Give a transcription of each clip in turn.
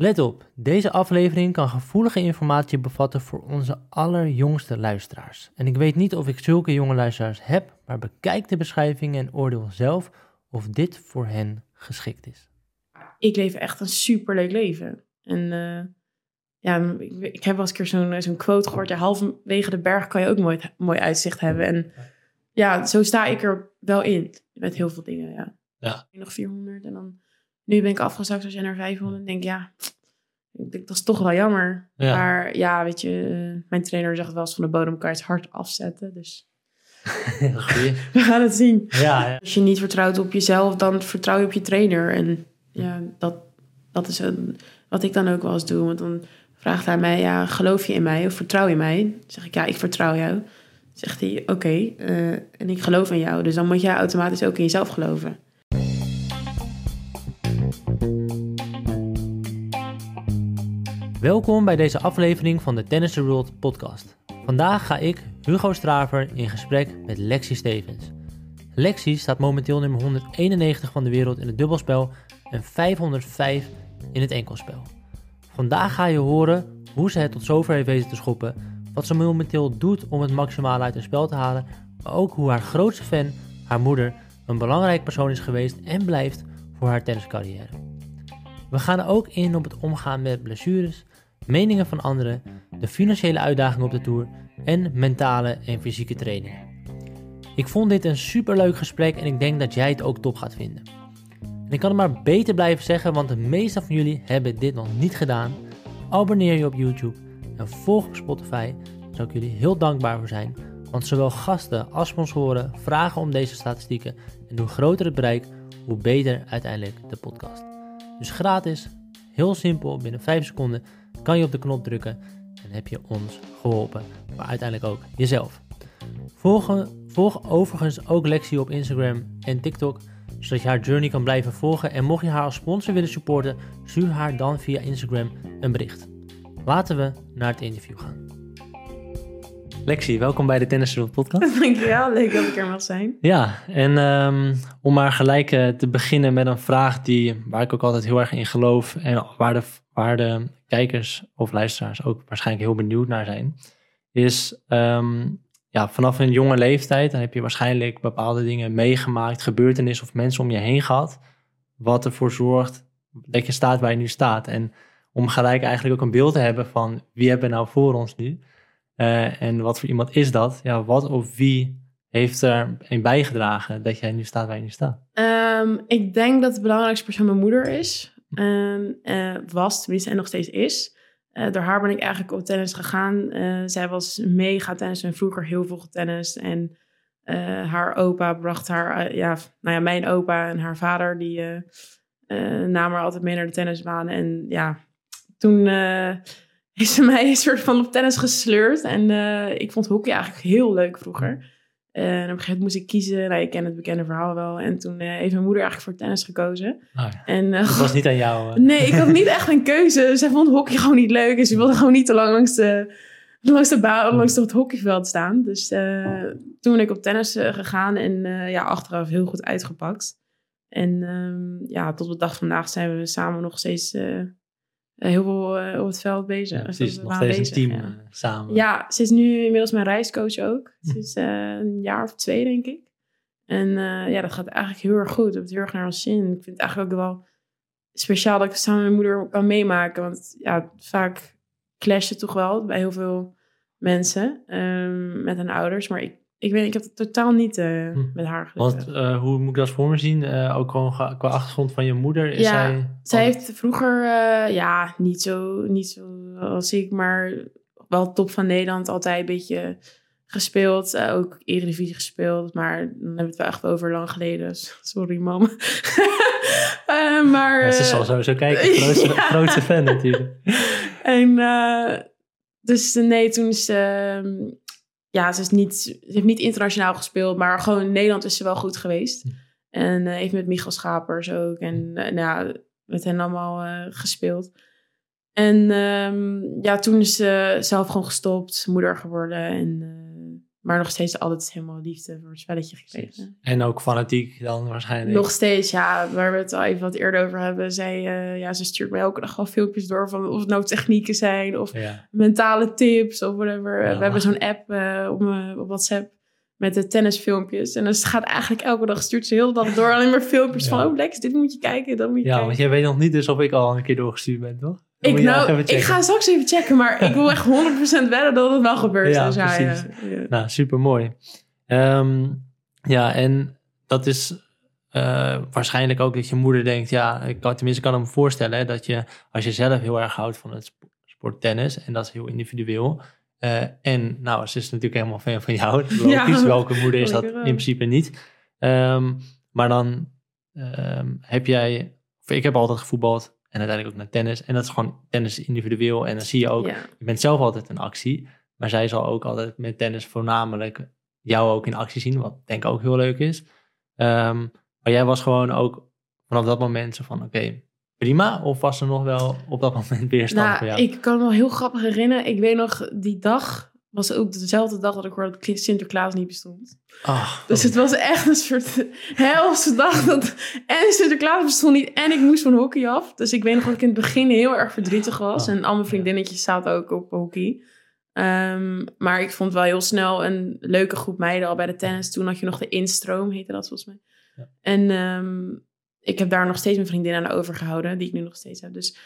Let op, deze aflevering kan gevoelige informatie bevatten voor onze allerjongste luisteraars. En ik weet niet of ik zulke jonge luisteraars heb, maar bekijk de beschrijving en oordeel zelf of dit voor hen geschikt is. Ik leef echt een superleuk leven. En uh, ja, ik, ik, heb wel eens een keer zo'n zo'n quote gehoord. Ja, halverwege de berg kan je ook mooi, mooi uitzicht hebben. En ja, zo sta ik er wel in. Met heel veel dingen, ja. ja. Nog 400 en dan... Nu ben ik afgezakt als je naar 500. En denk ja, dat is toch wel jammer. Maar ja, weet je, eh, mijn trainer zegt wel eens van de bodem kan je het hard afzetten. Dus we gaan het zien. Ja, ja, Als je niet vertrouwt op jezelf, dan vertrouw je op je trainer. En ja, dat, dat is een, wat ik dan ook wel eens doe. Want dan vraagt hij mij, ja, geloof je in mij of vertrouw je mij? Dan zeg ik, ja, ik vertrouw jou. zegt hij, oké, eh, en ik geloof in jou. Dus dan moet jij automatisch ook in jezelf geloven. Welkom bij deze aflevering van de Tennis the World podcast. Vandaag ga ik, Hugo Straver, in gesprek met Lexi Stevens. Lexi staat momenteel nummer 191 van de wereld in het dubbelspel en 505 in het enkelspel. Vandaag ga je horen hoe ze het tot zover heeft weten te schoppen, wat ze momenteel doet om het maximale uit het spel te halen, maar ook hoe haar grootste fan, haar moeder, een belangrijk persoon is geweest en blijft voor haar tenniscarrière. We gaan ook in op het omgaan met blessures, meningen van anderen, de financiële uitdagingen op de tour en mentale en fysieke training. Ik vond dit een superleuk gesprek en ik denk dat jij het ook top gaat vinden. En ik kan het maar beter blijven zeggen, want de meeste van jullie hebben dit nog niet gedaan. Abonneer je op YouTube en volg op Spotify. Daar zou ik jullie heel dankbaar voor zijn. Want zowel gasten als sponsoren vragen om deze statistieken. En hoe groter het bereik, hoe beter uiteindelijk de podcast. Dus gratis, heel simpel, binnen 5 seconden kan je op de knop drukken en heb je ons geholpen, maar uiteindelijk ook jezelf. Volg, volg overigens ook Lexi op Instagram en TikTok, zodat je haar journey kan blijven volgen. En mocht je haar als sponsor willen supporten, stuur haar dan via Instagram een bericht. Laten we naar het interview gaan. Lexi, welkom bij de Tennis World podcast. Dankjewel, leuk dat ik er mag zijn. Ja, en um, om maar gelijk uh, te beginnen met een vraag die, waar ik ook altijd heel erg in geloof en waar de, waar de kijkers of luisteraars ook waarschijnlijk heel benieuwd naar zijn, is um, ja, vanaf een jonge leeftijd dan heb je waarschijnlijk bepaalde dingen meegemaakt, gebeurtenissen of mensen om je heen gehad, wat ervoor zorgt dat je staat waar je nu staat. En om gelijk eigenlijk ook een beeld te hebben van wie hebben we nou voor ons nu uh, en wat voor iemand is dat? Ja, wat of wie heeft er een bijgedragen dat jij nu staat waar je nu staat? Um, ik denk dat de belangrijkste persoon mijn moeder is. Um, uh, was, tenminste, en nog steeds is. Uh, door haar ben ik eigenlijk op tennis gegaan. zij was mega tennis en vroeger heel veel getennis. En haar opa bracht haar, ja, nou ja, mijn opa en haar vader, die namen haar altijd mee naar de tennisbaan. En ja, toen is ze mij een soort van op tennis gesleurd. En ik vond hockey eigenlijk heel leuk vroeger. En op een gegeven moment moest ik kiezen. Nou, je kent het bekende verhaal wel. En toen uh, heeft mijn moeder eigenlijk voor tennis gekozen. Oh ja. en, dat was niet aan jou? Nee, ik had niet echt een keuze. Zij vond hockey gewoon niet leuk. En ze wilde gewoon niet te lang langs de, langs de baan, langs het hockeyveld staan. Dus toen ben ik op tennis gegaan. En ja, achteraf heel goed uitgepakt. En um, ja, tot de dag vandaag zijn we samen nog steeds eh, heel veel uh, op het veld bezig. Ja, precies, nog steeds bezig, een team ja. Eh, samen. Ja, ze is nu inmiddels mijn reiscoach ook. Ze is een jaar of twee, denk ik. En ja, dat gaat eigenlijk heel erg goed. Ik heb het heel erg naar ons zin. Ik vind het eigenlijk ook wel speciaal dat ik het samen met mijn moeder kan meemaken. Want ja, vaak clashen toch wel bij heel veel mensen um, met hun ouders. Maar ik ik weet, ik heb het totaal niet uh, hm. met haar Want uh, hoe moet ik dat voor me zien? Uh, ook gewoon qua achtergrond van je moeder? Is ja, zij, zij heeft vroeger, ja, niet zo, niet zo als ik, maar wel top van Nederland altijd een beetje gespeeld. ook Eredivisie gespeeld, maar dan hebben we het wel echt over lang geleden. Sorry, mama. maar... Ja, ze zal sowieso kijken. Grootste, ja. grootste fan natuurlijk. En dus nee, toen is ehm, ja, ze, is niet, ze heeft niet internationaal gespeeld, maar gewoon in Nederland is ze wel goed geweest. En uh, heeft met Michal Schapers ook en uh, nou ja, met hen allemaal uh, gespeeld. En um, ja, toen is ze zelf gewoon gestopt, moeder geworden. En maar nog steeds altijd helemaal liefde voor het spelletje gekregen. En ook fanatiek dan waarschijnlijk. Nog steeds, ja, waar we het al even wat eerder over hebben. Zij, uh, ja, ze stuurt me elke dag al filmpjes door van of het nou technieken zijn of ja. mentale tips of whatever. Ja. We hebben zo'n app uh, op, op WhatsApp met de tennisfilmpjes. En dan gaat eigenlijk elke dag, stuurt ze heel de dag door alleen maar filmpjes Ja. van, oh Lex, dit moet je kijken, dat moet je Ja, kijken. want jij weet nog niet dus of ik al een keer doorgestuurd ben, toch? Ik, nou, ik ga straks even checken, maar ik wil echt 100% wedden dat het wel gebeurt. Ja, ja, precies. ja. Nou, super mooi. ja, en dat is eh, waarschijnlijk ook dat je moeder denkt, ja, ik kan, tenminste ik kan me voorstellen hè, dat je, als je zelf heel erg houdt van het sp- sport tennis, en dat is heel individueel, eh, en nou, ze is natuurlijk helemaal fan van jou, logisch, Ja, welke moeder is dat in principe niet. Ehm, maar dan ehm, heb jij, of ik heb altijd gevoetbald en uiteindelijk ook naar tennis, en dat is gewoon tennis individueel, en dan zie je ook, Ja. je bent zelf altijd in actie, maar zij zal ook altijd met tennis voornamelijk jou ook in actie zien, wat denk ik ook heel leuk is. Ehm, maar jij was gewoon ook vanaf dat moment zo van, oké, prima? Of was er nog wel op dat moment weerstand voor Nou, jou? ik kan me wel heel grappig herinneren. Ik weet nog, die dag was ook dezelfde dag dat ik hoorde dat Sinterklaas niet bestond. Ah, Dus het was echt een soort helse dag. Dat, en Sinterklaas bestond niet en ik moest van hockey af. Dus ik weet nog dat ik in het begin heel erg verdrietig was. Oh, en al mijn vriendinnetjes zaten ook op hockey. Ehm, maar ik vond wel heel snel een leuke groep meiden al bij de tennis. Toen had je nog de instroom, heette dat volgens mij. Ja. En ehm, ik heb daar nog steeds mijn vriendinnen aan overgehouden, die ik nu nog steeds heb. Dus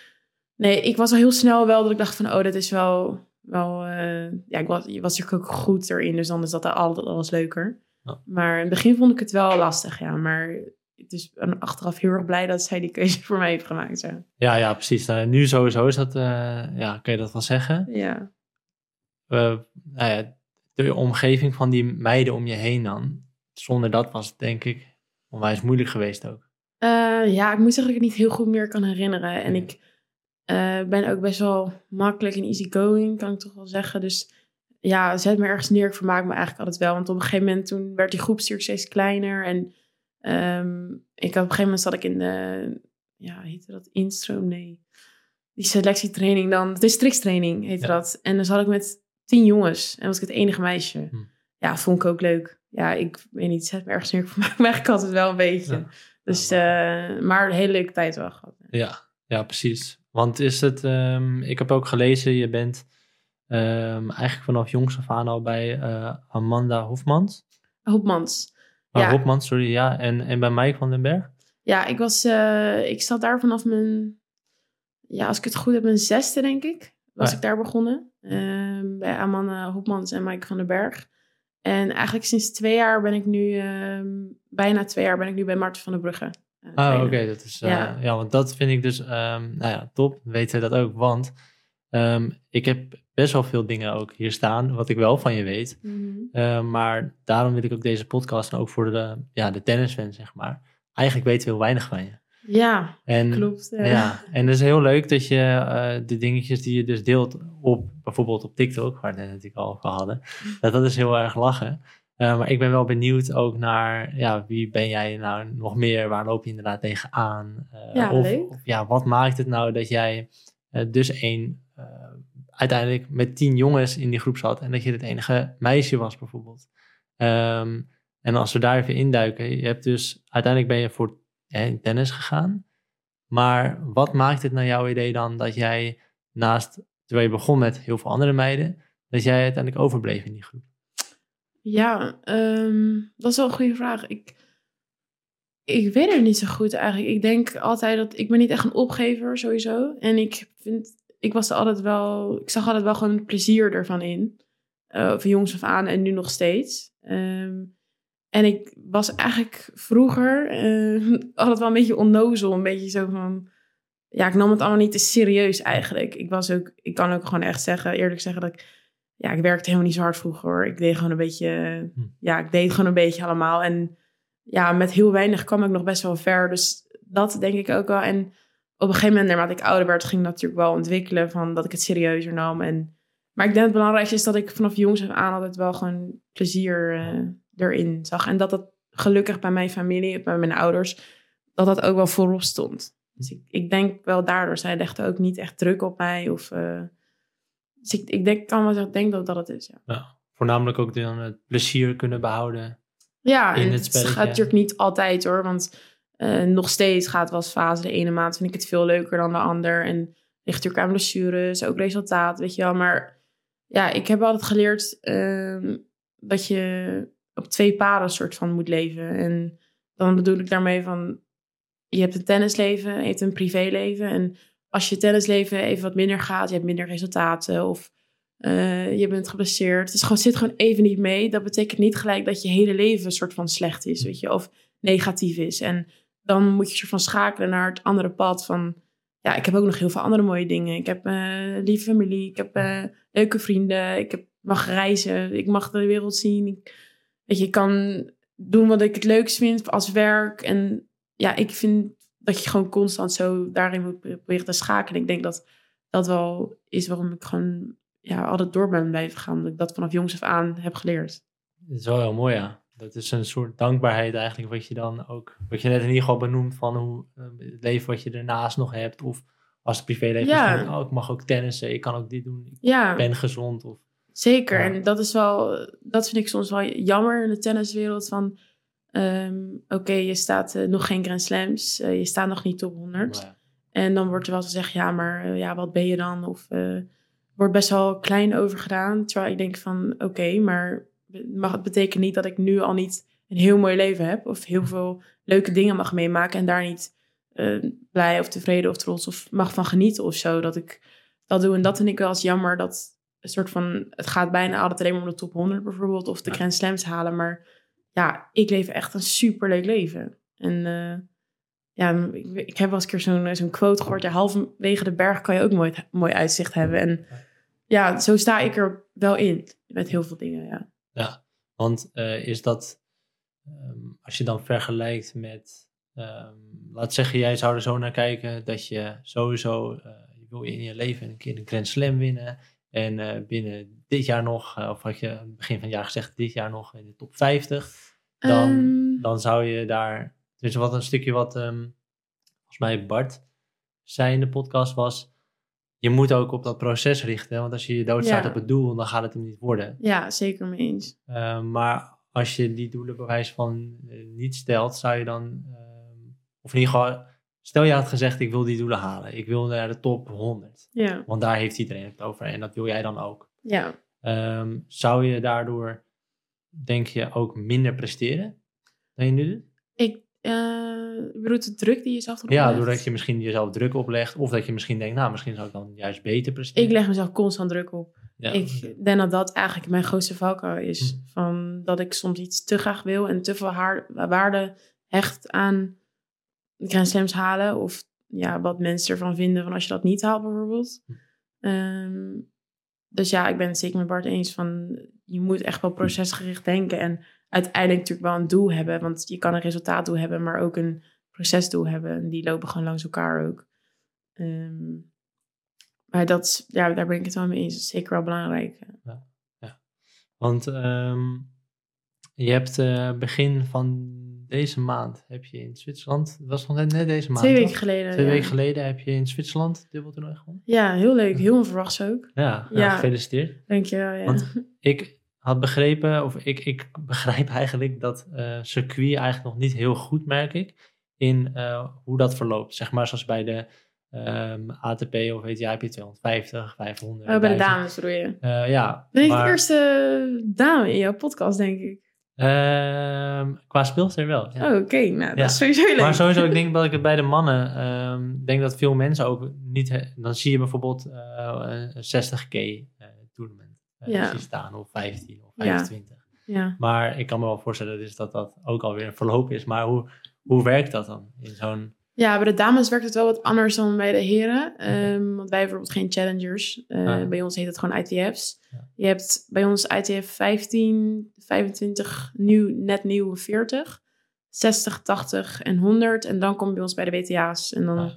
nee, ik was al heel snel wel dat ik dacht van, oh, dat is wel, wel eh, ja, ik was, natuurlijk ook goed erin, dus dan is dat altijd alles leuker. Ja. Maar in het begin vond ik het wel lastig, ja. Maar het is achteraf heel erg blij dat zij die keuze voor mij heeft gemaakt, ja. Ja, ja, precies. Nou, nu sowieso is dat, eh, ja, kan je dat wel zeggen. Ja, nou ja, de omgeving van die meiden om je heen dan, zonder dat was het denk ik onwijs moeilijk geweest ook. Eh, ja ik moet zeggen dat ik het niet heel goed meer kan herinneren. En ik eh, ben ook best wel makkelijk en easygoing, kan ik toch wel zeggen. Dus ja, zet me ergens neer. Ik vermaak me eigenlijk altijd wel. Want op een gegeven moment toen werd die groepstuur steeds kleiner. En ehm, ik had op een gegeven moment zat ik in de, ja, heette dat instroom? Nee. Die selectietraining dan, districtstraining heette Ja. dat. En dan zat ik met tien jongens en was ik het enige meisje. Hm. Ja, vond ik ook leuk. Ja, ik weet niet, zet me ergens neer. Ik vermaak me eigenlijk altijd wel een beetje. Ja. Dus, eh, maar een hele leuke tijd wel gehad. Ja, ja, precies. Want is het, ehm, ik heb ook gelezen, je bent ehm, eigenlijk vanaf jongs af aan al bij eh, Amanda Hofmans. Hopmans. Ah, Ja. Hofmans, sorry, ja. En, en bij Mike van den Berg. Ja, ik was, eh, ik zat daar vanaf mijn, ja, als ik het goed heb, mijn zesde denk ik. Was Ja. ik daar begonnen. Ehm, bij Amanda Hopmans en Mike van den Berg. En eigenlijk sinds twee jaar ben ik nu, bijna twee jaar ben ik nu bij Marten van der Brugge. Het Ah, oké, dat is, eh, ja. Ja. want dat vind ik dus, ehm, nou ja, top. Weten we dat ook, want ehm, ik heb best wel veel dingen ook hier staan, wat ik wel van je weet. Mhm. Eh, maar daarom wil ik ook deze podcast en ook voor de, ja, de tennisfans, zeg maar. Eigenlijk weten we heel weinig van je. Ja, En, klopt. ja. Ja, en het is heel leuk dat je eh, de dingetjes die je dus deelt op bijvoorbeeld op TikTok, waar we het net natuurlijk al over hadden, dat dat is heel erg lachen. Eh, maar ik ben wel benieuwd ook naar, ja, wie ben jij nou nog meer? Waar loop je inderdaad tegenaan? Eh Ja, of, ja, wat maakt het nou dat jij eh, dus één, uiteindelijk met tien jongens in die groep zat en dat je het enige meisje was bijvoorbeeld? Ehm, en als we daar even induiken, je hebt dus, uiteindelijk ben je voor tennis gegaan. Maar wat maakt het naar jouw idee dan dat jij naast, terwijl je begon met heel veel andere meiden, dat jij uiteindelijk overbleef in die groep? Ja, ehm, dat is wel een goede vraag. Ik, ik weet het niet zo goed eigenlijk. Ik denk altijd dat ik ben niet echt een opgever sowieso. En ik vind, ik was er altijd wel, ik zag altijd wel gewoon plezier ervan in. Eh van jongs af aan en nu nog steeds. Ehm, en ik was eigenlijk vroeger eh, altijd wel een beetje onnozel. Een beetje zo van, ja, ik nam het allemaal niet te serieus eigenlijk. Ik was ook, ik kan ook gewoon echt zeggen, eerlijk zeggen dat ik ja, ik werkte helemaal niet zo hard vroeger hoor. Ik deed gewoon een beetje, Hm. ja, ik deed gewoon een beetje allemaal. En ja, met heel weinig kwam ik nog best wel ver. Dus dat denk ik ook wel. En op een gegeven moment, naarmate ik ouder werd, ging ik natuurlijk wel ontwikkelen van dat ik het serieuzer nam. En, maar ik denk het belangrijkste is dat ik vanaf jongs af aan altijd wel gewoon plezier eh, erin zag. En dat dat gelukkig bij mijn familie, bij mijn ouders, dat dat ook wel voorop stond. Dus ik, ik denk wel daardoor, zij legden ook niet echt druk op mij of... eh, dus ik, ik denk, kan wel zeggen, denk dat dat het is, ja. Ja. voornamelijk ook dan het plezier kunnen behouden. Ja, in en het gaat natuurlijk niet altijd hoor. Want eh, nog steeds gaat wel eens fase. De ene maand vind ik het veel leuker dan de ander. En ligt natuurlijk aan blessures, ook resultaat, weet je wel. Maar ja, ik heb altijd geleerd ehm, dat je op twee paden soort van moet leven. En dan bedoel ik daarmee van... Je hebt een tennisleven, je hebt een privéleven. En als je tennisleven even wat minder gaat, je hebt minder resultaten... of eh, je bent geblesseerd. Het is gewoon, zit gewoon even niet mee. Dat betekent niet gelijk dat je hele leven een soort van slecht is, weet je, of negatief is. En dan moet je soort van schakelen naar het andere pad van, ja, ik heb ook nog heel veel andere mooie dingen. Ik heb eh lieve familie, ik heb eh, leuke vrienden, ik heb, mag reizen, ik mag de wereld zien. Ik, weet je, ik kan doen wat ik het leukst vind als werk. En ja, ik vind dat je gewoon constant zo daarin moet proberen te schakelen. Ik denk dat dat wel is waarom ik gewoon ja, altijd door ben blijven gaan. Dat ik dat vanaf jongs af aan heb geleerd. Dat is wel heel mooi, ja. Dat is een soort dankbaarheid eigenlijk, wat je dan ook, wat je net in ieder geval benoemt van hoe eh, het leven wat je ernaast nog hebt. Of als het privéleven Ja. oh, ik mag ook tennissen, ik kan ook dit doen, ik Ja, ben gezond. Of, zeker. Ja. En dat is wel, dat vind ik soms wel jammer in de tenniswereld. Van, ehm, oké, je staat eh, nog geen Grand Slams, eh, je staat nog niet top 100. nou ja. En dan wordt er wel gezegd, ja, maar eh, ja, wat ben je dan? Of wordt best wel klein over gedaan. Terwijl ik denk van, oké, maar mag het betekent niet dat ik nu al niet een heel mooi leven heb. Of heel veel leuke dingen mag meemaken. En daar niet blij of tevreden of trots of mag van genieten of zo. Dat ik dat doe. En dat vind ik wel eens jammer. Dat een soort van, het gaat bijna altijd alleen maar om de top 100 bijvoorbeeld. Of de. Grand Slams halen. Maar ja, ik leef echt een superleuk leven. En eh, ja, ik, ik heb wel eens een keer zo'n zo'n quote gehoord. Ja, halverwege de berg kan je ook mooi, mooi uitzicht hebben. En ja, zo sta ik er wel in. Met heel veel dingen, ja. Ja, want eh, is dat, ehm, als je dan vergelijkt met, ehm, laat zeggen, jij zou er zo naar kijken dat je sowieso, eh, je wil in je leven een keer een Grand Slam winnen. En eh, binnen dit jaar nog, eh, of had je aan het begin van het jaar gezegd, dit jaar nog in de top 50. Dan, Ehm, dan zou je daar, dus wat een stukje wat, ehm, volgens mij Bart zei in de podcast was, je moet ook op dat proces richten. Want als je je doodstaat Ja. op het doel, dan gaat het hem niet worden. ja, zeker mee eens. Uh, maar als je die doelen bewijs van eh, niet stelt, zou je dan, ehm, of in ieder geval, stel je had gezegd ik wil die doelen halen, ik wil naar de top 100, Ja, want daar heeft iedereen het over en dat wil jij dan ook. ja. Ehm, zou je daardoor, denk je, ook minder presteren dan je nu doet? Ik uh, bedoel de druk die je zelf erop Ja, doordat je misschien jezelf druk oplegt, of dat je misschien denkt, nou, misschien zou ik dan juist beter presteren. Ik leg mezelf constant druk op. ja. Ik denk dat dat eigenlijk mijn grootste valkuil is. Hm. Van dat ik soms iets te graag wil en te veel waarde hecht aan Grand Slams halen. Of ja, wat mensen ervan vinden van als je dat niet haalt bijvoorbeeld. Hm. Ehm, dus ja, ik ben het zeker met Bart eens van je moet echt wel procesgericht denken. En uiteindelijk natuurlijk wel een doel hebben. Want je kan een resultaatdoel hebben, maar ook een procesdoel hebben. En die lopen gewoon langs elkaar ook. Ehm, maar dat, ja, daar ben ik het wel mee eens. Dat is zeker wel belangrijk. Want ehm, je hebt eh, begin van deze maand, heb je in Zwitserland, het was nog net, deze maand. Twee toch? weken geleden. Twee ja. weken geleden heb je in Zwitserland dubbeltoernooi gewonnen. Ja, heel leuk. Heel onverwachts ook. Ja, gefeliciteerd. Denk je wel, ja. Want ik had begrepen, of ik, ik begrijp eigenlijk dat eh circuit eigenlijk nog niet heel goed, merk ik, in eh, hoe dat verloopt. Zeg maar zoals bij de ehm, ATP of WTA heb je 250, 500. oh, bij de 1000. dames bedoel je? Eh, ja, Ben ik maar, de eerste dame in jouw podcast, denk ik. Ehm, qua speelster wel. Ja. Oh, oké. Nou, dat is sowieso leuk. Maar sowieso, ik denk dat ik het bij de mannen ehm denk dat veel mensen ook niet. he- Dan zie je bijvoorbeeld eh, een 60k eh tournament eh, staan, of 15 of Ja. 25. Ja. Maar ik kan me wel voorstellen dus dat dat ook alweer een verloop is. Maar hoe, hoe werkt dat dan in zo'n. Ja, bij de dames werkt het wel wat anders dan bij de heren. Ehm, want wij hebben bijvoorbeeld geen challengers. Eh, Ah. Bij ons heet het gewoon ITF's. Ja. Je hebt bij ons ITF 15, 25, nieuw, net nieuw 40, 60, 80 en 100. En dan kom je bij ons bij de WTA's. En dan Ah.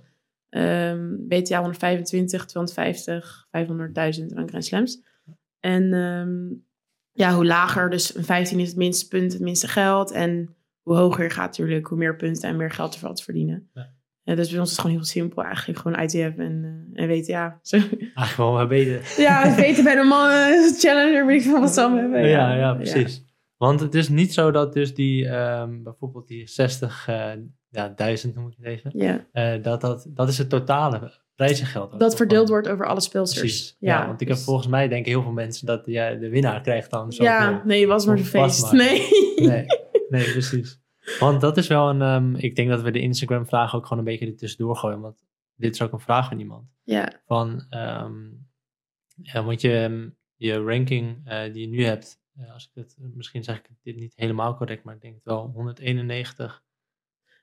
WTA 125, 250, 500.000 en dan Grand Slams. En ehm, ja, hoe lager, dus een 15 is het minste punt, het minste geld. En hoe hoger je gaat natuurlijk, hoe meer punten en meer geld er valt te verdienen. Ja. Eh, dus bij ons is het gewoon heel simpel eigenlijk. Gewoon ITF en, eh, en WTA. Eigenlijk wel maar beter. ja, het beter bij de mannen challenger, weet ik van wat ze allemaal hebben. Ja, ja, precies. Want het is niet zo dat dus die, ehm, bijvoorbeeld die 60, eh, ja, duizend noem ik het even, Ja, eh, dat, dat, dat is het totale prijzengeld. dat verdeeld wordt over alle speelsters. Precies. Ja, want ik heb dus- volgens mij denken heel veel mensen dat ja, de winnaar krijgt dan zo. Ja, nee, was maar een feest. Nee. Nee, nee, precies. Want dat is wel een, ehm, ik denk dat we de Instagram vraag ook gewoon een beetje er tussendoor gooien, want dit is ook een vraag van iemand. Ja, Van, ehm, ja, want je, ehm, je ranking eh, die je nu hebt, eh, als ik het, misschien zeg ik dit niet helemaal correct, maar ik denk het wel 191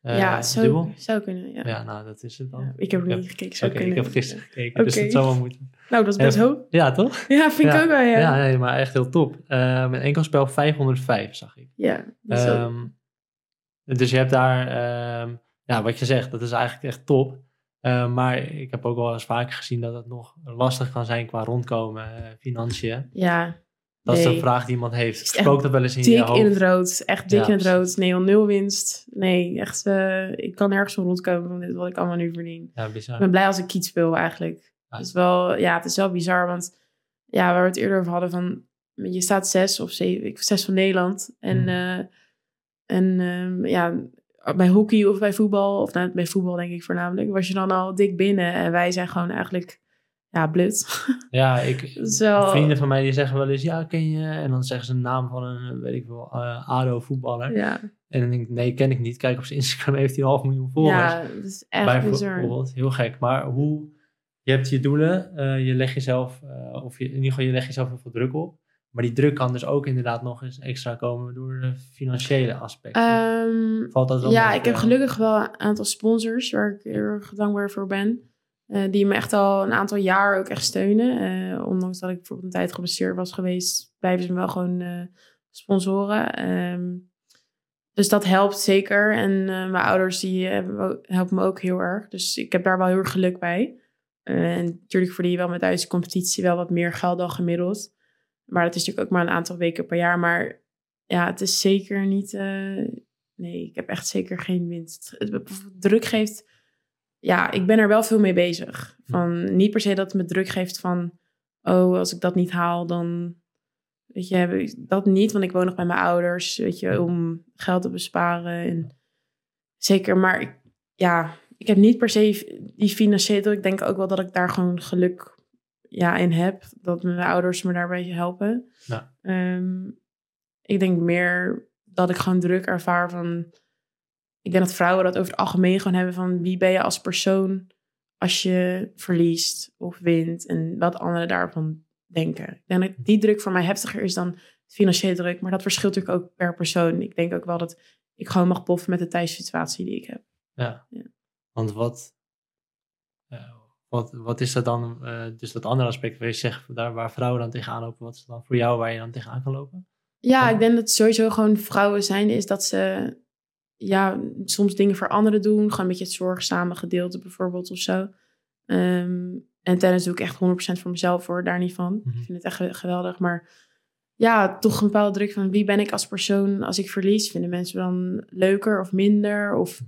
eh, ja zou, dubbel. zou kunnen. Ja. Ja, nou, dat is het dan. Ja, ik heb er Ja. niet gekeken. Zou Oké, ik heb gisteren gekeken, dus het zou wel moeten. Nou, dat is best Eh, hoog. Ja, toch? Ja, vind ik ook wel, ja. Ja, nee, maar echt heel top. Uh, met enkel spel 505, zag ik. Ja, dat Ehm, dus je hebt daar, ehm, ja, wat je zegt, dat is eigenlijk echt top. Eh, maar ik heb ook wel eens vaker gezien dat het nog lastig kan zijn qua rondkomen, financiën. ja, Dat is een vraag die iemand heeft. Spookt dat wel eens in je dik hoofd? in het rood. Echt dik Ja, in het rood. Nee, nul winst. Nee, echt, eh, ik kan nergens rondkomen van dit wat ik allemaal nu verdien. Ja, Ik bizar. ben blij als ik kiet speel eigenlijk. Het is wel, ja, het is wel bizar, want ja, waar we het eerder over hadden van, je staat zes of zeven, ik zes van Nederland. En, Hmm. eh, en ehm, ja, bij hockey of bij voetbal, of nou, bij voetbal denk ik voornamelijk, was je dan al dik binnen. En wij zijn gewoon eigenlijk, ja, blut. Ja, ik, Zo. vrienden van mij die zeggen wel eens, ja, ken je? En dan zeggen ze een naam van een, weet ik wel, eh ADO-voetballer. ja, En dan denk ik, nee, ken ik niet. Kijk, op zijn Instagram heeft hij een half miljoen volgers. ja, het is echt. Bijvoorbeeld, heel gek. Maar hoe, je hebt je doelen, eh, je legt jezelf, eh, of je, in ieder geval je legt jezelf heel veel druk op. Maar die druk kan dus ook inderdaad nog eens extra komen door de financiële aspecten. Ehm, Valt dat wel ja, ik heb gelukkig wel een aantal sponsors waar ik heel erg dankbaar voor ben. Eh, die me echt al een aantal jaar ook echt steunen. Eh, ondanks dat ik bijvoorbeeld een tijd geblesseerd was geweest, blijven ze me wel gewoon eh, sponsoren. Ehm, dus dat helpt zeker. En mijn ouders die helpen me ook heel erg. Dus ik heb daar wel heel erg geluk bij. En natuurlijk verdien je wel met Duitse competitie wel wat meer geld dan gemiddeld. Maar dat is natuurlijk ook maar een aantal weken per jaar. Maar ja, het is zeker niet... nee, ik heb echt zeker geen winst. Het druk geeft... Ja, ik ben er wel veel mee bezig. Van, niet per se dat het me druk geeft van... Oh, als ik dat niet haal, dan... Weet je, heb ik dat niet, want ik woon nog bij mijn ouders. Weet je, om geld te besparen. En zeker, maar ik, ja, ik heb niet per se die financiële... Ik denk ook wel dat ik daar gewoon geluk ja, in heb. Dat mijn ouders me daarbij helpen. Ja. Ehm, ik denk meer dat ik gewoon druk ervaar van... Ik denk dat vrouwen dat over het algemeen gewoon hebben van... Wie ben je als persoon als je verliest of wint? En wat anderen daarvan denken. Ik denk dat die druk voor mij heftiger is dan financiële druk. Maar dat verschilt natuurlijk ook per persoon. Ik denk ook wel dat ik gewoon mag boffen met de thuissituatie die ik heb. Ja. Ja. Want wat, eh, wat, wat is dat dan, eh, dus dat andere aspect waar je zegt, daar waar vrouwen dan tegenaan lopen, wat is dan voor jou waar je dan tegenaan kan lopen? Ja, Ja. ik denk dat sowieso gewoon vrouwen zijn is dat ze ja, soms dingen voor anderen doen. Gewoon een beetje het zorgzame gedeelte bijvoorbeeld of zo. Ehm, en tennis doe ik echt 100% voor mezelf hoor, daar niet van. Mhm. Ik vind het echt ge- geweldig. Maar ja, toch een bepaalde druk van wie ben ik als persoon als ik verlies? Vinden mensen me dan leuker of minder of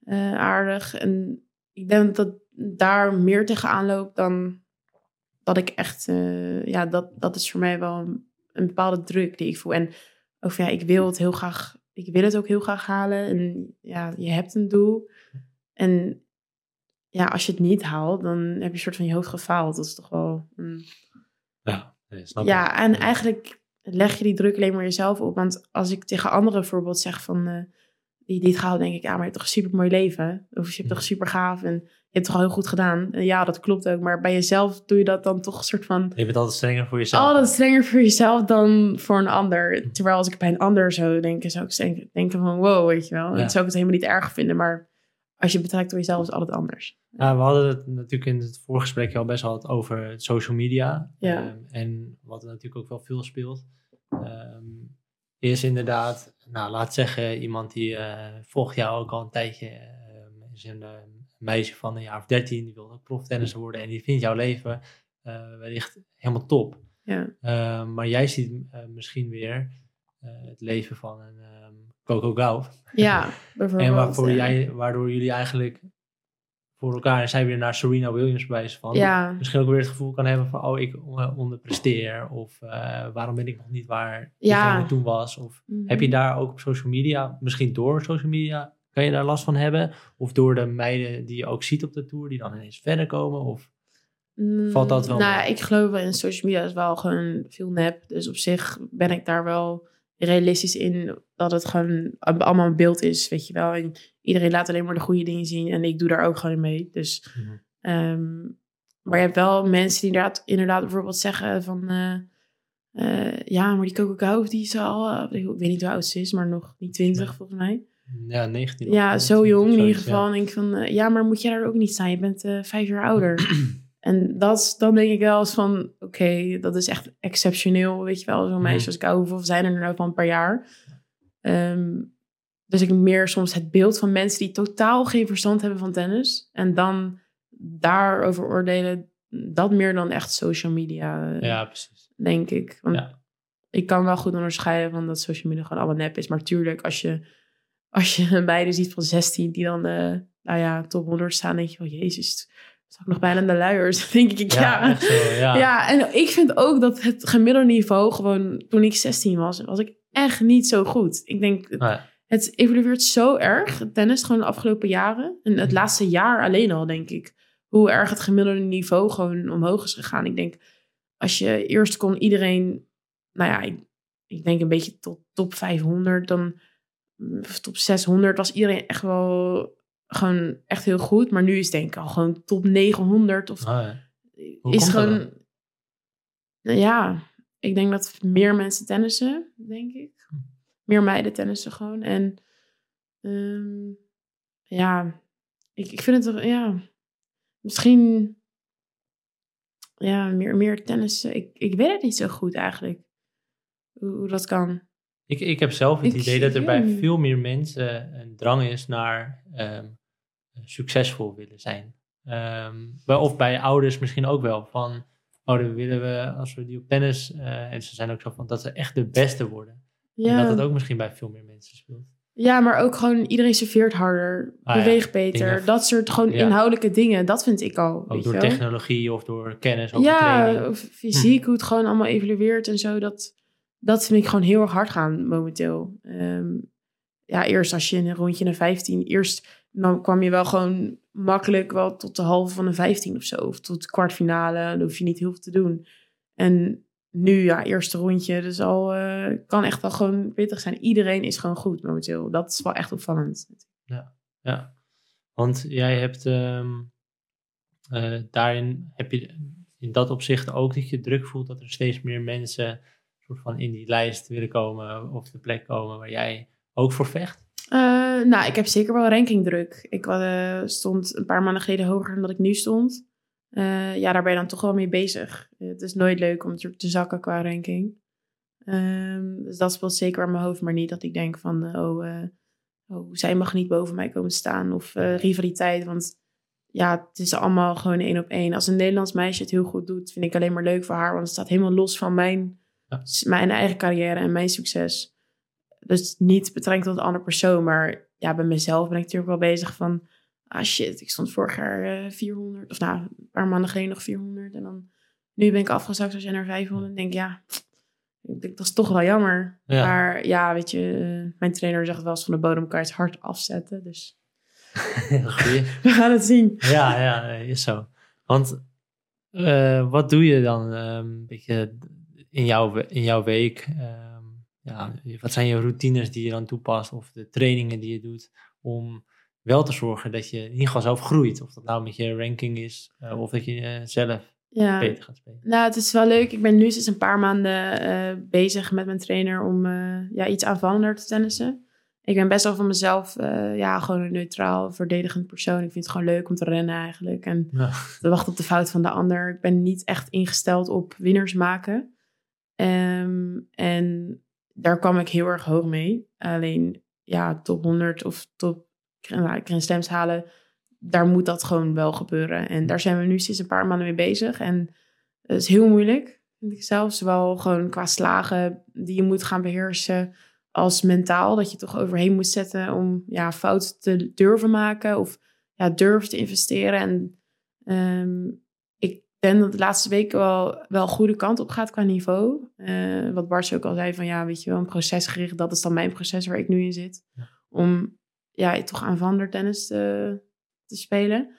eh, aardig? En ik denk dat daar meer tegenaan loopt dan dat ik echt... eh, ja, dat, dat is voor mij wel een, een bepaalde druk die ik voel. En ook van, ja, ik wil het heel graag... Ik wil het ook heel graag halen. En ja, je hebt een doel. En ja, als je het niet haalt, dan heb je een soort van je hoofd gefaald. Dat is toch wel... een- Ja, nee, snap ja, en eigenlijk leg je die druk alleen maar jezelf op. Want als ik tegen anderen bijvoorbeeld zeg van... eh, die dit gehaald, denk ik, ja, maar je hebt toch een super mooi leven? Of je hebt toch super gaaf en je hebt toch al heel goed gedaan? Ja, dat klopt ook. Maar bij jezelf doe je dat dan toch een soort van... Je bent altijd strenger voor jezelf. Altijd strenger voor jezelf dan voor een ander. Terwijl als ik bij een ander zou denken, zou ik denken, van wow, weet je wel. Ja. Zou ik het helemaal niet erg vinden. Maar als je het betrekt door jezelf is het altijd anders. Ja, we hadden het natuurlijk in het voorgesprek al best wel over social media. Ja. Ehm, en wat er natuurlijk ook wel veel speelt. ehm, is inderdaad, nou laat zeggen, iemand die eh, volgt jou ook al een tijdje. ehm, is een eh, meisje van een jaar of dertien, die wil proftennisser worden. En die vindt jouw leven eh, wellicht helemaal top. Ja, Ehm, maar jij ziet eh, misschien weer eh, het leven van een ehm, Coco Gauff. ja bijvoorbeeld. En waarvoor ja. jij, waardoor jullie eigenlijk voor elkaar. En zij weer naar Serena Williams wijzen van. Ja. Misschien ook weer het gevoel kan hebben van, oh, ik eh, onderpresteer. Of eh, waarom ben ik nog niet waar diegene toen was. Of Mhm. heb je daar ook op social media, misschien door social media, kan je daar last van hebben? Of door de meiden die je ook ziet op de Tour, die dan ineens verder komen? Of Valt dat wel Mm, Nou ja, mee? ik geloof wel in social media is wel gewoon veel nep. Dus op zich ben ik daar wel realistisch in dat het gewoon allemaal een beeld is, weet je wel. En iedereen laat alleen maar de goede dingen zien en ik doe daar ook gewoon in mee. Dus, Mhm. ehm, maar je hebt wel mensen die inderdaad, inderdaad bijvoorbeeld zeggen van... eh, eh, ja, maar die Coco Gauff, die is al... eh, ik weet niet hoe oud ze is, maar nog niet twintig volgens mij. Ja, 19. Ja, of zo 20 jong of in ieder zoiets, ja. geval. En denk ik van, eh, ja, maar moet jij daar ook niet staan? Je bent eh, vijf jaar ouder. en dat, is- dan denk ik wel eens van, oké, dat is echt exceptioneel. Weet je wel, zo'n Mhm. meisje als ik, oh, hoeveel zijn er nou van een paar jaar? Ehm, dus ik meer soms het beeld van mensen die totaal geen verstand hebben van tennis. En dan daarover oordelen, dat meer dan echt social media, eh, Ja, precies. denk ik. Want Ja. ik kan wel goed onderscheiden van dat social media gewoon allemaal nep is. Maar tuurlijk, als je, als je meiden ziet van 16 die dan, eh, nou ja, top 100 staan, denk je van, jezus, sta ik nog bijna in de luiers. Denk ik, Ja, ja. zo, ja. Ja. en ik vind ook dat het gemiddelde niveau gewoon, toen ik 16 was, was ik echt niet zo goed. Ik denk, Nee. het evolueert zo erg, tennis, gewoon de afgelopen jaren. En het laatste jaar alleen al, denk ik. Hoe erg het gemiddelde niveau gewoon omhoog is gegaan. Ik denk, als je eerst kon iedereen, nou ja, ik, ik denk een beetje tot top 500, dan top 600 was iedereen echt wel gewoon echt heel goed. Maar nu is denk ik al gewoon top 900 of Oh, ja. Is gewoon. Nou ja, ik denk dat meer mensen tennissen, denk ik. Meer meiden tennissen gewoon. En ehm, ja, ik, ik vind het toch, ja, misschien ja, meer, meer tennissen. Ik, ik weet het niet zo goed eigenlijk. Hoe, hoe dat kan. Ik, ik heb zelf het Ik- idee dat er bij veel meer mensen een drang is naar ehm, succesvol willen zijn. Ehm, of bij ouders misschien ook wel. Van, oh, dan willen we, als we die op tennis, eh, en ze zijn ook zo van, dat ze echt de beste worden. En dat het ook misschien bij veel meer mensen speelt. ja, maar ook gewoon iedereen serveert harder, Ah ja, beweegt beter. dingen- dat soort gewoon Ja. inhoudelijke dingen. Dat vind ik al. Ook door technologie of door kennis over Ja, training. of fysiek, hoe het gewoon allemaal evolueert en zo. Dat, dat vind ik gewoon heel erg hard gaan momenteel. Ehm, ja, eerst als je een rondje naar 15, eerst dan kwam je wel gewoon makkelijk wel tot de halve van een 15 of zo. Of tot de kwartfinale, dan hoef je niet heel veel te doen. En nu, ja, eerste rondje, dus al eh, kan echt wel gewoon pittig zijn. Iedereen is gewoon goed momenteel. Dat is wel echt opvallend. Ja, want jij hebt ehm, eh, daarin heb je in dat opzicht ook dat je druk voelt dat er steeds meer mensen van in die lijst willen komen of de plek komen waar jij ook voor vecht. Eh, nou, ik heb zeker wel rankingdruk. Ik eh, stond een paar maanden geleden hoger dan dat ik nu stond. Eh, ja, daar ben je dan toch wel mee bezig. Het is nooit leuk om te zakken qua ranking. Ehm, dus dat speelt zeker in mijn hoofd, maar niet dat ik denk van, oh, oh, zij mag niet boven mij komen staan. Of rivaliteit, want ja, het is allemaal gewoon één op één. Als een Nederlands meisje het heel goed doet, vind ik alleen maar leuk voor haar. Want het staat helemaal los van mijn, Ja. mijn eigen carrière en mijn succes. Dus niet betrekking tot een andere persoon. Maar ja, bij mezelf ben ik natuurlijk wel bezig van... Ah shit, ik stond vorig jaar eh, 400. Of nou, een paar maanden geleden nog 400. En dan nu ben ik afgezakt als jij naar 500. En denk ja, ik denk, dat is toch wel jammer. Ja. Maar ja, weet je, eh, mijn trainer zegt wel eens van de bodem kan je het hard afzetten. Dus we gaan het zien. ja, ja, is zo. Want eh, wat doe je dan ehm, een beetje in jouw, in jouw week? Ehm, ja, wat zijn je routines die je dan toepast of de trainingen die je doet om wel te zorgen dat je in ieder geval zelf groeit? Of dat nou met je ranking is eh, of dat je eh, zelf Ja. beter gaat spelen. Nou, het is wel leuk. Ik ben nu sinds een paar maanden eh, bezig met mijn trainer om eh, ja, iets aanvallender te tennissen. Ik ben best wel van mezelf eh, ja, gewoon een neutraal, verdedigend persoon. Ik vind het gewoon leuk om te rennen eigenlijk. En Ja. te wachten op de fout van de ander. Ik ben niet echt ingesteld op winnaars maken. Ehm, en daar kwam ik heel erg hoog mee. Alleen ja, top 100 of top nou, Slams halen, daar moet dat gewoon wel gebeuren. En daar zijn we nu sinds een paar maanden mee bezig. En het is heel moeilijk, vind ik zelf. Zowel gewoon qua slagen die je moet gaan beheersen, als mentaal. Dat je toch overheen moet zetten om ja, fouten te durven maken. Of ja, durf te investeren. En ehm, denk dat de laatste weken wel, wel goede kant op gaat qua niveau. Eh, wat Bart ook al zei van ja, weet je wel, een procesgericht, dat is dan mijn proces waar ik nu in zit. Om ja, toch aanvallender tennis te, te spelen.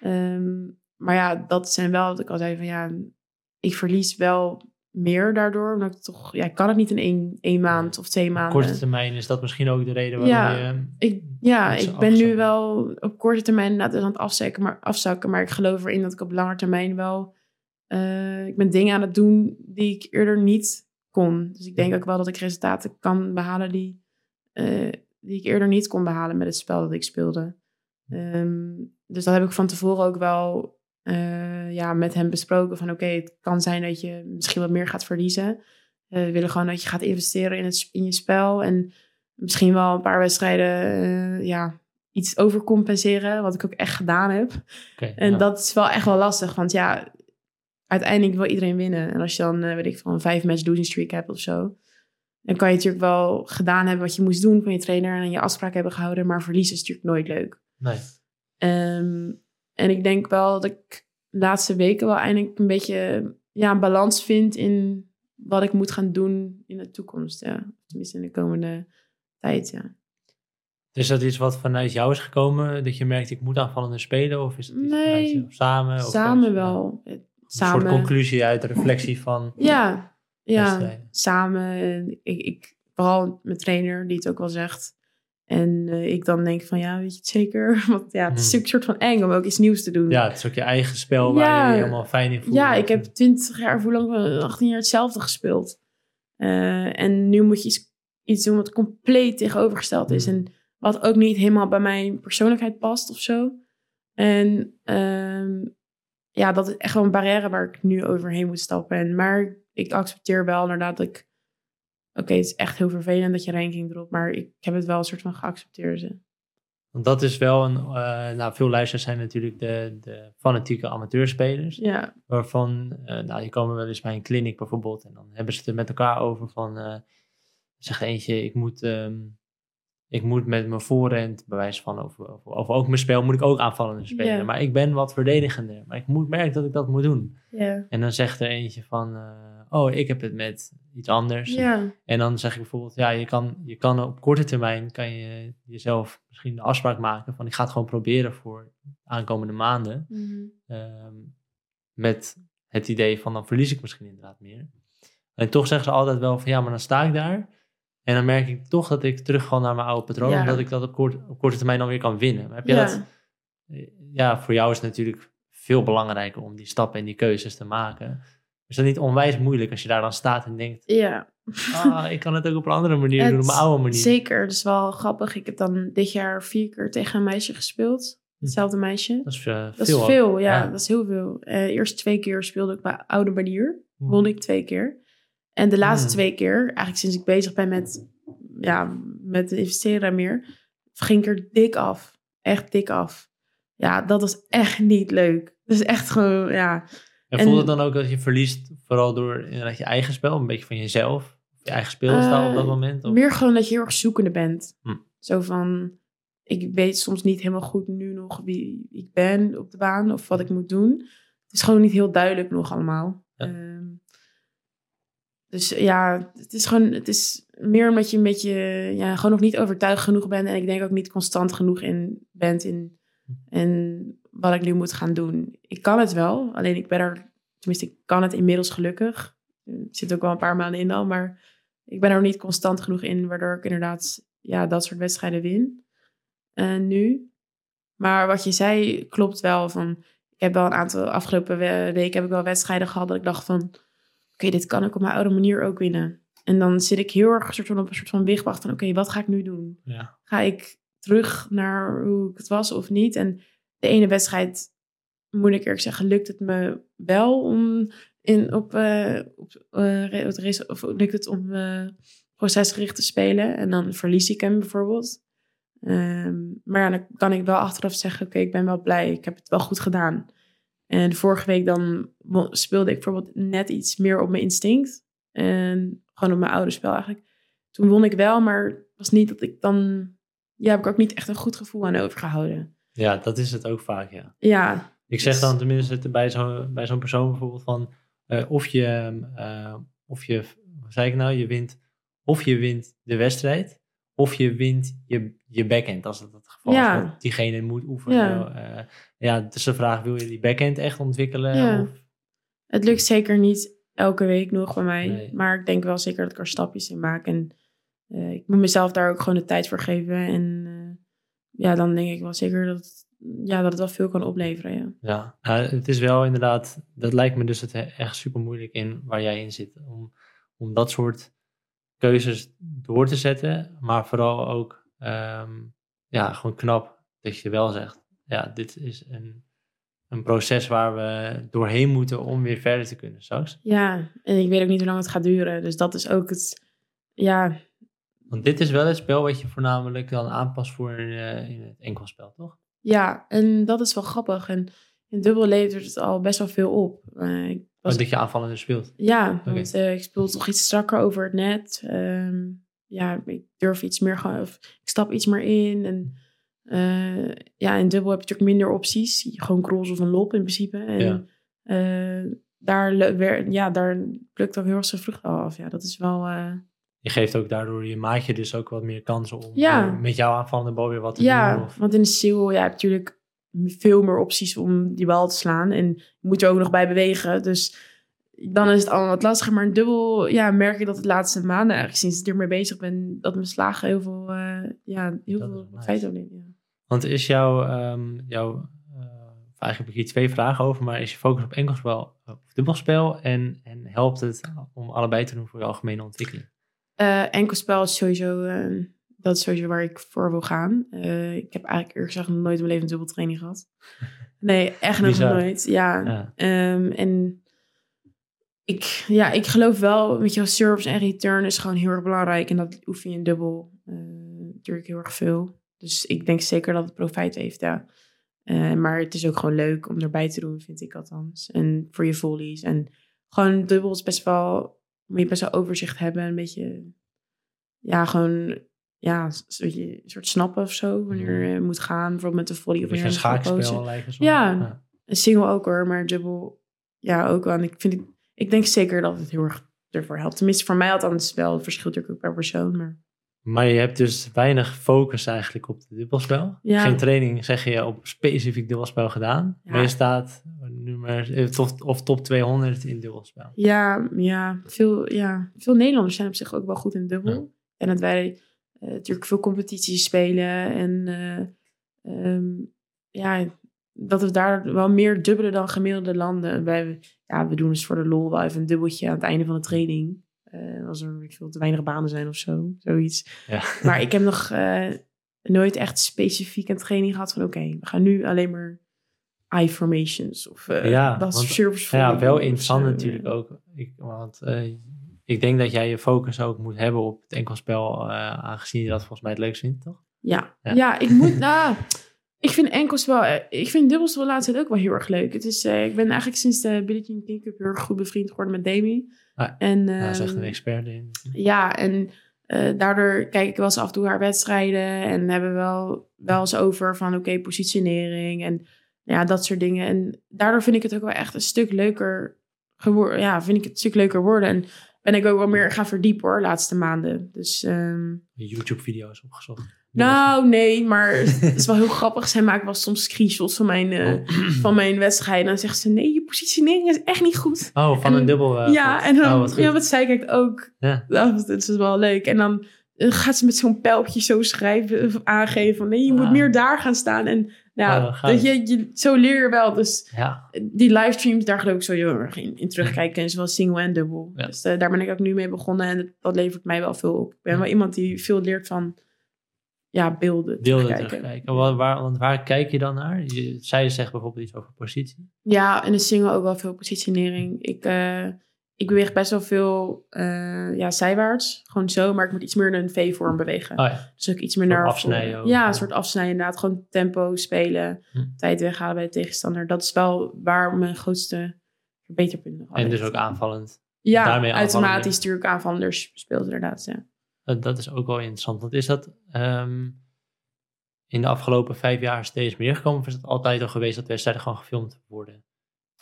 Ehm, maar ja, dat zijn wel wat ik al zei van ja, ik verlies wel meer daardoor. Omdat ik toch, ja, ik kan het niet in één, één maand of twee maanden. Op korte termijn is dat misschien ook de reden waarom Ja, je... Ik, ja, ik ben nu wel op korte termijn aan het afzakken maar, afzakken. Maar ik geloof erin dat ik op lange termijn wel... eh, ik ben dingen aan het doen die ik eerder niet kon. Dus ik denk ook wel dat ik resultaten kan behalen die, eh, die ik eerder niet kon behalen met het spel dat ik speelde. Ehm, dus dat heb ik van tevoren ook wel eh, ja, met hem besproken. Van oké, het kan zijn dat je misschien wat meer gaat verliezen. Eh, we willen gewoon dat je gaat investeren in, het, in je spel. En misschien wel een paar wedstrijden eh, ja, iets overcompenseren. Wat ik ook echt gedaan heb. En ja. dat is wel echt wel lastig. Want ja, uiteindelijk wil iedereen winnen. En als je dan, weet ik een vijf match losing streak hebt of zo. Dan kan je natuurlijk wel gedaan hebben wat je moest doen van je trainer. En je afspraak hebben gehouden. Maar verliezen is natuurlijk nooit leuk. Nee. Ehm, en ik denk wel dat ik de laatste weken wel eindelijk een beetje ja, een balans vind in wat ik moet gaan doen in de toekomst. Ja. Tenminste in de komende tijd, ja. Is dat iets wat vanuit jou is gekomen? Dat je merkt, ik moet aanvallender spelen? Of is het iets Nee. vanuit je- of samen? Of Samen wel. Eh, Een Samen. soort conclusie uit de reflectie van Ja, ja. samen. En Ik, ik, vooral mijn trainer, die het ook wel zegt. En eh, ik dan denk van, ja, weet je het zeker? Want ja, het is Hmm. natuurlijk een soort van eng om ook iets nieuws te doen. Ja, het is ook je eigen spel waar je je helemaal fijn in voelt. Ja, ik heb 20 jaar, hoe lang, eh, 18 jaar hetzelfde gespeeld. Eh, en nu moet je iets, iets doen wat compleet tegenovergesteld is. Mm. En wat ook niet helemaal bij mijn persoonlijkheid past of zo. En ehm, ja, dat is echt wel een barrière waar ik nu overheen moet stappen. En, maar ik accepteer wel inderdaad dat ik... Oké, het is echt heel vervelend dat je ranking erop, maar ik heb het wel een soort van geaccepteerd. Ze. Want dat is wel een... eh, nou, veel luisteraars zijn natuurlijk de, de fanatieke amateurspelers. Ja, Waarvan, eh, nou, die komen wel eens bij een clinic bijvoorbeeld. En dan hebben ze het er met elkaar over van... eh zegt eentje, ik moet, ehm, ik moet met mijn voorhand, bij wijze van, of, of, of ook mijn spel, moet ik ook aanvallender spelen. Ja. Maar ik ben wat verdedigender. Maar ik moet merken dat ik dat moet doen. ja, En dan zegt er eentje van, eh, oh, ik heb het met iets anders. ja. En dan zeg ik bijvoorbeeld, ja, je kan, je kan op korte termijn, kan je jezelf misschien de afspraak maken van, ik ga het gewoon proberen voor aankomende maanden. Mhm. Ehm, met het idee van, dan verlies ik misschien inderdaad meer. En toch zeggen ze altijd wel van, ja, maar dan sta ik daar. En dan merk ik toch dat ik terug ga naar mijn oude patroon, Ja. omdat ik dat op, kort, op korte termijn dan weer kan winnen. Maar heb je Ja. dat, ja, voor jou is het natuurlijk veel belangrijker om die stappen en die keuzes te maken. Is dat niet onwijs moeilijk als je daar dan staat en denkt, Ja, ah, ik kan het ook op een andere manier doen, op mijn oude manier. Zeker, dat is wel grappig. Ik heb dan dit jaar vier keer tegen een meisje gespeeld. Hetzelfde meisje. Dat is, eh, Dat veel. is veel, ja, Ja. Dat is heel veel. Eh eerst twee keer speelde ik bij oude manier. Hm. Won ik twee keer. En de laatste Hmm. twee keer, eigenlijk sinds ik bezig ben met, ja, met investeren en meer, ging ik er dik af. Echt dik af. Ja, dat was echt niet leuk. Dat is echt gewoon, ja. En En- voelt het dan ook dat je verliest, vooral door inderdaad je eigen spel, een beetje van jezelf, je eigen speelstijl op dat Eh, moment? Of? Meer gewoon dat je heel erg zoekende bent. Hm. Zo van, ik weet soms niet helemaal goed nu nog wie ik ben op de baan of wat ik moet doen. Het is gewoon niet heel duidelijk nog allemaal. Ja. Ehm, dus ja, het is gewoon, het is meer omdat je een beetje, ja, gewoon nog niet overtuigd genoeg bent. En ik denk ook niet constant genoeg in bent in, in wat ik nu moet gaan doen. Ik kan het wel, alleen ik ben er, tenminste ik kan het inmiddels gelukkig. Er zit ook wel een paar maanden in al, maar ik ben er niet constant genoeg in, waardoor ik inderdaad ja, dat soort wedstrijden win. eh, nu. Maar wat je zei klopt wel. Van, ik heb wel een aantal afgelopen we- weken heb ik wel wedstrijden gehad dat ik dacht van, oké, dit kan ik op mijn oude manier ook winnen. En dan zit ik heel erg soort van op een soort van wigwacht van, oké, wat ga ik nu doen? Ja. Ga ik terug naar hoe ik het was of niet? En de ene wedstrijd, moet ik eerlijk zeggen, lukt het me wel om in, op, eh, op eh, of lukt het om eh, procesgericht te spelen. En dan verlies ik hem bijvoorbeeld. Ehm, maar ja, dan kan ik wel achteraf zeggen, oké, ik ben wel blij. Ik heb het wel goed gedaan. En vorige week dan speelde ik bijvoorbeeld net iets meer op mijn instinct. En gewoon op mijn oude spel eigenlijk. Toen won ik wel, maar het was niet dat ik dan... Ja, heb ik ook niet echt een goed gevoel aan overgehouden. Ja, dat is het ook vaak, ja. Ja, Ik zeg Dus- dan tenminste bij zo'n bij zo'n persoon bijvoorbeeld van eh, of je, eh, of je, wat zei ik nou, je wint, of je wint de wedstrijd, of je wint je, je backhand, als dat het geval Ja. is. Want diegene moet oefenen. Ja. Ja. ja, is de vraag, wil je die backhand echt ontwikkelen? Ja. Of, het lukt zeker niet elke week nog bij mij. Nee. Maar ik denk wel zeker dat ik er stapjes in maak. En eh, ik moet mezelf daar ook gewoon de tijd voor geven. En eh, ja, dan denk ik wel zeker dat, het- ja, dat het wel veel kan opleveren. Ja. ja, Nou, het is wel inderdaad, dat lijkt me dus het he- echt super moeilijk in waar jij in zit. Om, om dat soort keuzes door te zetten, maar vooral ook, ehm, ja, gewoon knap dat je wel zegt, ja, dit is een, een proces waar we doorheen moeten om weer verder te kunnen straks. ja, en ik weet ook niet hoe lang het gaat duren. Dus dat is ook het, ja, Want dit is wel het spel wat je voornamelijk dan aanpast voor eh, in het enkelspel, toch? ja, en dat is wel grappig. En in dubbel levert het al best wel veel op. Eh, ik was Als dat je aanvallender speelt. Ja, want eh, ik speel toch iets strakker over het net. Ehm, ja, ik durf iets meer, of ik stap iets meer in. En ja, in dubbel heb je natuurlijk minder opties. Gewoon cross of een lob in principe. En Ja. daar, ja, daar plukt ook heel erg zijn vrucht af. Ja, dat is wel... Je geeft ook daardoor je maatje dus ook wat meer kansen om Ja. eh, met jouw aanvallende bal weer wat te ja, doen. Of, want in de single ja, heb je natuurlijk veel meer opties om die bal te slaan. En je moet er ook nog bij bewegen. Dus dan is het allemaal wat lastiger. Maar in dubbel ja, merk ik dat de laatste maanden eigenlijk sinds ik ermee bezig ben... dat mijn slagen heel veel, eh, ja, heel Dat veel nice. feit opnemen. Ja. Want is jouw, ehm jouw eh, eigenlijk heb ik hier twee vragen over, maar is je focus op enkelspel of dubbelspel en, en helpt het om allebei te doen voor je algemene ontwikkeling? Eh, enkelspel is sowieso... eh, dat is sowieso waar ik voor wil gaan. Eh, ik heb eigenlijk eerlijk gezegd nog nooit in mijn leven een dubbeltraining gehad. Nee, echt nog nooit. Ja, Ja. Ehm, en ik, ja, ik geloof wel, met jouw service en return is gewoon heel erg belangrijk. En dat oefen je in dubbel eh, natuurlijk heel erg veel. Dus ik denk zeker dat het profijt heeft, ja. Maar het is ook gewoon leuk om erbij te doen, vind ik althans. En voor je volleys. En gewoon dubbel is best wel, moet je best wel overzicht hebben. Een beetje, ja, gewoon, ja, een een soort snappen of zo. Wanneer je moet gaan, bijvoorbeeld met de volley. Een Of een gaan schaakspel lijken zo. Ja. Een single ook hoor, maar dubbel ja ook wel. En ik, vind, ik denk zeker dat het heel erg ervoor helpt. Tenminste, voor mij althans wel. Het verschilt natuurlijk ook per persoon. Maar Maar je hebt dus weinig focus eigenlijk op het dubbelspel. Ja. Geen training, zeg je, op specifiek dubbelspel gedaan. Ja. Maar je staat nummer, eh, of top 200 in dubbelspel. ja, ja, veel, ja, veel Nederlanders zijn op zich ook wel goed in dubbel. Ja. En dat wij eh, natuurlijk veel competities spelen. En eh, ehm, ja, dat we daar wel meer dubbelen dan gemiddelde landen. Wij, ja, we doen dus voor de lol wel even een dubbeltje aan het einde van de training. Eh, als er veel, te weinig banen zijn of zo, zoiets. Ja. Maar ik heb nog eh, nooit echt specifiek een training gehad van... oké, we gaan nu alleen maar eye formations of eh Ja, dat want- service Ja, wel interessant natuurlijk ook. Ik, want ik denk dat jij je focus ook moet hebben op het enkelspel, aangezien je dat volgens mij het leukst vindt, toch? Ja, Ja. ja. ik moet... nou, ik vind enkels wel... eh, Ik vind dubbels laatste tijd ook wel heel erg leuk. Het is, eh, ik ben eigenlijk sinds de Billie Jean King Cup heel erg goed bevriend geworden met Demi. Ah, en, dat is echt ehm, een expert in. Ja, en eh, daardoor kijk ik wel eens af en toe haar wedstrijden. En hebben we wel, wel eens over van oké, positionering en ja, dat soort dingen. En daardoor vind ik het ook wel echt een stuk leuker geworden. Ja, vind ik het een stuk leuker worden. En ben ik ook wel meer gaan verdiepen hoor, de laatste maanden. Dus ehm, YouTube-video's opgezocht. Nou, nee, maar het is wel heel grappig. Zij maakt wel soms screenshots van mijn, eh, Oh. van mijn wedstrijden. En dan zegt ze, nee, je positionering is echt niet goed. Oh, van En- een dubbel. eh, ja, en dan, Oh, wat ja, wat zij kijkt ook. Ja. Dat, dat is wel leuk. En dan eh, gaat ze met zo'n pijltje zo schrijven, of aangeven van nee, je moet Ah. meer daar gaan staan. En ja, Oh, dat je, je, zo leer je wel. Dus Ja, die livestreams, daar geloof ik sowieso heel erg in, in terugkijken. En zowel single en dubbel. Ja. Dus daar ben ik ook nu mee begonnen. En dat, dat levert mij wel veel op. Ik ben Ja. wel iemand die veel leert van ja, beelden. deelde terugkijken. terugkijken. Waar, waar, waar kijk je dan naar? Je, zij zegt bijvoorbeeld iets over positie. Ja, en de single ook wel veel positionering. Ik, eh, ik beweeg best wel veel eh, ja, zijwaarts. Gewoon zo, maar ik moet iets meer in een V-vorm bewegen. Oh ja. Dus ook iets meer naar afsnijden ook. Ja, een soort afsnijden inderdaad. Gewoon tempo spelen, Hm. tijd weghalen bij de tegenstander. Dat is wel waar mijn grootste verbeterpunten En dus ook aanvallend. Ja, daarmee automatisch natuurlijk aanvallers speelt inderdaad. Ja. Dat, dat is ook wel interessant. Want is dat... ehm, in de afgelopen vijf jaar steeds meer gekomen? Of is het altijd al geweest dat wedstrijden gewoon gefilmd worden?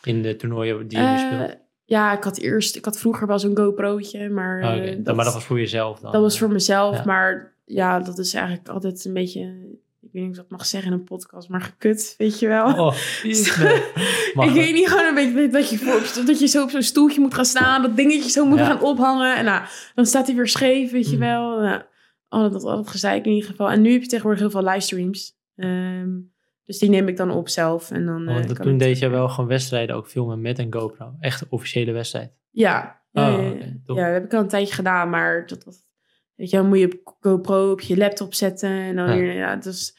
In de toernooien die je Eh, speelt? ja, ik had eerst, ik had vroeger wel zo'n GoPro'tje, maar, Oh, eh, oké. maar dat was voor jezelf dan? dat was eh? voor mezelf. ja. Maar ja, dat is eigenlijk altijd een beetje, ik weet niet of ik dat mag zeggen in een podcast, maar gekut, weet je wel. Oh. Mag ik weet niet, gewoon een beetje dat je, voor, dat je zo op zo'n stoeltje moet gaan staan, dat dingetje zo moet Ja. gaan ophangen. En nou, dan staat hij weer scheef, weet je Mm. wel. Nou, oh, dat, dat, dat gezeik in ieder geval. En nu heb je tegenwoordig heel veel livestreams. Ehm, dus die neem ik dan op zelf. En dan, eh, Want kan toen ik- deed je wel gewoon wedstrijden ook filmen met een GoPro. Echt een officiële wedstrijd. Ja, Oh, ja, dat heb ik al een tijdje gedaan, maar dat, dat, weet je, dan moet je op GoPro op je laptop zetten en dan Ja. weer, ja, het was,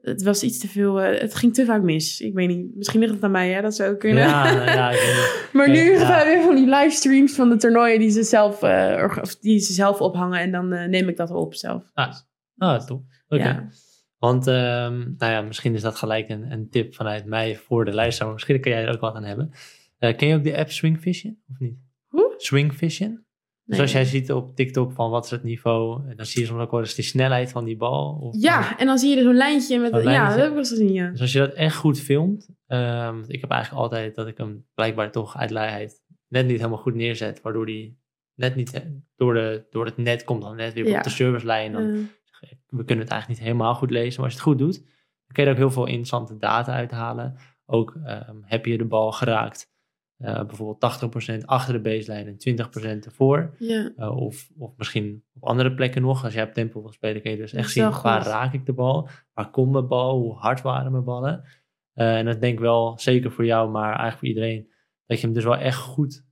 het was iets te veel, eh, het ging te vaak mis. Ik weet niet, misschien ligt het aan mij, hè, dat zou ook kunnen. Ja, ja, maar nu Ja. gaan we weer van die livestreams van de toernooien die ze zelf, eh, of die ze zelf ophangen en dan eh, neem ik dat op zelf. Ah, ah top. Oké. Want, ehm, nou ja, misschien is dat gelijk een, een tip vanuit mij voor de luisteraar. maar Misschien kan jij er ook wat aan hebben. Ken je ook de app Swing Vision, of niet? Hoe? Swing Vision? Dus Nee. als jij ziet op TikTok van wat is het niveau, en dan zie je soms ook wel eens die snelheid van die bal. Of, Ja, en dan zie je er zo'n lijntje met, ja, dat heb ik wel eens gezien, ja. Dus als je dat echt goed filmt, ehm, ik heb eigenlijk altijd dat ik hem blijkbaar toch uit luiheid net niet helemaal goed neerzet, waardoor die net niet eh, door, de, door het net komt dan net weer Ja. op de servicelijn. Dan, we kunnen het eigenlijk niet helemaal goed lezen, maar als je het goed doet, dan kun je er ook heel veel interessante data uithalen. Ook ehm, heb je de bal geraakt, eh, bijvoorbeeld 80% achter de baseline en 20% ervoor. ja. Uh, of, of misschien op andere plekken nog. Als jij op tempo wil spelen, kun je dus echt zien waar goed. raak ik de bal, waar komt mijn bal, hoe hard waren mijn ballen. Uh, en dat denk ik wel zeker voor jou, maar eigenlijk voor iedereen, dat je hem dus wel echt goed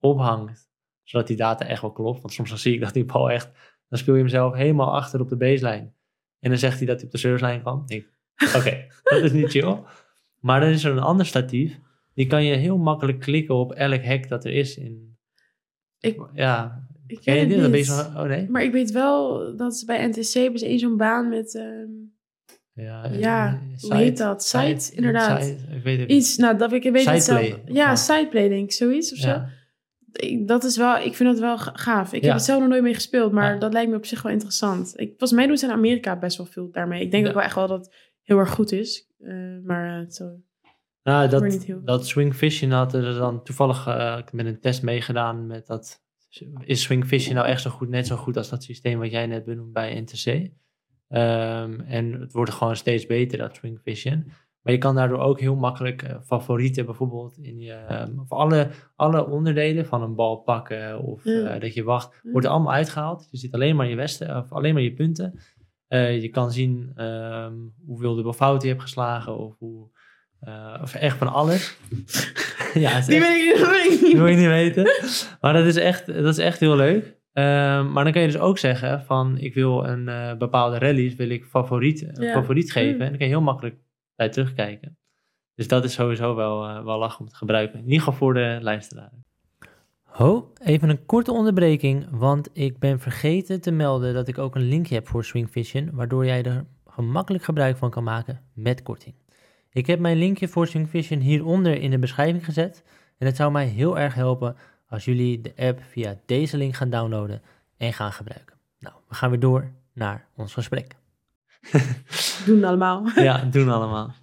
ophangt, zodat die data echt wel klopt. Want soms dan zie ik dat die bal echt, dan speel je hem zelf helemaal achter op de baseline. En dan zegt hij dat hij op de servicelijn kwam. oké, dat is niet chill. Maar dan is er een ander statief, die kan je heel makkelijk klikken op elk hek dat er is in... Ik- ja, Ik Ken je weet dit? het niet. zo, oh nee? Maar ik weet wel dat ze bij NTC hebben ze één zo'n baan met, ehm, Ja, ja, eh, hoe site- heet dat? Site, inderdaad. site, ik weet het. Iets, nou, dat ik weet het zelf. Ja, sideplay denk ik, zoiets of zo. Ik- Dat is wel, ik vind dat wel ga- gaaf. Ik Ja. heb het zelf nog nooit mee gespeeld, maar Ja. dat lijkt me op zich wel interessant. Ik, volgens mij doen ze in Amerika best wel veel daarmee. Ik denk ook wel echt wel dat het heel erg goed is. Eh, maar eh. Nou, dat, niet heel. dat Swing Fishing had er dan toevallig eh, ik heb met een test meegedaan met dat. Is Swing Fishing nou echt zo goed, net zo goed als dat systeem wat jij net benoemd bij NTC? Ehm, en het wordt gewoon steeds beter, dat Swing Fishing. Maar je kan daardoor ook heel makkelijk eh, favorieten bijvoorbeeld in je, ehm, of alle, alle onderdelen van een bal pakken of Ja. eh, dat je wacht, Ja. wordt er allemaal uitgehaald. Je ziet alleen maar je westen, of alleen maar je punten. Eh, je kan zien ehm, hoeveel dubbel fout je hebt geslagen of hoe, eh, of echt van alles. ja, Die echt- weet ik, ik niet. dat wil je niet weten. Maar dat is echt, dat is echt heel leuk. Ehm, maar dan kan je dus ook zeggen van ik wil een eh, bepaalde rallies wil ik favoriet, een Ja. favoriet geven. Mm. En dan kan je heel makkelijk bij terugkijken. Dus dat is sowieso wel, eh, wel lachen om te gebruiken. In ieder geval voor de luisteraar. Ho, even een korte onderbreking, want ik ben vergeten te melden dat ik ook een linkje heb voor Swing Vision, waardoor jij er gemakkelijk gebruik van kan maken met korting. Ik heb mijn linkje voor Swing Vision hieronder in de beschrijving gezet en het zou mij heel erg helpen als jullie de app via deze link gaan downloaden en gaan gebruiken. Nou, we gaan weer door naar ons gesprek. Doen allemaal. ja, doen allemaal.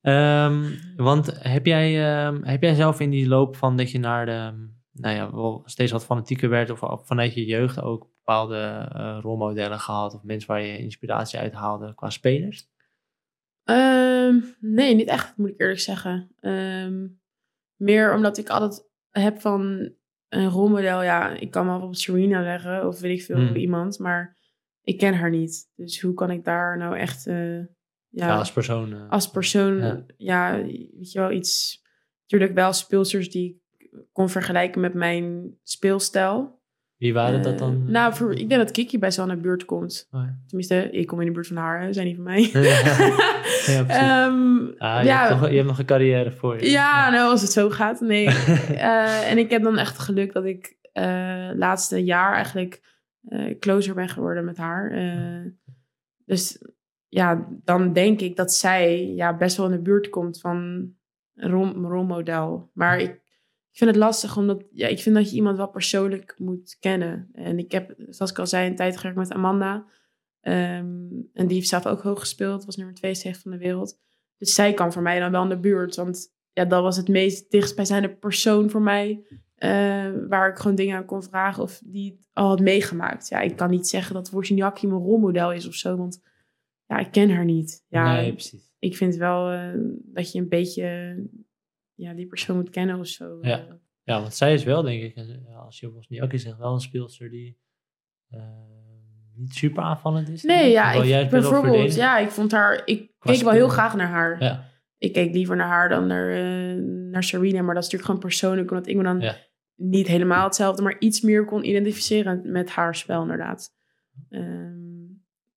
Ehm, want heb jij, ehm, heb jij zelf in die loop van dat je naar de, nou ja, wel steeds wat fanatieker werd of vanuit je jeugd ook bepaalde eh, rolmodellen gehad of mensen waar je inspiratie uit haalde qua spelers? Ehm, nee, niet echt, moet ik eerlijk zeggen. Ehm, meer omdat ik altijd heb van een rolmodel. Ja, ik kan wel bijvoorbeeld Serena leggen of weet ik veel Hmm. iemand, maar ik ken haar niet. Dus hoe kan ik daar nou echt, eh, ja, Ja, als persoon. eh, als persoon, Ja. ja. weet je wel, iets. Natuurlijk wel speelsters die ik kon vergelijken met mijn speelstijl. wie waren dat Eh, dan? nou, voor, ik denk dat Kiki best wel naar de buurt komt. Oh, ja. Tenminste, ik kom in de buurt van haar, zij niet van mij. Ja. Ehm, Ah, je, ja, hebt nog, je hebt nog een carrière voor je. ja, nou, als het zo gaat. Nee. Eh, en ik heb dan echt geluk dat ik eh laatste jaar eigenlijk eh, closer ben geworden met haar. Dus ja, dan denk ik dat zij ja, best wel in de buurt komt van een rolmodel. Maar ik, ik vind het lastig, omdat ja, ik vind dat je iemand wel persoonlijk moet kennen. En ik heb, zoals ik al zei, een tijd gewerkt met Amanda. Ehm, en die heeft zelf ook hoog gespeeld, was nummer 72 van de wereld. Dus zij kan voor mij dan wel in de buurt. Want ja, dat was het meest dichtstbijzijnde persoon voor mij. eh, waar ik gewoon dingen aan kon vragen of die het al had meegemaakt. Ja, ik kan niet zeggen dat Wozniacki mijn rolmodel is of zo. Want ja, ik ken haar niet. Ja, nee, precies. ik vind wel eh, dat je een beetje ja, die persoon moet kennen of zo. Ja. Eh, Ja, want zij is wel, denk ik, eh, als je Wozniacki zegt, wel een speelster die eh, niet super aanvallend is. Nee, ja, ik, bijvoorbeeld, ja, ik vond haar, ik keek wel heel graag naar haar. Ja, Ik keek liever naar haar dan naar, eh, naar Serena, maar dat is natuurlijk gewoon persoonlijk, omdat ik me dan Ja. niet helemaal hetzelfde, maar iets meer kon identificeren met haar spel, inderdaad. Ehm,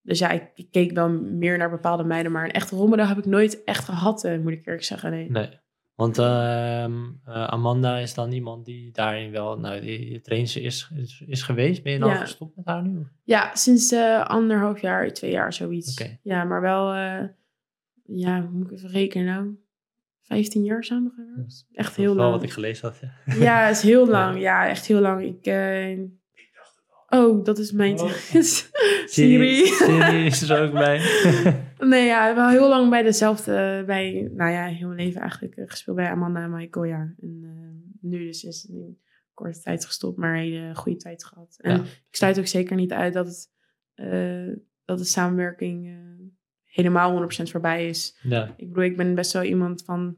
dus ja, ik, ik keek wel meer naar bepaalde meiden, maar een echte rolmodel heb ik nooit echt gehad, eh, moet ik eerlijk zeggen. Nee. nee. Want ehm, eh, Amanda is dan iemand die daarin wel, nou, die, trainster is, is, is geweest. Ben je dan Ja. gestopt met haar nu? Ja, sinds eh, anderhalf jaar, twee jaar zoiets. Ja, maar wel, eh, ja, hoe moet ik even rekenen nou? 15 jaar samengewerkt. Echt Dat heel is wel lang. wat ik gelezen had, ja. Ja, is heel lang. Ja, echt heel lang. Ik, Oh, dat is mijn... Oh. Siri. Siri is er ook bij. nee, ja, wel heel lang bij dezelfde... Bij, nou ja, heel mijn leven eigenlijk eh, gespeeld bij Amanda en Michael, ja. En eh, nu dus is het in korte tijd gestopt, maar een hele goede tijd gehad. En Ja. ik sluit ook zeker niet uit dat het... eh, dat de samenwerking eh, helemaal 100% voorbij is. ja, Ik bedoel, ik ben best wel iemand van...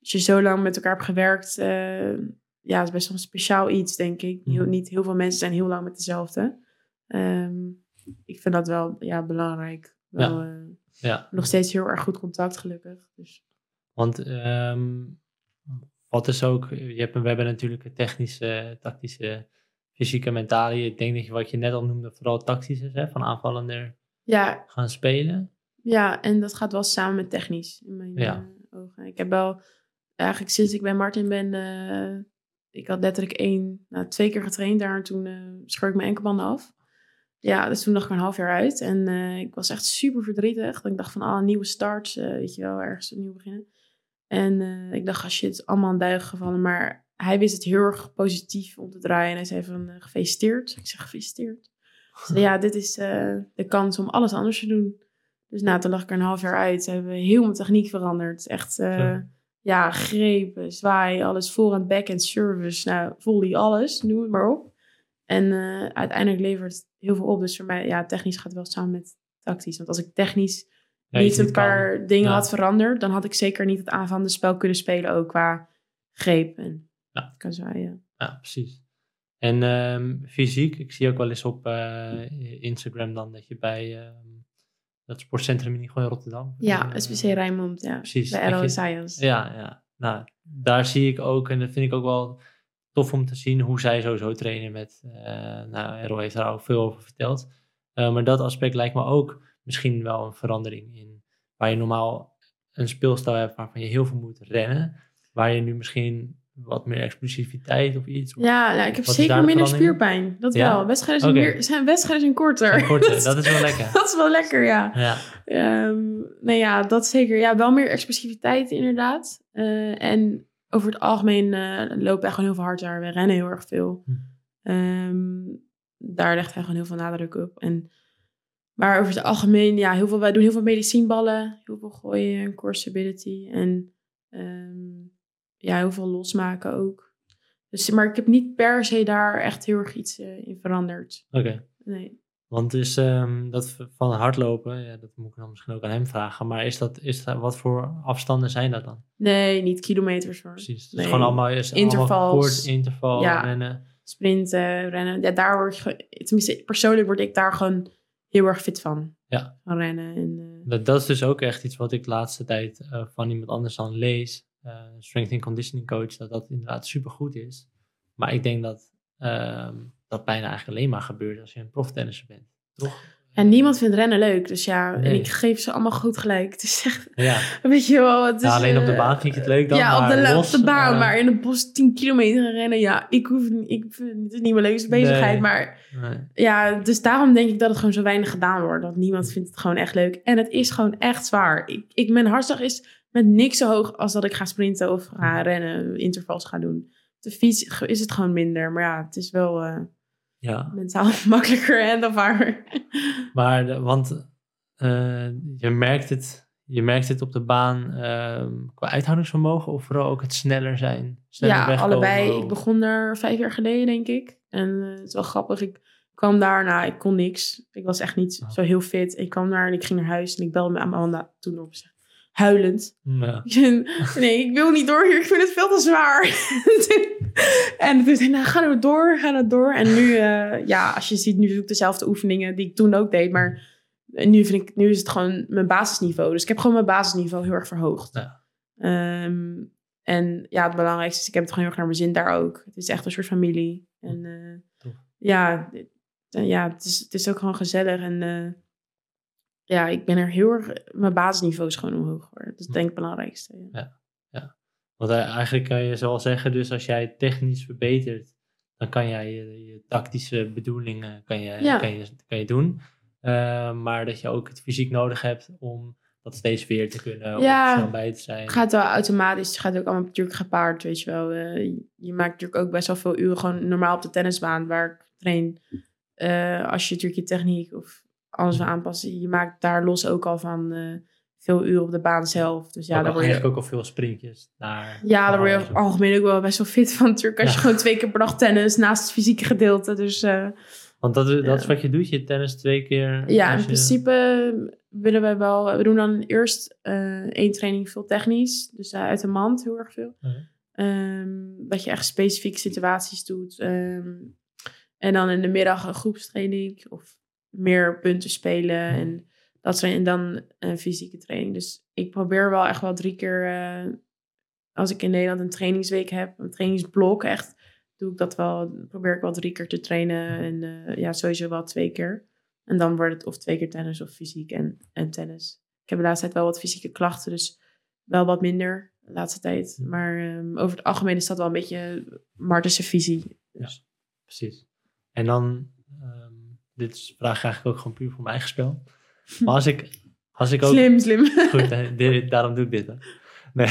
Als je zo lang met elkaar hebt gewerkt... ja, het is best wel een speciaal iets, denk ik. Heel, Mhm. niet heel veel mensen zijn heel lang met dezelfde. Ehm, ik vind dat wel ja, belangrijk. Wel, eh, ja. nog steeds heel erg goed contact, gelukkig. Dus, Want ehm, wat is ook, je hebt, we hebben natuurlijk het technische, tactische, fysieke, mentale. Ik denk dat je wat je net al noemde, vooral tactisch is, hè, van aanvallender ja, gaan spelen. ja, en dat gaat wel samen met technisch, in mijn Ja. eh, ogen. Ik heb wel, eigenlijk sinds ik bij Martin ben... eh, ik had letterlijk één, nou, twee keer getraind daar en toen eh scheur ik mijn enkelbanden af. Ja, dus toen lag ik er een half jaar uit. En eh, ik was echt super verdrietig. Dat ik dacht van, ah, nieuwe start, eh, weet je wel, ergens opnieuw beginnen. En ik dacht, ah shit, allemaal aan duigen gevallen. Maar hij wist het heel erg positief om te draaien. En hij zei van, gefeliciteerd. Ik zeg, gefeliciteerd. Zei, ja, dit is de kans om alles anders te doen. Dus nou, toen lag ik er een half jaar uit. Ze hebben heel mijn techniek veranderd. Echt. Ja, grepen, zwaai, alles voorhand, backhand, service. Nou, volley, alles, noem het maar op. En eh, uiteindelijk levert het heel veel op. Dus voor mij, ja, technisch gaat wel samen met tactisch. Want als ik technisch Ja, niet een kan. paar dingen Ja. had veranderd, dan had ik zeker niet het aanvallende spel kunnen spelen, ook qua greep en Ja. kan zwaaien. Ja, precies. En ehm, fysiek, ik zie ook wel eens op eh, Instagram dan dat je bij ehm, dat sportcentrum in gewoon in Rotterdam. Ja, eh, SPC Rijnmond, ja. precies, Bij je- Science. Ja, ja. Nou, daar zie ik ook, en dat vind ik ook wel tof om te zien hoe zij sowieso trainen met, eh nou, Errol heeft daar ook veel over verteld. Eh, maar dat aspect lijkt me ook misschien wel een verandering in, waar je normaal een speelstijl hebt waarvan je heel veel moet rennen, waar je nu misschien wat meer explosiviteit of iets. Ja, nou, ik heb Wat zeker de minder spierpijn. Dat Ja? wel. Wedstrijden zijn, meer, zijn, wedstrijden zijn korter. Zijn korter, dat is wel lekker. dat is wel lekker, ja. Ja, Ehm nee, ja, dat zeker. Ja, wel meer explosiviteit inderdaad. Eh, en over het algemeen eh lopen wij gewoon heel veel harder. We rennen heel erg veel. Hm. Ehm, daar legt hij gewoon heel veel nadruk op. En, maar over het algemeen, ja, heel veel, wij doen heel veel medicijnballen. Heel veel gooien en core stability. En ehm, ja, heel veel losmaken ook. Dus, maar ik heb niet per se daar echt heel erg iets eh, in veranderd. oké. Nee. Want is ehm, dat van hardlopen, ja, dat moet ik dan misschien ook aan hem vragen, maar is dat, is dat, wat voor afstanden zijn dat dan? Nee, niet kilometers hoor. Precies. Het is Nee. gewoon allemaal is Intervals. Allemaal kort interval Ja. rennen. sprinten, rennen. Ja, daar word je, tenminste persoonlijk word ik daar gewoon heel erg fit van. Ja. Van rennen. En, eh, Dat, dat is dus ook echt iets wat ik de laatste tijd eh, van iemand anders dan lees. Eh, strength and conditioning coach, dat dat inderdaad supergoed is. Maar ik denk dat ehm, dat bijna eigenlijk alleen maar gebeurt als je een proftennisser bent. Toch? en niemand vindt rennen leuk. Dus ja, en ik geef ze allemaal goed gelijk. Het is echt, Ja, weet je wel. Het is, Ja, alleen op de eh, baan vind je het leuk dan, Ja, op de, la- los, op de baan. eh, maar in het bos 10 kilometer rennen. Ja, ik hoef ik vind het niet mijn leukste bezigheid. Nee. Maar nee. ja, dus daarom denk ik dat het gewoon zo weinig gedaan wordt. Want niemand vindt het gewoon echt leuk. En het is gewoon echt zwaar. Ik, ik, mijn hartslag is met niks zo hoog als dat ik ga sprinten of ga rennen, intervals ga doen. Op de fiets is het gewoon minder. Maar ja, het is wel... eh, Ja, mentaal makkelijker handlebaar. maar de- want eh, je, merkt het, je merkt het op de baan ehm, qua uithoudingsvermogen of vooral ook het sneller zijn? Sneller ja, wegkomen? allebei. Ik begon daar vijf jaar geleden, denk ik. En eh, het is wel grappig. Ik kwam daar, nou, ik kon niks. Ik was echt niet Oh. zo heel fit. Ik kwam daar en ik ging naar huis en ik belde met Amanda toen op. Huilend. Ja. Nee, ik wil niet door hier. Ik vind het veel te zwaar. en toen zei nou, ga nou door, ga nou door. En nu, eh, ja, als je ziet, nu doe ik dezelfde oefeningen die ik toen ook deed. Maar nu, vind ik, nu is het gewoon mijn basisniveau. Dus ik heb gewoon mijn basisniveau heel erg verhoogd. Ja. Ehm, en ja, het belangrijkste is, ik heb het gewoon heel erg naar mijn zin daar ook. Het is echt een soort familie. En eh, ja, eh, ja het, is, het is ook gewoon gezellig. En ja, ik ben er heel erg... Mijn basisniveau is gewoon omhoog. Hoor. Dat is denk ik het belangrijkste. Ja. Want eh, eigenlijk kan je zo al zeggen, dus als jij technisch verbetert, dan kan jij je, je tactische bedoelingen kan je, Ja. kan je, kan je doen. Eh, maar dat je ook het fysiek nodig hebt om dat steeds weer te kunnen Ja. snel bij te zijn. Het gaat wel automatisch. Het gaat ook allemaal natuurlijk gepaard, weet je wel. Eh, je maakt natuurlijk ook best wel veel uren gewoon normaal op de tennisbaan waar ik train. Als je natuurlijk je techniek of alles wil aanpassen. Je maakt daar los ook al van eh, veel uren op de baan zelf. Dus ja, Ook daar word je, eigenlijk ook al veel sprintjes naar. ja, daar word je algemeen ook wel best wel fit van natuurlijk. Als je gewoon twee keer per dag tennis naast het fysieke gedeelte. Dus eh, Want dat, is- dat is wat je doet, je tennis twee keer. Ja, in je- principe willen wij wel. We doen dan eerst eh, één training veel technisch, dus uit de mand heel erg veel. Mhm. Ehm, dat je echt specifieke situaties doet. Ehm, en dan in de middag een groepstraining of meer punten spelen Mhm. en dat soort en dan een fysieke training. Dus ik probeer wel echt wel drie keer, eh, als ik in Nederland een trainingsweek heb, een trainingsblok echt, doe ik dat wel, probeer ik wel drie keer te trainen en eh, ja, sowieso wel twee keer. En dan wordt het of twee keer tennis of fysiek en, en tennis. Ik heb de laatste tijd wel wat fysieke klachten, dus wel wat minder de laatste tijd. Mhm. Maar ehm, over het algemeen is dat wel een beetje Martense visie. Dus, Precies. En dan, dit is vraag eigenlijk ook gewoon puur voor mijn eigen spel. Maar als ik, als ik ook. Slim, slim. Goed, dit- daarom doe ik dit. Hè. Nee,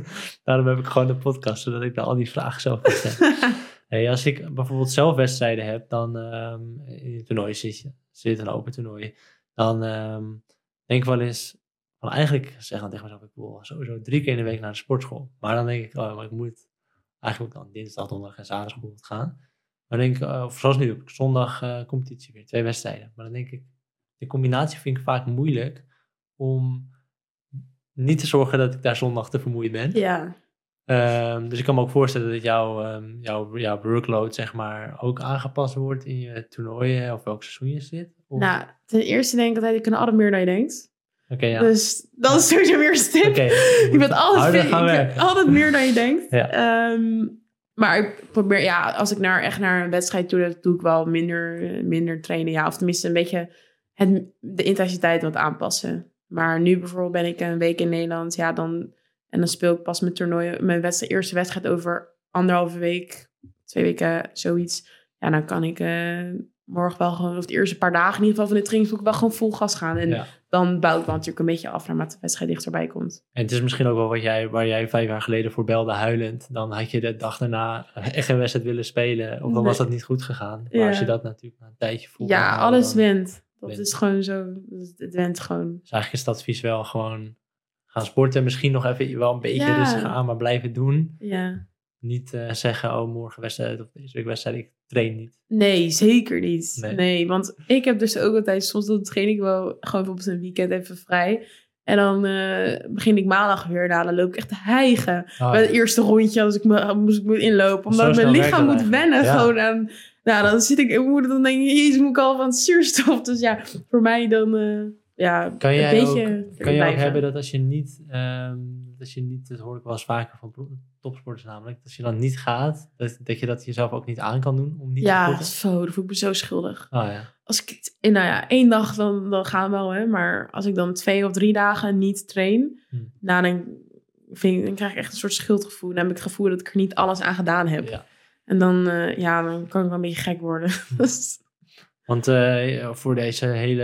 daarom heb ik gewoon een podcast, zodat ik daar al die vragen zelf kan stellen. Hey, als ik bijvoorbeeld zelf wedstrijden heb, dan ehm, in een toernooi zit je, zit een open toernooi, dan ehm, denk ik wel eens, van eigenlijk zeg dan tegen mezelf, ik wil sowieso drie keer in de week naar de sportschool. Maar dan denk ik, oh, maar ik moet eigenlijk dan dinsdag, donderdag en zaterdag bijvoorbeeld gaan. Dan denk ik, eh, of zoals nu, ik zondag eh, competitie weer, twee wedstrijden. Maar dan denk ik, de combinatie vind ik vaak moeilijk om niet te zorgen dat ik daar zondag te vermoeid ben. ja, Ehm, dus ik kan me ook voorstellen dat jouw, ehm, jouw, jouw workload zeg maar ook aangepast wordt in je toernooien of welk seizoen je zit. Of- nou, ten eerste denk ik altijd, je kan altijd meer dan je denkt. Oké, ja. Dus dat is sowieso weer een tip. Oké, je bent altijd, je altijd meer dan je denkt. Ja. Ehm, maar ik probeer, ja, als ik naar, echt naar een wedstrijd toe, dan doe ik wel minder, minder trainen. Ja, of tenminste een beetje het, de intensiteit wat aanpassen. Maar nu bijvoorbeeld ben ik een week in Nederland. Ja, dan, en dan speel ik pas mijn toernooi, mijn wedstrijd, eerste wedstrijd over anderhalve week, twee weken, zoiets. Ja, dan kan ik eh, morgen wel gewoon, of de eerste paar dagen in ieder geval van de trainingsboek, wel gewoon vol gas gaan. En. Dan bouw ik wel natuurlijk een beetje af naarmate de wedstrijd dichterbij komt. En het is misschien ook wel wat jij, waar jij vijf jaar geleden voor belde huilend. Dan had je de dag daarna echt geen wedstrijd willen spelen. Of dan Nee. was dat niet goed gegaan. Maar Ja. als je dat natuurlijk na een tijdje voelt. Ja, alles wint. Dat wint. is gewoon zo. Het wint gewoon. Dus eigenlijk is het advies wel gewoon gaan sporten. Misschien nog even wel een beetje Ja. rustig aan, maar blijven doen. Ja. Niet eh, zeggen, oh morgen wedstrijd of deze week wedstrijd, ik train niet. Nee, zeker niet. Nee. Nee. want ik heb dus ook altijd, soms dan train ik wel gewoon bijvoorbeeld een weekend even vrij. En dan eh, begin ik maandag weer, nou, dan loop ik echt te hijgen. Oh, Bij het eerste rondje als ik me, moest ik me inlopen. Omdat mijn lichaam dat moet eigenlijk. wennen Ja. gewoon aan... Nou, dan zit ik, ik moet dan denk ik, jezus, moet ik al van het zuurstof. Dus ja, voor mij dan, eh, ja, Kan jij een beetje ook, kan je ook hebben dat als je niet, ehm, dat je niet, dat hoor ik wel eens vaker van topsporters namelijk, dat je dan niet gaat, dat, dat je dat jezelf ook niet aan kan doen om niet te Ja, zo, dan voel ik me zo schuldig. Oh ja. als ik, het- nou ja, één dag dan, dan gaan we wel, hè. Maar als ik dan twee of drie dagen niet train, Hmm. nou, dan, vind ik, dan krijg ik echt een soort schuldgevoel. Dan heb ik het gevoel dat ik er niet alles aan gedaan heb. ja. En dan, eh, ja, dan kan ik wel een beetje gek worden. Dus, Want eh, voor deze hele,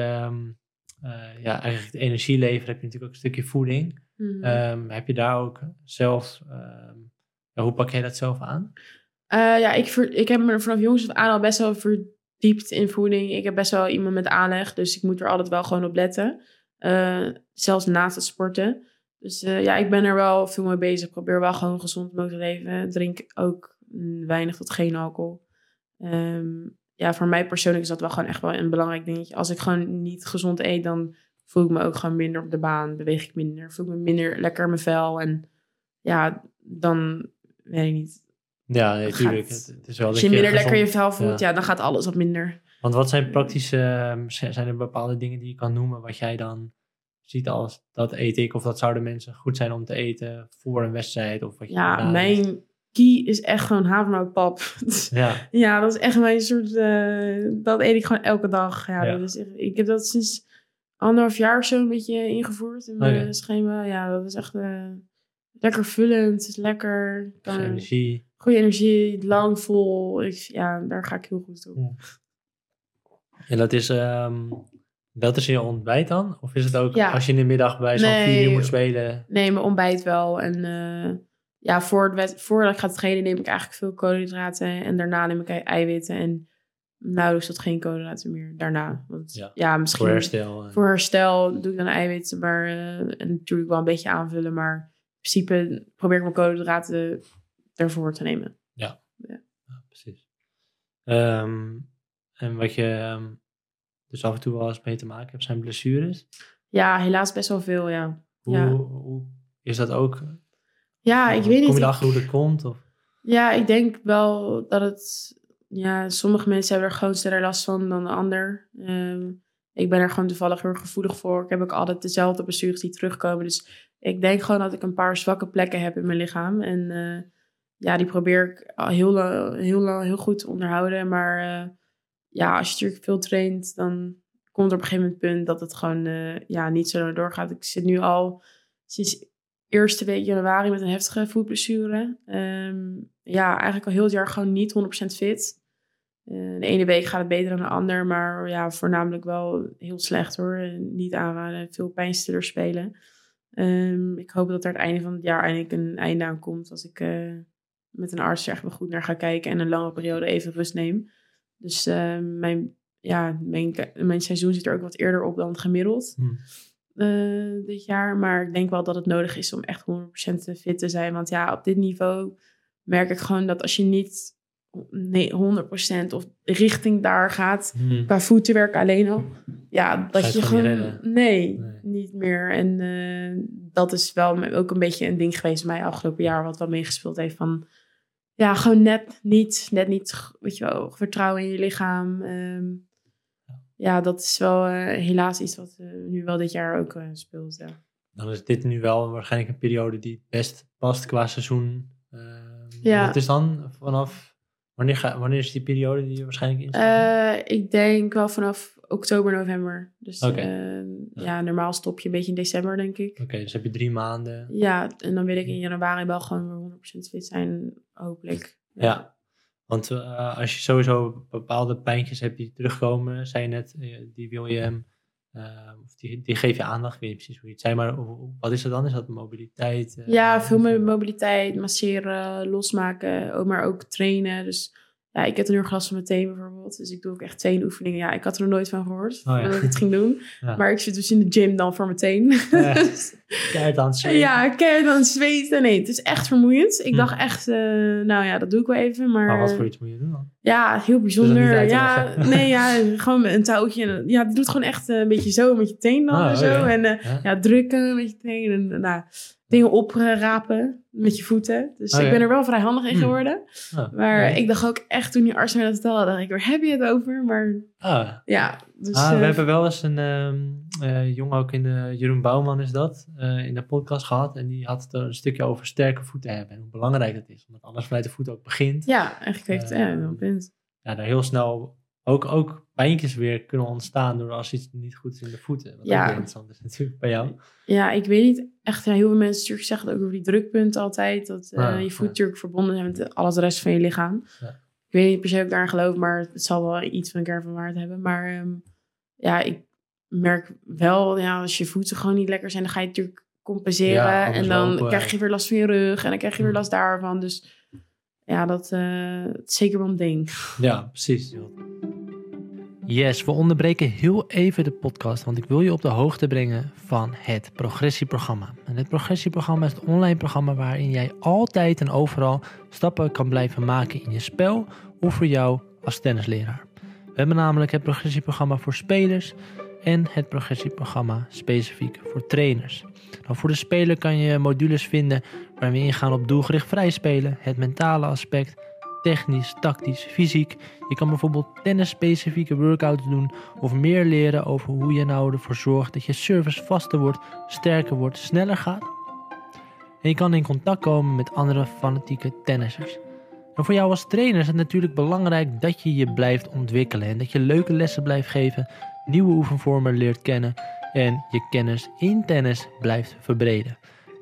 eh, ja, eigenlijk het energielever heb je natuurlijk ook een stukje voeding. Hmm. Ehm, heb je daar ook zelf, ehm, hoe pak jij dat zelf aan? Eh, ja, ik, ver, ik heb me vanaf jongs af aan al best wel verdiept in voeding. Ik heb best wel iemand met aanleg, dus ik moet er altijd wel gewoon op letten. Eh, zelfs naast het sporten. Dus eh, ja, ik ben er wel veel mee bezig. Ik probeer wel gewoon gezond mogelijk te leven. Drink ook weinig tot geen alcohol. Ehm, ja, voor mij persoonlijk is dat wel gewoon echt wel een belangrijk dingetje. Als ik gewoon niet gezond eet, dan voel ik me ook gewoon minder op de baan. Beweeg ik minder. Voel ik me minder lekker in mijn vel. En ja, dan weet ik niet. Ja, nee, gaat- tuurlijk. Het, het is wel Als je minder lekker je vel voelt, ja. ja. dan gaat alles wat minder. Want wat zijn praktische, ehm, zijn er bepaalde dingen die je kan noemen wat jij dan ziet als dat eet ik of dat zouden mensen goed zijn om te eten voor een wedstrijd of wat je Ja, mijn key is echt gewoon havermoutpap. eet? Ja, ja, dat is echt mijn soort... eh, dat eet ik gewoon elke dag. Ja, Ja. Dat is echt, ik heb dat sinds anderhalf jaar zo een beetje ingevoerd in mijn Oké. schema. Ja, dat is echt eh, lekker vullend. Het is lekker. Kan, energie. goede energie, lang vol. Ik, ja, daar ga ik heel goed op. Ja. En dat is, ehm, dat is je ontbijt dan? Of is het ook Ja. als je in de middag bij zo'n Nee. uur moet spelen? Nee, mijn ontbijt wel. En eh, ja, voor het voordat ik ga trainen neem ik eigenlijk veel koolhydraten. En daarna neem ik eiwitten. En nauwelijks tot geen koolhydraten meer daarna. Want Ja. ja, misschien Voor herstel. en- voor herstel doe ik dan eiwitten. Maar eh, en natuurlijk wel een beetje aanvullen. Maar in principe probeer ik mijn koolhydraten ervoor te nemen. Ja, precies. Ehm, en wat je ehm, dus af en toe wel eens mee te maken hebt, zijn blessures. Ja, helaas best wel veel, ja. Hoe, Ja. hoe is dat ook? Ja, ik weet niet. Kom je erachter hoe dat komt? Of? Ja, ik denk wel dat het. Ja, sommige mensen hebben er gewoon sneller last van dan de ander. Ehm, ik ben er gewoon toevallig heel gevoelig voor. Ik heb ook altijd dezelfde blessures die terugkomen. Dus ik denk gewoon dat ik een paar zwakke plekken heb in mijn lichaam. En eh, ja, die probeer ik heel, heel, lang heel goed te onderhouden. Maar eh, ja, als je natuurlijk veel traint, dan komt er op een gegeven moment punt dat het gewoon eh, ja, niet zo doorgaat. Ik zit nu al sinds eerste week januari met een heftige voetblessure. Ehm, ja, eigenlijk al heel het jaar gewoon niet 100% fit. Eh, de ene week gaat het beter dan de ander, maar ja, voornamelijk wel heel slecht hoor. Niet aanraden, veel pijnstillers spelen. Ehm, ik hoop dat er het einde van het jaar eindelijk een einde aan komt. Als ik eh, met een arts er echt goed naar ga kijken en een lange periode even rust neem. Dus eh, mijn, ja, mijn, mijn seizoen zit er ook wat eerder op dan gemiddeld Hm. Eh, dit jaar. Maar ik denk wel dat het nodig is om echt 100% fit te zijn. Want ja, op dit niveau merk ik gewoon dat als je niet nee, 100% of richting daar gaat, Hm. qua voetenwerk alleen al, ja, dat je gewoon nee, Nee. niet meer. En eh, dat is wel ook een beetje een ding geweest bij mij afgelopen jaar, wat wel meegespeeld heeft van... Ja, gewoon net niet, net niet, weet je wel, vertrouwen in je lichaam. Ehm, ja, dat is wel eh, helaas iets wat eh, nu wel dit jaar ook eh, speelt. Ja. Dan is dit nu wel waarschijnlijk een periode die het best past qua seizoen. Ehm, Ja. Wat is dan vanaf... Wanneer, ga, wanneer is die periode die je waarschijnlijk in ik denk wel vanaf oktober, november. Dus Oké. eh, ja. normaal stop je een beetje in december, denk ik. Oké, dus heb je drie maanden. Ja, en dan wil ik in januari wel gewoon weer 100% fit zijn, hopelijk. Ja. Want eh, als je sowieso bepaalde pijntjes hebt die terugkomen, zei je net, eh, die wil je hem, eh, of die, die geef je aandacht, ik weet niet precies hoe je het zei, maar wat is dat dan? Is dat mobiliteit? Ja, veel meer mobiliteit, masseren, losmaken, maar ook trainen. Dus ja, ik heb er nu erg last van mijn bijvoorbeeld. Dus ik doe ook echt teenoefeningen. Ja, ik had er nog nooit van gehoord Oh ja. voordat ik het ging doen. Ja. Maar ik zit dus in de gym dan voor mijn teen. Ja. Dus- Keihard aan het zweten. Ja, ik ken dan zweten. Nee, het is echt vermoeiend. Ik Hm. dacht echt, eh, nou ja, dat doe ik wel even. Maar, Maar wat voor iets moet je doen dan? ja, heel niet bijzonder. Ja, nee, ja, gewoon een touwtje. Ja, het doet gewoon echt eh, een beetje zo met je teen dan Ah, en zo. oké. En eh, Ja. drukken met je teen. En nou, dingen oprapen met je voeten. Dus Oh, ik ja. ben er wel vrij handig in Hm. geworden. Ah, Maar ja. ik dacht ook echt toen die arts me dat vertelde, dacht ik, waar heb je het over? Maar Ah, ja, dus... ah, eh, we hebben wel eens een ehm, eh, jongen, ook in de, Jeroen Bouwman is dat, eh, in de podcast gehad. En die had het er een stukje over sterke voeten hebben en hoe belangrijk dat is. Omdat alles vanuit de voet ook begint. Ja, eigenlijk heeft Eh, ja, een punt. ja, daar heel snel ook, ook pijntjes weer kunnen ontstaan door als iets niet goed is in de voeten. Wat Ja. ook weer interessant is natuurlijk bij jou. Ja, ik weet niet echt. Heel veel mensen natuurlijk zeggen het ook over die drukpunten altijd. Dat eh, Ja, je voet ja. natuurlijk verbonden zijn met alles de rest van je lichaam. Ja. Ik weet niet per se of ik daarin geloof, maar het zal wel iets van een keer van waarheid hebben. Maar ehm, ja, ik merk wel, ja, als je voeten gewoon niet lekker zijn, dan ga je natuurlijk compenseren. En dan lopen. krijg je weer last van je rug en dan krijg je weer Mm. last daarvan. Dus ja, dat eh, is zeker wel een ding. Ja, precies. Yes, we onderbreken heel even de podcast, want ik wil je op de hoogte brengen van het progressieprogramma. En het progressieprogramma is het online programma waarin jij altijd en overal stappen kan blijven maken in je spel of voor jou als tennisleraar. We hebben namelijk het progressieprogramma voor spelers en het progressieprogramma specifiek voor trainers. Nou, voor de speler kan je modules vinden waarin we ingaan op doelgericht vrijspelen, het mentale aspect, technisch, tactisch, fysiek. Je kan bijvoorbeeld tennis-specifieke workouts doen of meer leren over hoe je nou ervoor zorgt dat je service vaster wordt, sterker wordt, sneller gaat. En je kan in contact komen met andere fanatieke tennissers. En voor jou als trainer is het natuurlijk belangrijk dat je je blijft ontwikkelen en dat je leuke lessen blijft geven, nieuwe oefenvormen leert kennen en je kennis in tennis blijft verbreden.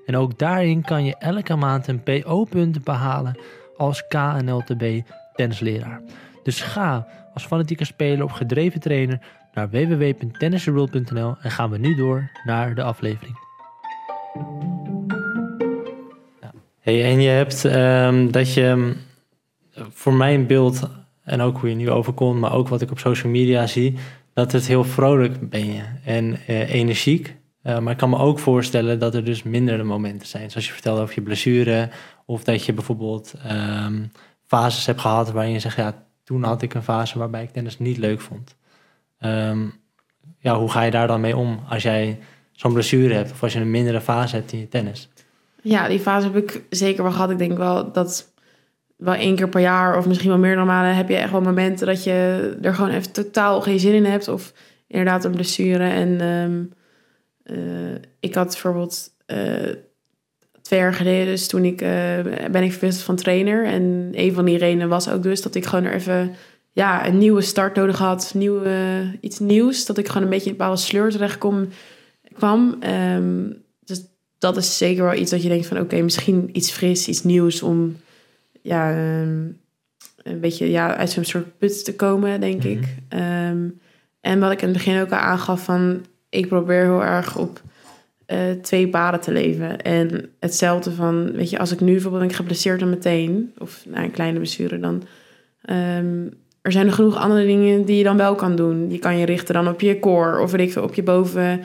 En ook daarin kan je elke maand een PO-punt behalen als KNLTB tennisleraar. Dus ga als fanatieke speler of gedreven trainer naar www.tennisworld.nl en gaan we nu door naar de aflevering. Hey, en je hebt um, dat je voor mijn beeld en ook hoe je nu overkomt, maar ook wat ik op social media zie, dat het heel vrolijk ben je en uh, energiek. Uh, maar ik kan me ook voorstellen dat er dus mindere momenten zijn. Zoals je vertelde over je blessure. Of dat je bijvoorbeeld um, fases hebt gehad waarin je zegt... ja, toen had ik een fase waarbij ik tennis niet leuk vond. Um, ja, hoe ga je daar dan mee om als jij zo'n blessure hebt... of als je een mindere fase hebt in je tennis? Ja, die fase heb ik zeker wel gehad. Ik denk wel dat wel één keer per jaar of misschien wel meer normale... heb je echt wel momenten dat je er gewoon even totaal geen zin in hebt... of inderdaad een blessure en... Um, uh, ik had bijvoorbeeld uh, twee jaar geleden, dus toen ik, uh, ben ik verwisseld van trainer. En een van die redenen was ook dus dat ik gewoon er even ja, een nieuwe start nodig had. Nieuwe, iets nieuws, dat ik gewoon een beetje in een bepaalde sleur terecht kom, kwam. Um, dus dat is zeker wel iets dat je denkt van oké, okay, misschien iets fris, iets nieuws om ja, um, een beetje ja, uit zo'n soort put te komen, denk mm -hmm. ik. Um, en wat ik in het begin ook al aangaf van ik probeer heel erg op uh, twee paden te leven. En hetzelfde van, weet je, als ik nu bijvoorbeeld ben ik geblesseerd dan meteen, of na een kleine blessure, dan. Um, er zijn er genoeg andere dingen die je dan wel kan doen. Je kan je richten dan op je core of veel, op je boven,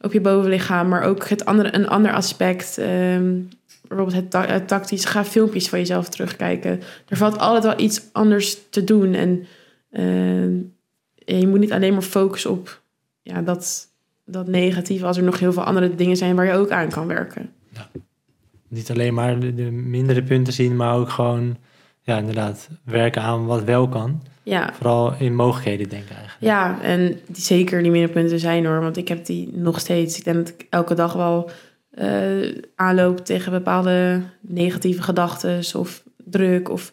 op je bovenlichaam, maar ook het andere, een ander aspect. Um, bijvoorbeeld het, ta het tactisch. Ga filmpjes van jezelf terugkijken. Er valt altijd wel iets anders te doen. En uh, je moet niet alleen maar focussen op ja, dat, dat negatieve als er nog heel veel andere dingen zijn waar je ook aan kan werken. Ja. Niet alleen maar de, de, mindere punten zien, maar ook gewoon, ja, inderdaad, werken aan wat wel kan. Ja. Vooral in mogelijkheden denken eigenlijk. Ja, en die, zeker die mindere punten zijn hoor, want ik heb die nog steeds. Ik denk dat ik elke dag wel uh, aanloop tegen bepaalde negatieve gedachten of druk of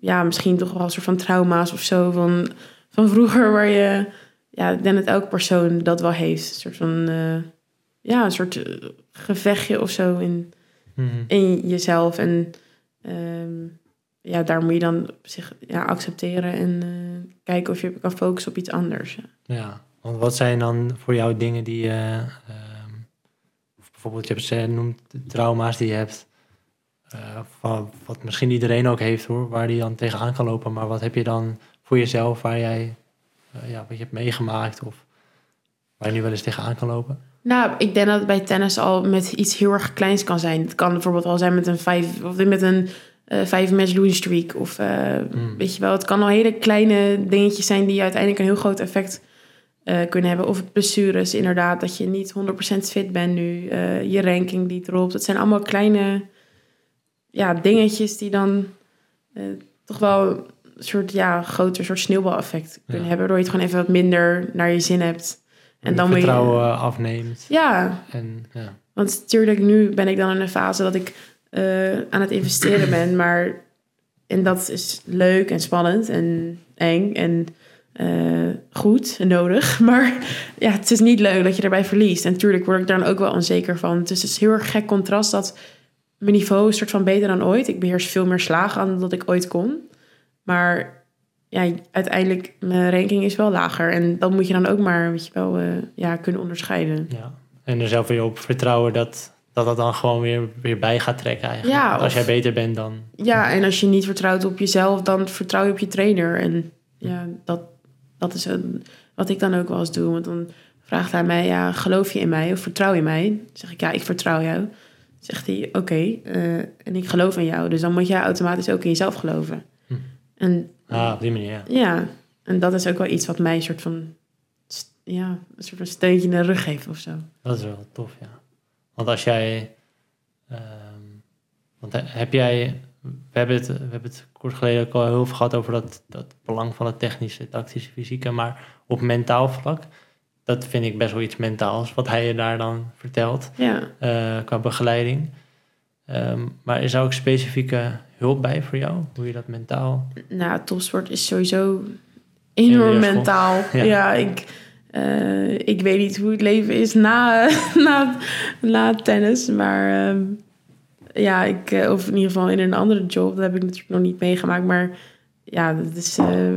ja, misschien toch wel een soort van trauma's of zo van, van vroeger waar je ja, ik denk dat elke persoon dat wel heeft. Een soort van, uh, ja, een soort uh, gevechtje of zo in, -hmm. in jezelf. En um, ja, daar moet je dan zich ja, accepteren en uh, kijken of je kan focussen op iets anders. Ja. ja, want wat zijn dan voor jou dingen die je, of bijvoorbeeld je hebt noemt trauma's die je hebt, van, wat misschien iedereen ook heeft hoor, waar die dan tegenaan kan lopen. Maar wat heb je dan voor jezelf waar jij ja, wat je hebt meegemaakt of waar je nu wel eens tegenaan kan lopen? Nou, ik denk dat het bij tennis al met iets heel erg kleins kan zijn. Het kan bijvoorbeeld al zijn met een vijf of met een uh, vijf match losing streak. Of uh, mm. weet je wel, het kan al hele kleine dingetjes zijn die uiteindelijk een heel groot effect uh, kunnen hebben. Of blessures, inderdaad, dat je niet 100% fit bent nu. je ranking die dropt. Het zijn allemaal kleine ja, dingetjes die dan toch wel soort ja, groter soort sneeuwbaleffect kunnen ja. hebben. Waardoor je het gewoon even wat minder naar je zin hebt. En, dan vertrouwen je, afneemt. Ja. En, ja. Want natuurlijk, nu ben ik dan in een fase dat ik uh, aan het investeren ben. Maar en dat is leuk en spannend en eng en uh, goed en nodig. Maar ja, het is niet leuk dat je erbij verliest. En natuurlijk word ik daar dan ook wel onzeker van. Dus het is heel erg gek contrast dat mijn niveau is soort van beter dan ooit. Ik beheers veel meer slagen dan dat ik ooit kon. Maar ja, uiteindelijk, mijn ranking is wel lager. En dat moet je dan ook maar, weet je wel, uh, ja, kunnen onderscheiden. Ja. En er zelf weer op vertrouwen dat, dat dat dan gewoon weer, weer bij gaat trekken eigenlijk. Ja, als jij beter bent dan... Ja, en als je niet vertrouwt op jezelf, dan vertrouw je op je trainer. En ja, dat, dat is een, wat ik dan ook wel eens doe. Want dan vraagt hij mij, ja, geloof je in mij of vertrouw je mij? Dan zeg ik, ja, ik vertrouw jou. Dan zegt hij, oké, eh, en ik geloof in jou. Dus dan moet jij automatisch ook in jezelf geloven. En Ah, op die manier, ja. ja, en dat is ook wel iets wat mij een soort van, ja, een soort van steuntje in de rug geeft of zo. Dat is wel tof, ja. Want als jij... ehm, want he- heb jij... We hebben, het, we hebben het kort geleden ook al heel veel gehad over dat, dat belang van het technische, tactische, fysieke. Maar op mentaal vlak, dat vind ik best wel iets mentaals. Wat hij je daar dan vertelt Ja, eh, qua begeleiding. Ehm, maar is er ook specifieke hulp bij voor jou? Hoe je dat mentaal... nou, topsport is sowieso enorm mentaal. Ja. Ja, ik, eh, ik weet niet hoe het leven is na, na, na tennis. Maar ehm, ja, ik, eh, of in ieder geval in een andere job, dat heb ik natuurlijk nog niet meegemaakt. Maar ja, het is eh,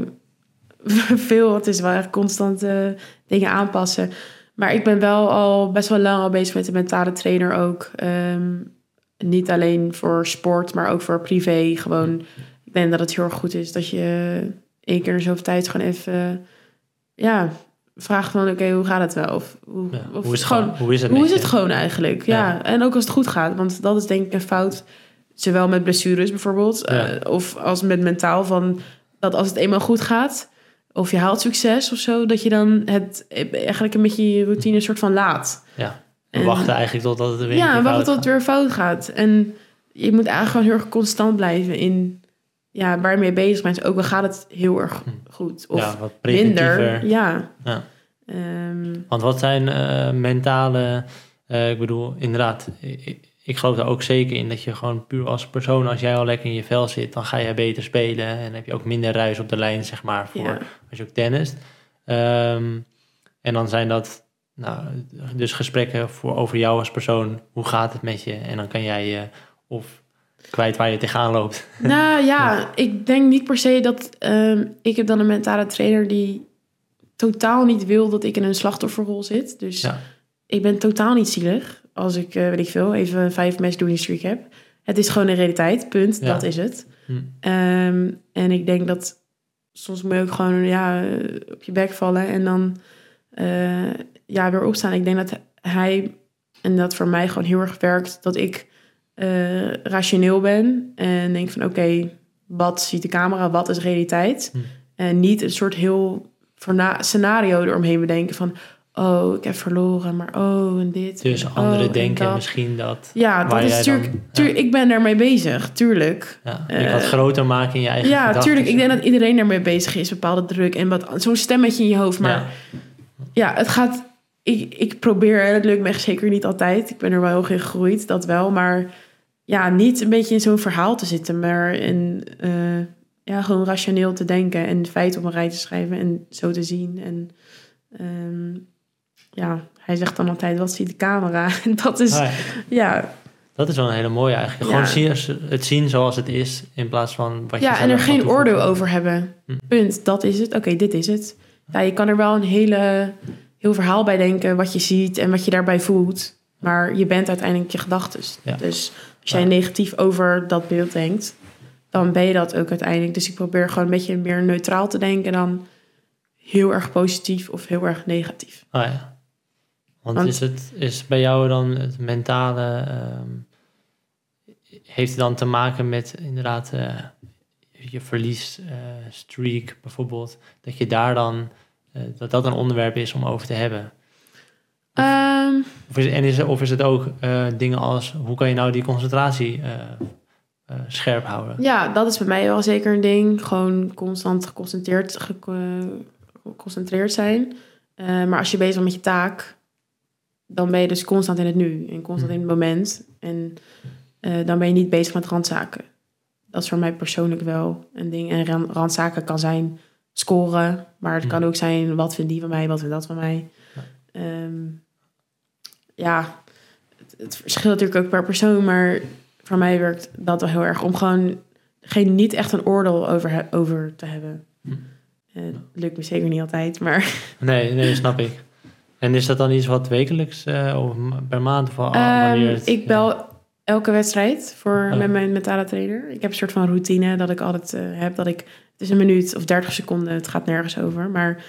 veel. Het is wel echt constant dingen aanpassen. Maar ik ben wel al best wel lang al bezig met een mentale trainer ook. Ehm, niet alleen voor sport, maar ook voor privé. Gewoon, ik denk dat het heel erg goed is dat je één keer in zoveel tijd gewoon even... ja, vraagt van oké, hoe gaat het wel? Of, hoe, Ja, of hoe, is het gewoon, hoe is het hoe is het gewoon eigenlijk? Ja. Ja. en ook als het goed gaat. Want dat is denk ik een fout. Zowel met blessures bijvoorbeeld. Ja. eh, of als met mentaal. Van dat als het eenmaal goed gaat. Of je haalt succes of zo. Dat je dan het eigenlijk een beetje je routine soort van laat. Ja, we En- wachten eigenlijk totdat het weer Ja, en wachten tot het weer fout gaat. En je moet eigenlijk gewoon heel erg constant blijven in ja, waar je mee bezig bent. Ook al gaat het heel erg goed. Of ja, wat minder. Ja. Ja. Ehm, Want wat zijn eh, mentale... eh, ik bedoel, inderdaad, ik, ik geloof daar ook zeker in dat je gewoon puur als persoon, als jij al lekker in je vel zit, dan ga je beter spelen en heb je ook minder ruis op de lijn, zeg maar, voor ja. als je ook tennist. Ehm, en dan zijn dat nou, dus gesprekken voor, over jou als persoon. Hoe gaat het met je? En dan kan jij je of kwijt waar je tegenaan loopt. Nou ja, ik denk niet per se dat... ehm, ik heb dan een mentale trainer die totaal niet wil dat ik in een slachtofferrol zit. Dus Ja. ik ben totaal niet zielig als ik, eh, weet ik veel, even vijf match doing streak heb. Het is gewoon een realiteit, punt. Ja. Dat is het. Hm. Ehm, en ik denk dat soms moet je ook gewoon ja, eh, op je bek vallen en dan eh, ja, weer opstaan. Ik denk dat hij, en dat voor mij gewoon heel erg werkt, dat ik eh, rationeel ben en denk van oké, wat ziet de camera, wat is realiteit? Hm. En niet een soort heel scenario eromheen bedenken van oh, ik heb verloren, maar oh, en dit. Dus en anderen oh, en denken dat. misschien dat... Ja, dat is natuurlijk, ik ben daarmee bezig, tuurlijk. Ja, je Eh, wat groter maken in je eigen Ja, gedachten. tuurlijk. Ik denk dat iedereen daarmee bezig is. Bepaalde druk en wat zo'n stemmetje in je hoofd. Maar Ja. Ja, het gaat... Ik, ik probeer, en het lukt me echt zeker niet altijd. Ik ben er wel heel in gegroeid, dat wel. Maar ja, niet een beetje in zo'n verhaal te zitten. Maar in, eh, ja, gewoon rationeel te denken. En feiten op een rij te schrijven en zo te zien. En ehm, ja, hij zegt dan altijd, wat ziet de camera? En dat is, ja. Dat is wel een hele mooie eigenlijk. Ja. Gewoon zien, het zien zoals het is in plaats van wat je Ja, en er geen oordeel over hebben. Hm. Punt. Dat is het. Oké, dit is het. Ja, je kan er wel een hele, heel verhaal bij denken, wat je ziet en wat je daarbij voelt. Maar je bent uiteindelijk je gedachten. Ja. Dus als jij negatief over dat beeld denkt, dan ben je dat ook uiteindelijk. Dus ik probeer gewoon een beetje meer neutraal te denken dan heel erg positief of heel erg negatief. Ah ja. Want, Want- is het is bij jou dan het mentale... ehm, heeft het dan te maken met inderdaad eh, je verlies eh, bijvoorbeeld? Dat je daar dan... eh, dat dat een onderwerp is om over te hebben? Ehm, Of is, en is, of is het ook eh, dingen als... Hoe kan je nou die concentratie scherp houden? Ja, dat is bij mij wel zeker een ding. Gewoon constant geconcentreerd, geconcentreerd zijn. Maar als je bezig bent met je taak, dan ben je dus constant in het nu en constant Mhm. in het moment. En dan ben je niet bezig met randzaken. Dat is voor mij persoonlijk wel een ding. En ran- randzaken kan zijn scoren, maar het kan Mhm. ook zijn wat vindt die van mij, wat vindt dat van mij. Ja. Ehm, ja, het, het verschilt natuurlijk ook per persoon, maar voor mij werkt dat wel heel erg om gewoon geen, niet echt een oordeel over, over te hebben. Hm. Eh, lukt me zeker niet altijd, maar Nee, nee, snap ik. En is dat dan iets wat wekelijks of of per maand of al- Ehm, ik bel elke wedstrijd voor Oh. met mijn mentale trainer. Ik heb een soort van routine dat ik altijd eh, heb dat ik het is een minuut of 30 seconden, het gaat nergens over. Maar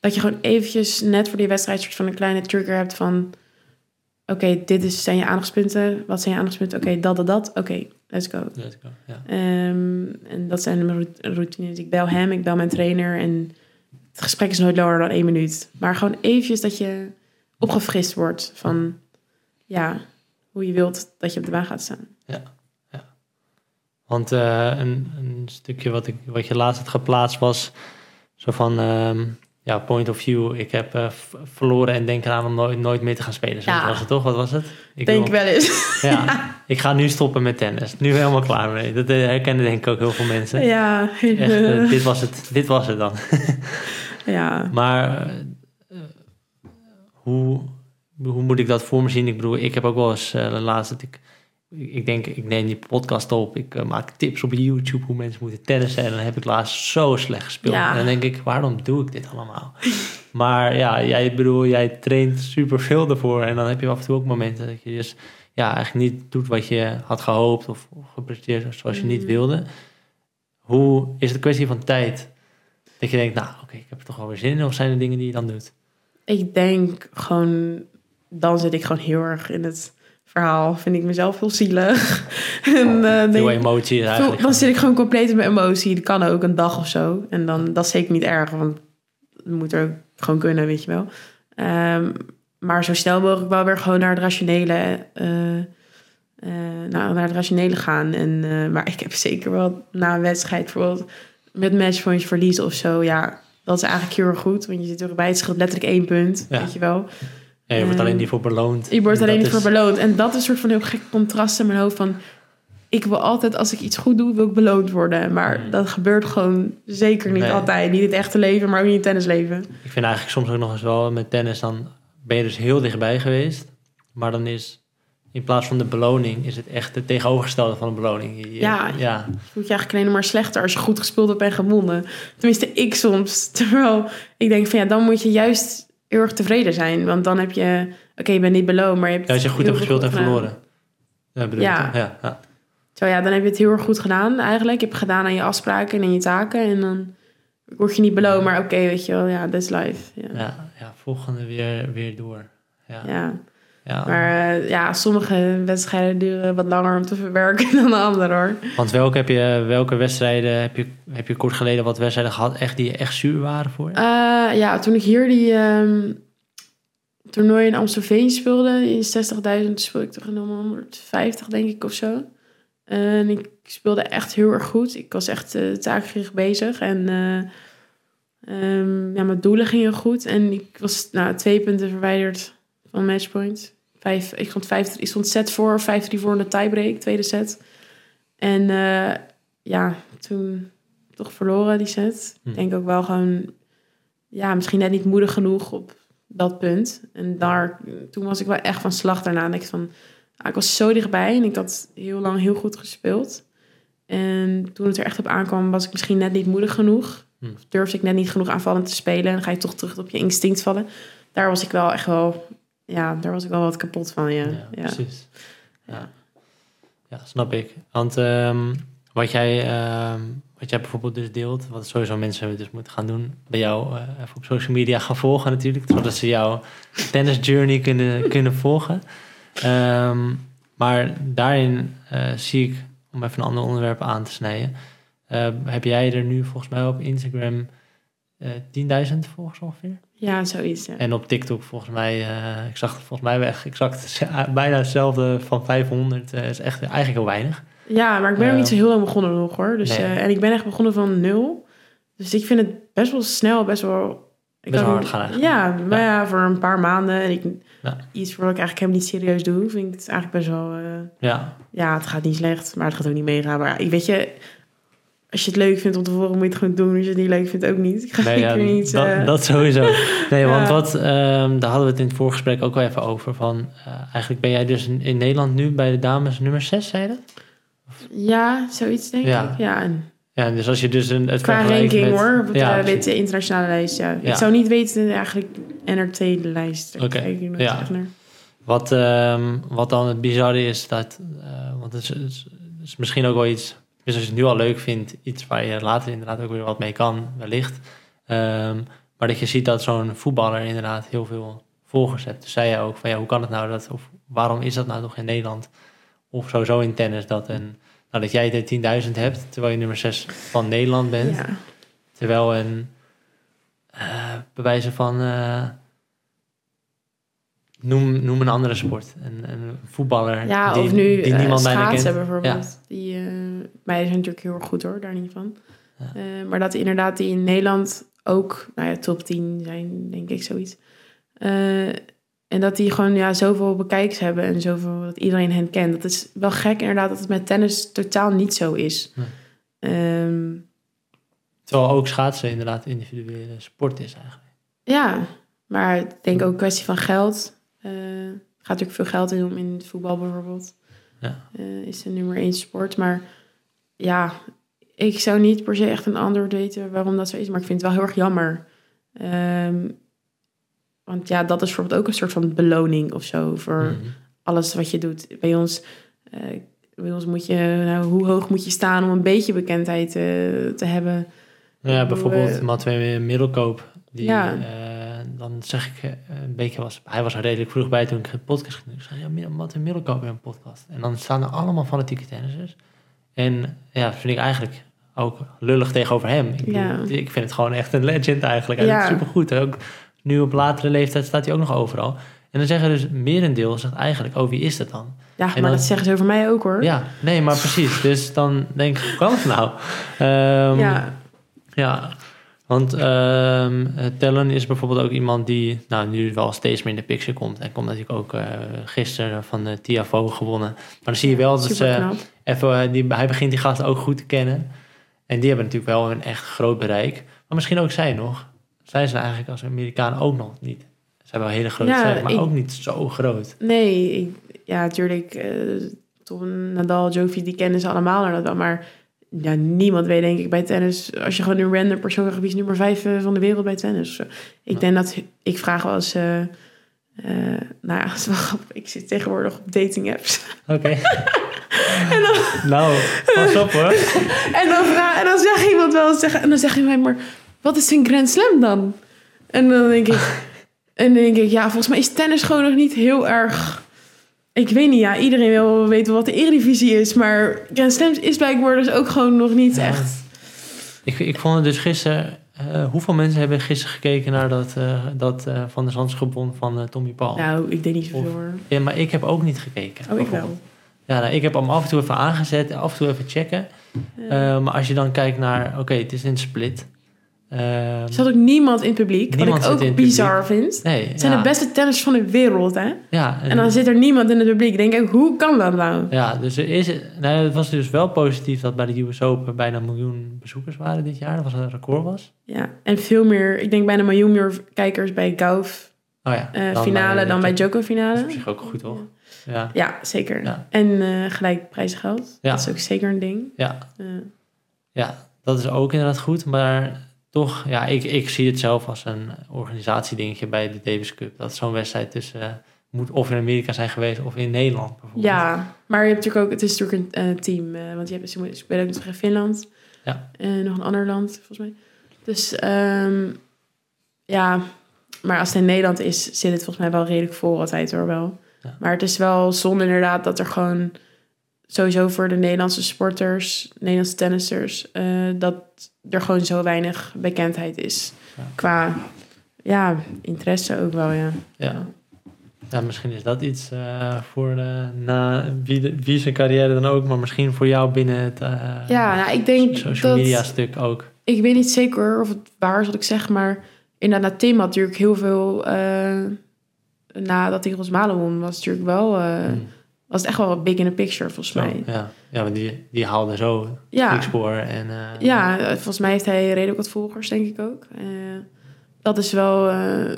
dat je gewoon eventjes net voor die wedstrijd soort van een kleine trigger hebt van... Oké, dit is, zijn je aandachtspunten. Wat zijn je aandachtspunten? Oké, dat, dat, dat. Oké, let's go. Let's go. Ja. Ehm, en dat zijn mijn rout- routines. Ik bel hem, ik bel mijn trainer. En het gesprek is nooit langer dan één minuut. Maar gewoon eventjes dat je opgefrist wordt van... Ja, hoe je wilt dat je op de baan gaat staan. Want eh, een, een stukje wat, ik, wat je laatst had geplaatst was zo van, ehm, ja, point of view. Ik heb eh, verloren en denk eraan om nooit, nooit meer te gaan spelen. Zo Ja. was het toch? Wat was het? Ik Denk wil- wel eens. Ja, ik ga nu stoppen met tennis. Nu helemaal klaar mee. Dat eh, herkennen denk ik ook heel veel mensen. Ja. Echt, dit, was het, dit was het dan. ja. Maar hoe, hoe moet ik dat voor me zien? Ik bedoel, ik heb ook wel eens eh laatst dat ik... Ik denk, ik neem die podcast op. Ik eh, maak tips op YouTube hoe mensen moeten tennissen. En dan heb ik laatst zo slecht gespeeld. Ja. En dan denk ik, waarom doe ik dit allemaal? maar ja, jij bedoel, jij traint super veel ervoor. En dan heb je af en toe ook momenten dat je dus ja, eigenlijk niet doet wat je had gehoopt. Of, of gepresteerd zoals je niet Mm. wilde. Hoe is het een kwestie van tijd? Dat je denkt, nou oké, ik heb er toch wel weer zin in. Of zijn er dingen die je dan doet? Ik denk gewoon... Dan zit ik gewoon heel erg in het verhaal. Vind ik mezelf heel zielig. en, eh, Veel denk, emotie eigenlijk. dan zit ik gewoon compleet in mijn emotie. Dat kan ook een dag of zo. En dan, dat is zeker niet erg. Want het moet er ook gewoon kunnen, weet je wel. Ehm, maar zo snel mogelijk wel weer gewoon naar het rationele... eh, eh, naar, naar het rationele gaan. En, eh, maar ik heb zeker wel na een wedstrijd bijvoorbeeld met matchpoints verliezen of zo. Ja, dat is eigenlijk heel erg goed. Want je zit erbij, het scheelt letterlijk één punt, Ja. weet je wel. Ja, je wordt Ehm, alleen niet voor beloond. Je wordt En alleen niet voor beloond. En dat is een soort van heel gek contrast in mijn hoofd van... Ik wil altijd, als ik iets goed doe, wil ik beloond worden. Maar Mm. dat gebeurt gewoon zeker niet Nee. altijd. Niet in het echte leven, maar ook niet in het tennisleven. Ik vind eigenlijk soms ook nog eens wel met tennis, dan ben je dus heel dichtbij geweest. Maar dan is in plaats van de beloning, is het echt het tegenovergestelde van de beloning. Je- je- Ja. ja. Je voelt je eigenlijk alleen maar slechter als je goed gespeeld hebt en gewonnen. Tenminste, ik soms. Terwijl ik denk van ja, dan moet je juist heel erg tevreden zijn. Want dan heb je, oké, je bent niet beloond, maar je hebt Ja, als je goed hebt gespeeld en verloren. Ja, bedoel ja, ja. Zo ja, dan heb je het heel erg goed gedaan eigenlijk. Je hebt gedaan aan je afspraken en aan je taken. En dan word je niet beloond, maar oké, weet je wel, ja, that's life. Ja. Ja, ja, volgende weer, weer door. Ja, ja. Ja. Maar eh, ja, sommige wedstrijden duren wat langer om te verwerken dan de andere hoor. Want welke, heb je, welke wedstrijden heb je, heb je kort geleden wat wedstrijden gehad echt, die echt zuur waren voor je? Eh, ja, toen ik hier die ehm toernooi in Amstelveen speelde, in 60.000 speelde ik toch in 150 denk ik of zo. En ik speelde echt heel erg goed. Ik was echt eh taakgericht bezig en eh, ehm, ja, mijn doelen gingen goed. En ik was nou, twee punten verwijderd van matchpoint. Vijf, ik, stond vijf, ik stond set voor, 5-3 voor in de tiebreak, tweede set. En eh, ja, toen toch verloren die set. Hm. Ik denk ook wel gewoon, ja, misschien net niet moedig genoeg op dat punt. En daar, toen was ik wel echt van slag daarna. Ik van, ah, ik was zo dichtbij en ik had heel lang heel goed gespeeld. En toen het er echt op aankwam, was ik misschien net niet moedig genoeg. Hm. Of durfde ik net niet genoeg aanvallend te spelen. En dan ga je toch terug op je instinct vallen. Daar was ik wel echt wel, ja, daar was ik wel wat kapot van, ja. Ja, ja. precies. Ja. Ja. snap ik. Want ehm, wat, jij, ehm, wat jij bijvoorbeeld dus deelt, wat sowieso mensen dus moeten gaan doen, bij jou eh, even op social media gaan volgen natuurlijk, zodat ze jouw tennis journey kunnen, kunnen volgen. Ehm, maar daarin eh, zie ik, om even een ander onderwerp aan te snijden, eh, heb jij er nu volgens mij op Instagram eh 10.000 volgers ongeveer? Ja, zoiets, ja. En op TikTok volgens mij, eh, ik zag volgens mij weg, exact bijna hetzelfde van 500. eh is echt eigenlijk heel weinig. Ja, maar ik ben ook niet zo heel lang begonnen nog hoor. Dus, Nee. eh, en ik ben echt begonnen van nul. Dus ik vind het best wel snel, best wel... Ik Best wel hard gaan eigenlijk. Ja, maar ja. voor een paar maanden. En ik, Ja. iets wat ik eigenlijk helemaal niet serieus doe, vind ik het eigenlijk best wel... eh, Ja, ja, het gaat niet slecht, maar het gaat ook niet meegaan. Maar ja, ik weet je, als je het leuk vindt om te volgen, moet je het gewoon doen. Als je het niet leuk vindt, ook niet. Ik ga nee, ja, niet... dat, eh, dat sowieso. Nee, want wat, ehm, daar hadden we het in het voorgesprek ook wel even over. Van, eh, eigenlijk ben jij dus in, in Nederland nu bij de dames nummer 6, zei je dat? Ja, zoiets denk Ja. ik. Ja, en Ja, dus als je dus een, het qua ranking met- hoor, op met de internationale lijst, ja. Ik zou niet weten eigenlijk NRT-lijst. Oké, ja. Wat, ehm, wat dan het bizarre is, dat, eh, want het is- het is misschien ook wel iets Dus als je het nu al leuk vindt, iets waar je later inderdaad ook weer wat mee kan, wellicht. Ehm, maar dat je ziet dat zo'n voetballer inderdaad heel veel volgers hebt. Dus zei je ook van ja, hoe kan het nou dat, of waarom is dat nou toch in Nederland? Of sowieso in tennis dat, een, nou, dat jij de 10.000 hebt, terwijl je nummer 6 van Nederland bent. Ja. Terwijl een uh, bewijzen van. Uh, noem, noem een andere sport. Een, een voetballer. Ja, die, of nu die niemand uh, bijna kent. bijvoorbeeld. Ja. Die, mij zijn natuurlijk heel erg goed hoor, daar niet van. Ja. maar dat inderdaad die in Nederland ook nou ja, top 10 zijn, denk ik zoiets. en dat die gewoon ja, zoveel bekijks hebben en zoveel dat iedereen hen kent. Dat is wel gek inderdaad dat het met tennis totaal niet zo is. Nee. Um, Terwijl ook schaatsen inderdaad individuele sport is eigenlijk. Ja, maar ik denk ook een kwestie van geld. Uh, er gaat natuurlijk veel geld in om in het voetbal bijvoorbeeld. Ja. Uh, is de nummer één sport. Maar ja, ik zou niet per se echt een antwoord weten waarom dat zo is. Maar ik vind het wel heel erg jammer. Um, want ja, dat is bijvoorbeeld ook een soort van beloning of zo voor Mhm. alles wat je doet. Bij ons, uh, bij ons moet je, nou, hoe hoog moet je staan om een beetje bekendheid te hebben? Ja, bijvoorbeeld eh, Matwee Middelkoop. Die, Ja. Dan zeg ik eh, een beetje, was, hij was er redelijk vroeg bij toen ik een podcast ging doen. Ik zei, ja, Mid- Matwee Middelkoop een podcast. En dan staan er allemaal fanatieke tennissers. En ja, vind ik eigenlijk ook lullig tegenover hem. Ik, bedoel, ik vind het gewoon echt een legend eigenlijk. En Ja. supergoed. Ook nu op latere leeftijd staat hij ook nog overal. En dan zeggen dus merendeel zegt eigenlijk, oh wie is dat dan? Ja, En maar dan- dat zeggen ze over mij ook hoor. Ja, nee, maar precies. Dus dan denk ik, hoe kan het nou? Ehm, ja. ja, want ehm Tellen is bijvoorbeeld ook iemand die nou, nu wel steeds meer in de picture komt. En komt natuurlijk ook eh, gisteren van de TFO gewonnen. Maar dan zie je wel dat ze even, eh, die, hij begint die gasten ook goed te kennen. En die hebben natuurlijk wel een echt groot bereik. Maar misschien ook zij nog. Zij zijn eigenlijk als Amerikanen ook nog niet. Ze hebben wel hele grote Ja, maar ik- ook niet zo groot. Nee, ik, ja, natuurlijk. eh toch Nadal, Jovi, die kennen ze allemaal wel. Maar ja, niemand weet denk ik bij tennis... Als je gewoon een random persoon wie is nummer vijf eh, van de wereld bij tennis? Ik Ja. denk dat... Ik vraag wel eens... eh, eh, nou ja, het is wel grappig. Ik zit tegenwoordig op dating apps. Oké. nou, pas op hoor. En dan, vraag, en dan zegt iemand wel eens... En dan zeg je mij, maar wat is een Grand Slam dan? En dan denk ik... En dan denk ik, ja, volgens mij is tennis gewoon nog niet heel erg... Ik weet niet, ja, iedereen wil weten wat de Eredivisie is, maar Grand Slams is blijkbaar dus ook gewoon nog niet Ja. echt. Ik, ik vond het dus gisteren... eh, hoeveel mensen hebben gisteren gekeken naar dat, eh, dat eh, Van der Zandsgebon van Tommy Paul? Nou, ik denk niet zoveel hoor. Ja, maar ik heb ook niet gekeken. Oh, ik wel. Ja, nou, ik heb hem af en toe even aangezet, af en toe even checken. Ja. Maar als je dan kijkt naar... Oké, het is in split. Ehm, er zat ook niemand in het publiek, Niemand wat ik ook bizar vind. nee, Het zijn ja, de beste tennissers van de wereld, hè? Ja, En dan zit er niemand in het publiek. Ik denk ik, hoe kan dat nou? Ja, dus er is, nou, het was dus wel positief dat bij de US Open bijna een miljoen bezoekers waren dit jaar. Dat was een record was. Ja, en veel meer, ik denk bijna een miljoen meer kijkers bij Gauff Oh ja. eh, dan finale bij- dan bij Joko Dat is finale. op zich ook goed, toch? Ja, Ja, zeker. Ja. En eh gelijk prijzengeld. Ja. Dat is ook zeker een ding. ja, Eh, ja, dat is ook inderdaad goed. Maar toch, ja, ik, ik zie het zelf als een organisatiedingetje bij de Davis Cup. Dat zo'n wedstrijd tussen eh, moet of in Amerika zijn geweest of in Nederland bijvoorbeeld. ja, maar je hebt natuurlijk ook, het is natuurlijk een eh, team. eh, want je hebt, moeten- spelen ook nog tegen Finland. Ja. En nog een ander land, volgens mij. Dus ehm, ja, maar als het in Nederland is, zit het volgens mij wel redelijk vol altijd hoor wel. Ja. Maar het is wel zonde inderdaad dat er gewoon sowieso voor de Nederlandse sporters, Nederlandse tennissers, eh, dat er gewoon zo weinig bekendheid is. Ja. Qua, ja, interesse ook wel, ja. Ja. Ja, misschien is dat iets eh, voor de, na wie, de- wie zijn carrière dan ook, maar misschien voor jou binnen het eh, Ja, nou, ik denk social dat... media stuk ook. Ik weet niet zeker of het waar is wat ik zeg, maar inderdaad, Tim had natuurlijk heel veel... eh nadat hij Rosmalen won, was natuurlijk wel... eh, Hmm. Was het echt wel big in the picture, volgens Zo, mij. ja. ja, maar die, die haalde zo Ja, en eh, ja, volgens mij heeft hij redelijk wat volgers, denk ik ook. Eh, dat is wel... eh,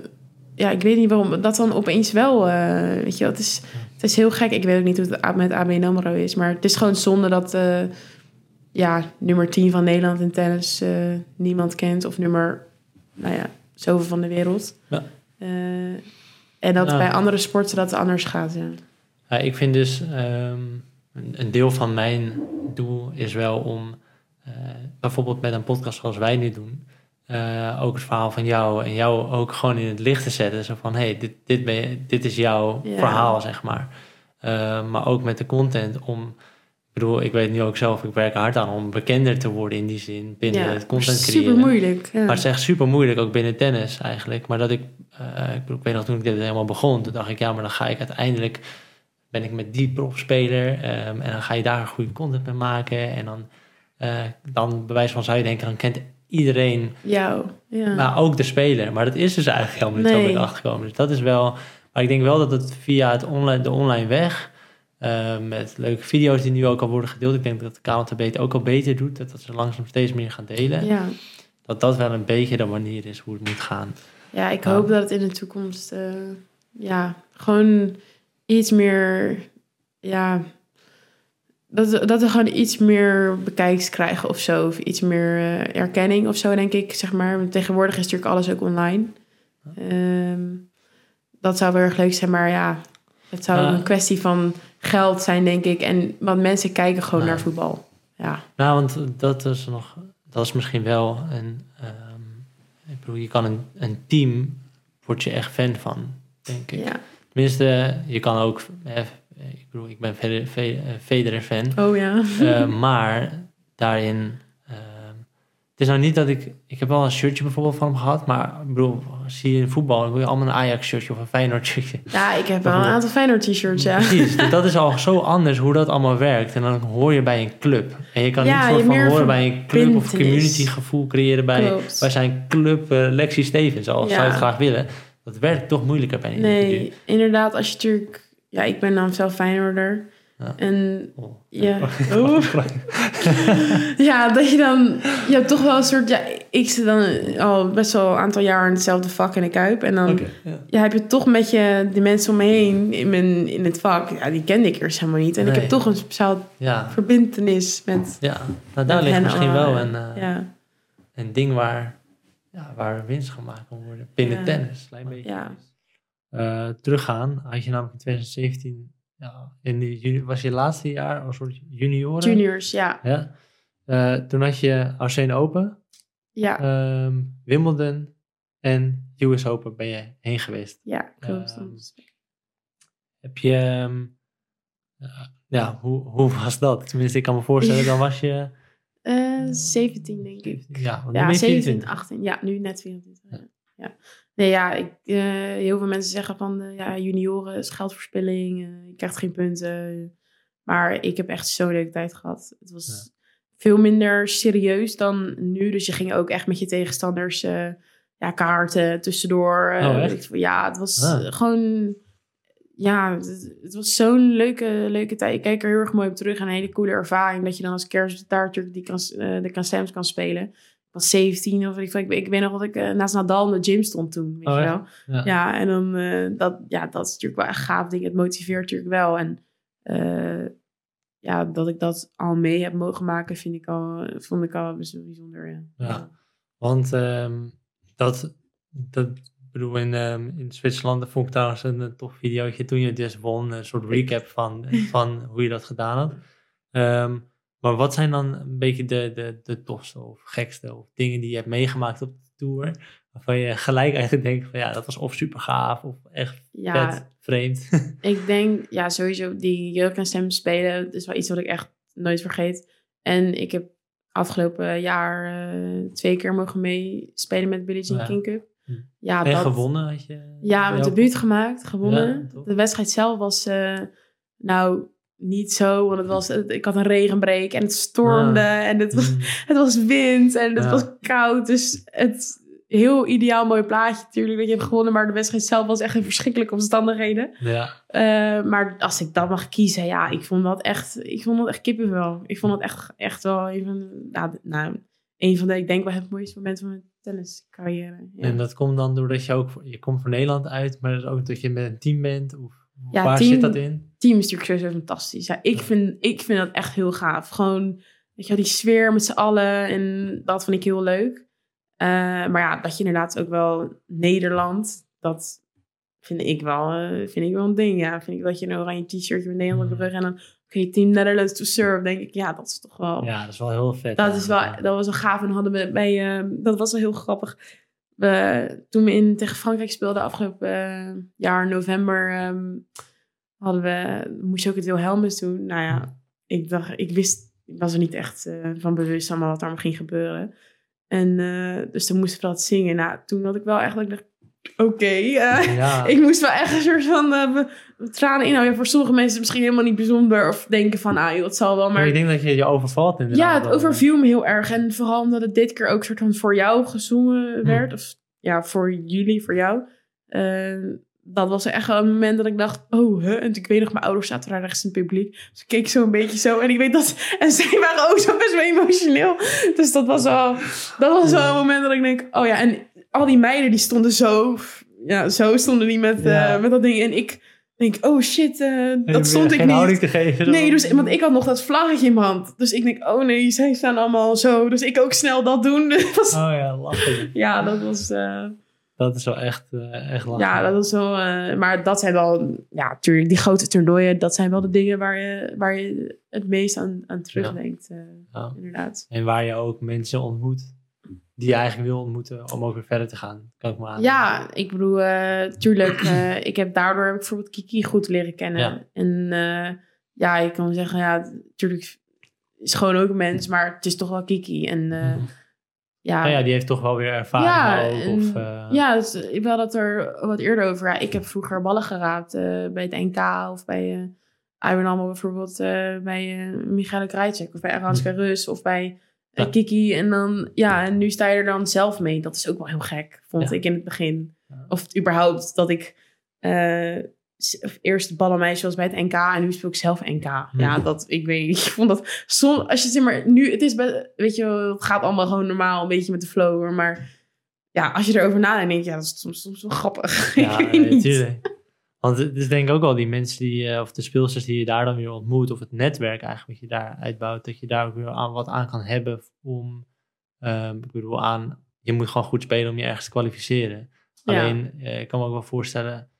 ja, ik weet niet waarom dat dan opeens wel... weet je, wel, het is, het is heel gek. Ik weet ook niet hoe het met ABN AMRO is. Maar het is gewoon zonde dat... ja, nummer 10 van Nederland in tennis niemand kent. Of nummer, nou ja, zoveel van de wereld. Ja. En dat bij andere sporten dat anders gaat, ja. Ja, ik vind dus, ehm, een, deel van mijn doel is wel om eh, bijvoorbeeld met een podcast zoals wij nu doen, eh, ook het verhaal van jou en jou ook gewoon in het licht te zetten. Zo van, hey, dit, dit, ben je, dit is jouw verhaal, zeg maar. Eh, maar ook met de content om, ik bedoel, ik weet nu ook zelf, ik werk er hard aan om bekender te worden in die zin, binnen ja, het content super creëren. moeilijk. Ja. Maar het is echt super moeilijk, ook binnen tennis eigenlijk. Maar dat ik, ik, bedoel, ik weet nog toen ik dit helemaal begon, toen dacht ik, ja, maar dan ga ik uiteindelijk, ben ik met die profspeler ehm, en dan ga je daar goede content mee maken. En dan, eh, dan bij wijze van zou je denken, dan kent iedereen, Jou. Ja. maar ook de speler. Maar dat is dus eigenlijk helemaal niet zo Nee. ben ik achtergekomen. Dus dat is wel, maar ik denk wel dat het via het online, de online weg, eh, met leuke video's die nu ook al worden gedeeld, ik denk dat de KNTB het ook al beter doet, dat, dat ze langzaam steeds meer gaan delen ja. dat dat wel een beetje de manier is hoe het moet gaan. Ja, ik hoop dat het in de toekomst eh, ja, gewoon iets meer, ja, dat, dat we gewoon iets meer bekijks krijgen of zo. Of iets meer eh, erkenning of zo, denk ik, zeg maar. Want Tegenwoordig is natuurlijk alles ook online. Ehm, dat zou wel erg leuk zijn, maar ja, het zou een kwestie van geld zijn, denk ik. En want mensen kijken gewoon naar voetbal. Ja, Nou, want dat is nog, dat is misschien wel een, ehm, ik bedoel, je kan een, een team, word je echt fan van, denk ik. ja. Tenminste, je kan ook, eh, ik bedoel, ik ben eh, Federer fan, Oh ja. Eh, maar daarin, ehm, het is nou niet dat ik, ik heb wel een shirtje bijvoorbeeld van hem gehad, maar ik bedoel, zie je in voetbal, dan wil je allemaal een Ajax shirtje of een Feyenoord shirtje. Ja, ik heb wel een aantal Feyenoord t-shirts, ja. Precies, dus dat is al zo anders hoe dat allemaal werkt. En dan hoor je bij een club. En je kan Ja, niet soort van horen bij een club of verbintenis. community gevoel creëren bij, Klopt. bij zijn club eh, Lexi Stevens. Al Ja. zou je het graag willen. Dat werkt toch moeilijker bij een individu. Nee, inderdaad, als je natuurlijk... Ja, ik ben dan zelf Feyenoorder. Ja. En Oh. ja, oh. ja, dat je dan... Je hebt toch wel een soort... Ja, ik zit dan al best wel een aantal jaar in hetzelfde vak in de Kuip. En dan ja. ja, heb je toch met je de mensen om me heen in, mijn, in het vak... Ja, die kende ik eerst helemaal niet. En ik heb toch een speciaal verbindenis met... ja. Nou, daar ligt misschien wel een, eh, ja, een ding waar, ja, waar winst gemaakt kan worden. Binnen Ja. tennis. Klein beetje. ja. Eh, teruggaan, had je namelijk in 2017... Ja, in de juni, was je laatste jaar als soort junioren? Juniors, ja. Ja. Eh, toen had je Australian Open, Ja, ehm, Wimbledon en US Open ben je heen geweest. ja, klopt. ehm, Heb je, ehm, eh, ja, hoe, hoe was dat? Tenminste, ik kan me voorstellen, dan was je... Eh, 17, denk ik. Ja, want nu Ja, ben je 17, 24. 18. Ja, nu net 24. Ja. ja. Nee, ja, ik, eh, heel veel mensen zeggen van eh, ja, junioren is geldverspilling. eh, je krijgt geen punten. Maar ik heb echt zo'n leuke tijd gehad. Het was veel minder serieus dan nu. Dus je ging ook echt met je tegenstanders eh, ja, kaarten tussendoor. eh, Oh, ja, het was Ah. eh, gewoon... Ja, het, het was zo'n leuke, leuke tijd. Ik kijk er heel erg mooi op terug. En een hele coole ervaring. Dat je dan als kerst daar natuurlijk die kan, eh, de kan spelen. Ik was 17 of ik. Ik, ik weet nog dat ik eh, naast Nadal in de gym stond toen. Weet Oh, je wel? Ja. Ja, en dan eh, dat, ja, dat is natuurlijk wel echt gaaf ding. Het motiveert natuurlijk wel. En ja, dat ik dat al mee heb mogen maken, vind ik al, vond ik al bijzonder. Ja. Ja. Want ehm, dat, dat ik bedoel, in, ehm, in Zwitserland vond ik trouwens een, een tof videootje toen je dus won. Een soort recap van, van hoe je dat gedaan had. Ehm, maar wat zijn dan een beetje de, de, de tofste of gekste of dingen die je hebt meegemaakt op de tour? Waarvan je gelijk eigenlijk denkt van ja, dat was of super gaaf of echt Ja, vet, vreemd. ik denk, ja, sowieso die jeugd en stem spelen, dat is wel iets wat ik echt nooit vergeet. En ik heb afgelopen jaar eh, twee keer mogen meespelen met Billie Jean Ja. King Cup. Ja, en dat, gewonnen had je? Ja, met jouw- debuut gemaakt, gewonnen. Ja, de wedstrijd zelf was, eh, nou, niet zo, want het was, ik had een regenbreek en het stormde en het was, Mm. het was wind en het was koud. Dus het heel ideaal mooi plaatje natuurlijk dat je hebt gewonnen, maar de wedstrijd zelf was echt in verschrikkelijke omstandigheden. Ja, Eh, maar als ik dat mag kiezen, ja, ik vond dat echt, ik vond dat echt kippenvel. Ik vond dat echt, echt wel een van, de- nou, de- nou, een van de, ik denk wel het mooiste momenten van mijn tenniscarrière. Ja. en dat komt dan doordat je ook, je komt voor Nederland uit, maar dat is ook dat je met een team bent? Of Ja, waar team- zit dat in? team is natuurlijk sowieso fantastisch. Ja, ik, vind, ik vind dat echt heel gaaf. Gewoon, weet je die sfeer met z'n allen. En dat vind ik heel leuk. Eh, maar ja, dat je inderdaad ook wel Nederland, dat vind ik wel, eh, vind ik wel een ding. Ja, vind ik dat je een oranje t-shirtje met Nederland op de rug en dan oké, Team Netherlands to serve, denk ik, ja, dat is toch wel... Ja, dat is wel heel vet. Dat, is wel, dat was wel gaaf. En hadden we bij, eh, dat was wel heel grappig. We, toen we in, tegen Frankrijk speelden afgelopen eh, jaar, november, ehm, hadden we, moest je ook het Wilhelmus doen. Nou ja, ik dacht, ik wist, ik was er niet echt eh, van bewust van wat er allemaal ging gebeuren. En eh, dus toen moesten we dat zingen. Nou, toen had ik wel eigenlijk dacht, oké, eh, ja. Ja. ik moest wel echt een soort van eh, tranen inhouden. Voor sommige mensen is het misschien helemaal niet bijzonder. Of denken van, ah joh, het zal wel. maar Maar ik denk dat je je overvalt inderdaad. ja, het wel. overviel me heel erg. En vooral omdat het dit keer ook soort van voor jou gezongen werd. Of ja, voor jullie, voor jou. Eh, dat was echt een moment dat ik dacht, oh, huh? En ik weet nog, mijn ouders zaten daar rechts in het publiek. Dus ik keek zo een beetje zo. En ik weet dat... En zij waren ook zo best wel emotioneel. Dus dat was wel... Dat was wel een moment dat ik denk, oh ja. En al die meiden, die stonden zo... Ja, zo stonden die met, eh, met dat ding. En ik denk, oh shit, eh, dat stond ik geen niet. houding te geven. Nee, dus, want ik had nog dat vlaggetje in mijn hand. Dus ik denk, oh nee, zij staan allemaal zo. Dus ik ook snel dat doen. Oh ja, lachen. ja, dat was... eh, Dat is wel echt, eh, echt lachen. ja, dat was wel... maar dat zijn wel... Ja, natuurlijk, die grote toernooien... Dat zijn wel de dingen waar je, waar je het meest aan, aan terugdenkt. Ja. Inderdaad. En waar je ook mensen ontmoet die je eigenlijk wil ontmoeten om ook weer verder te gaan. Kan ik me aan. Ja, ik bedoel, eh, tuurlijk, eh, ik heb daardoor heb ik bijvoorbeeld Kiki goed leren kennen. Ja. En eh, ja, je kan zeggen, ja, natuurlijk is gewoon ook een mens, maar het is toch wel Kiki. En Mhm. ja, Nou ja, die heeft toch wel weer ervaring Ja, ook. en- Of, ja dus, ik wil dat er wat eerder over. Ja, ik heb vroeger ballen geraapt bij het NK of bij eh Iron Allemaal bijvoorbeeld bij Michaela Krajcek of bij Aranska Rus of bij Mhm. Ja. Kiki. En dan, ja, en nu sta je er dan zelf mee. Dat is ook wel heel gek, vond Ja. ik in het begin. Of het überhaupt dat ik of eerst ballenmeisje was bij het NK en nu speel ik zelf NK. Ja, dat, ik weet niet, ik vond dat, som, als je zeg maar, nu, het is, bij, weet je het gaat allemaal gewoon normaal, een beetje met de flow, maar ja, als je erover nadenkt, denk je, ja, dat is soms, soms wel grappig. Ja, ik Want het is denk ik ook wel die mensen die, eh, of de speelsters die je daar dan weer ontmoet, of het netwerk eigenlijk wat je daar uitbouwt, dat je daar ook weer aan, wat aan kan hebben om, ehm, ik bedoel, aan, je moet gewoon goed spelen om je ergens te kwalificeren. Ja. Alleen, eh, ik kan me ook wel voorstellen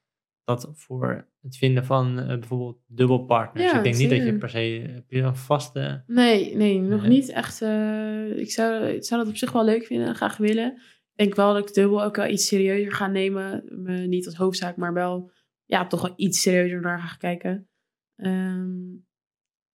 dat voor het vinden van eh, bijvoorbeeld dubbelpartners, Ja, ik denk niet dat je per se, heb je een vaste, Nee, nee, nog niet echt. ik, zou, ik zou dat op zich wel leuk vinden en graag willen. Ik denk wel dat ik dubbel ook wel iets serieuzer ga nemen. Me niet als hoofdzaak, maar wel ja, toch wel iets serieuzer naar ga kijken. Ehm,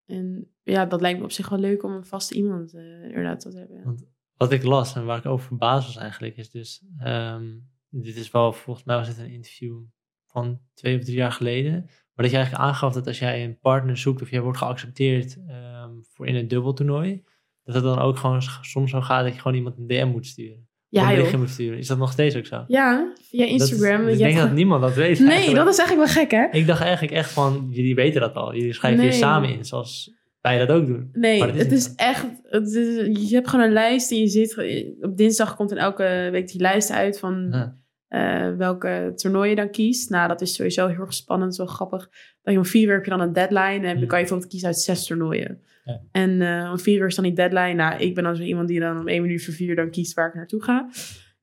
en ja, dat lijkt me op zich wel leuk om een vaste iemand eh, inderdaad te hebben. Want wat ik las en waar ik over verbaasd was eigenlijk, is dus, ehm, dit is wel, volgens mij was het een interview van twee of drie jaar geleden, maar dat je eigenlijk aangaf dat als jij een partner zoekt of jij wordt geaccepteerd ehm, voor in een dubbeltoernooi, dat het dan ook gewoon soms zo gaat dat je gewoon iemand een DM moet sturen. Ja, een berichtje moet sturen. Is dat nog steeds ook zo? Ja, via Instagram. Dat is, ik denk dat niemand dat weet Nee, eigenlijk. dat is eigenlijk wel gek, hè? Ik dacht eigenlijk echt van, jullie weten dat al. Jullie schrijven Nee. hier samen in, zoals wij dat ook doen. Nee, is het is zo. echt. Het is, je hebt gewoon een lijst en je zit. Op dinsdag komt in elke week die lijst uit van Ja. Eh, welke toernooi je dan kiest. Nou, dat is sowieso heel erg spannend, zo grappig. Dat je om vier uur heb je dan een deadline en dan Hmm. kan je bijvoorbeeld kiezen uit zes toernooien. Ja. En eh, om vier uur is dan die deadline. Nou, ik ben dan zo iemand die dan om één minuut voor vier dan kiest waar ik naartoe ga.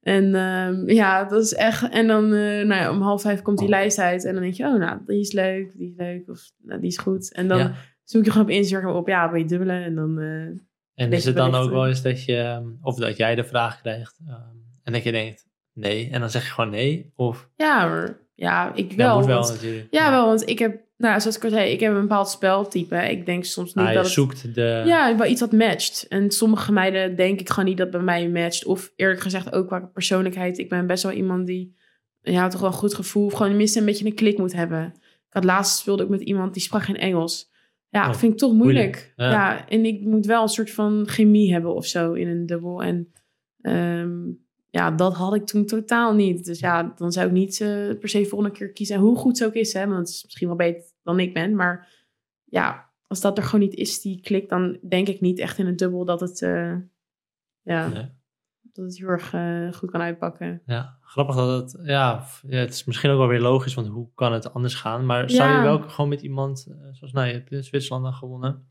En ehm, ja, dat is echt. En dan eh, nou ja, om half vijf komt die lijst uit. En dan denk je, oh, nou, die is leuk, die is leuk, of nou, die is goed. En dan Ja. zoek je gewoon op Instagram op, ja, wil je dubbelen? En dan, En is het dan ook wel eens dat je, ehm, of dat jij de vraag krijgt ehm, en dat je denkt nee, en dan zeg je gewoon nee? Of ja, maar, ja, ik wel. moet wel want- natuurlijk. ja, wel, want ik heb, nou, zoals ik al zei, ik heb een bepaald speltype. Ik denk soms niet Ah, je dat het, zoekt de. ja, wel iets wat matcht. En sommige meiden denk ik gewoon niet dat bij mij matcht. Of eerlijk gezegd ook qua persoonlijkheid. Ik ben best wel iemand die, ja, toch wel een goed gevoel, of gewoon tenminste een beetje een klik moet hebben. Ik had laatst speelde ik met iemand die sprak geen Engels. Ja, Oh, vind ik toch moeilijk. moeilijk, ja. Ja. en ik moet wel een soort van chemie hebben of zo in een dubbel. En ehm, ja, dat had ik toen totaal niet. Dus ja, dan zou ik niet eh, per se volgende keer kiezen. Hoe goed het ook is, hè, want het is misschien wel beter dan ik ben. Maar ja, als dat er gewoon niet is, die klik, dan denk ik niet echt in een dubbel dat het, eh, ja, Nee. dat het heel erg eh, goed kan uitpakken. Ja, grappig dat het, ja, het is misschien ook wel weer logisch, want hoe kan het anders gaan? Maar zou je wel gewoon met iemand, zoals nou, je hebt in Zwitserland dan gewonnen,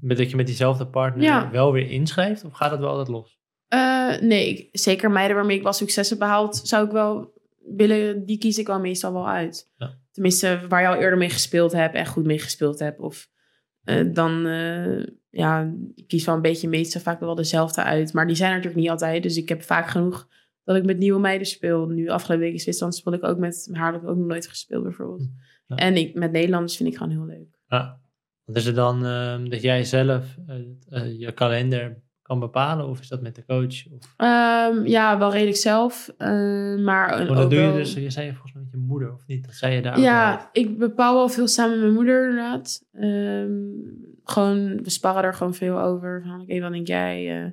met, dat je met diezelfde partner Ja. wel weer inschrijft, of gaat het wel altijd los? Eh, nee, zeker meiden waarmee ik wel succes heb behaald, zou ik wel willen, die kies ik al meestal wel uit. Ja. Tenminste, waar je al eerder mee gespeeld hebt en goed mee gespeeld hebt. Of eh, dan, eh, ja, ik kies wel een beetje meestal vaak wel dezelfde uit. Maar die zijn er natuurlijk niet altijd. Dus ik heb vaak genoeg dat ik met nieuwe meiden speel. Nu afgelopen week in Zwitserland speel ik ook met haar ik ook nog nooit gespeeld bijvoorbeeld. Ja. En ik, met Nederlanders vind ik gewoon heel leuk. Ja. Want is het dan ehm, dat jij zelf je kalender kan bepalen? Of is dat met de coach? Of... Ehm, ja, wel redelijk zelf. eh, maar Oh, dat doe je dus, je zei volgens mij met je moeder, of niet? Dat zei je daar ook. Ja, ik bepaal wel veel samen met mijn moeder inderdaad. Ehm, gewoon, we sparren er gewoon veel over. Van, oké, wat denk jij? Eh,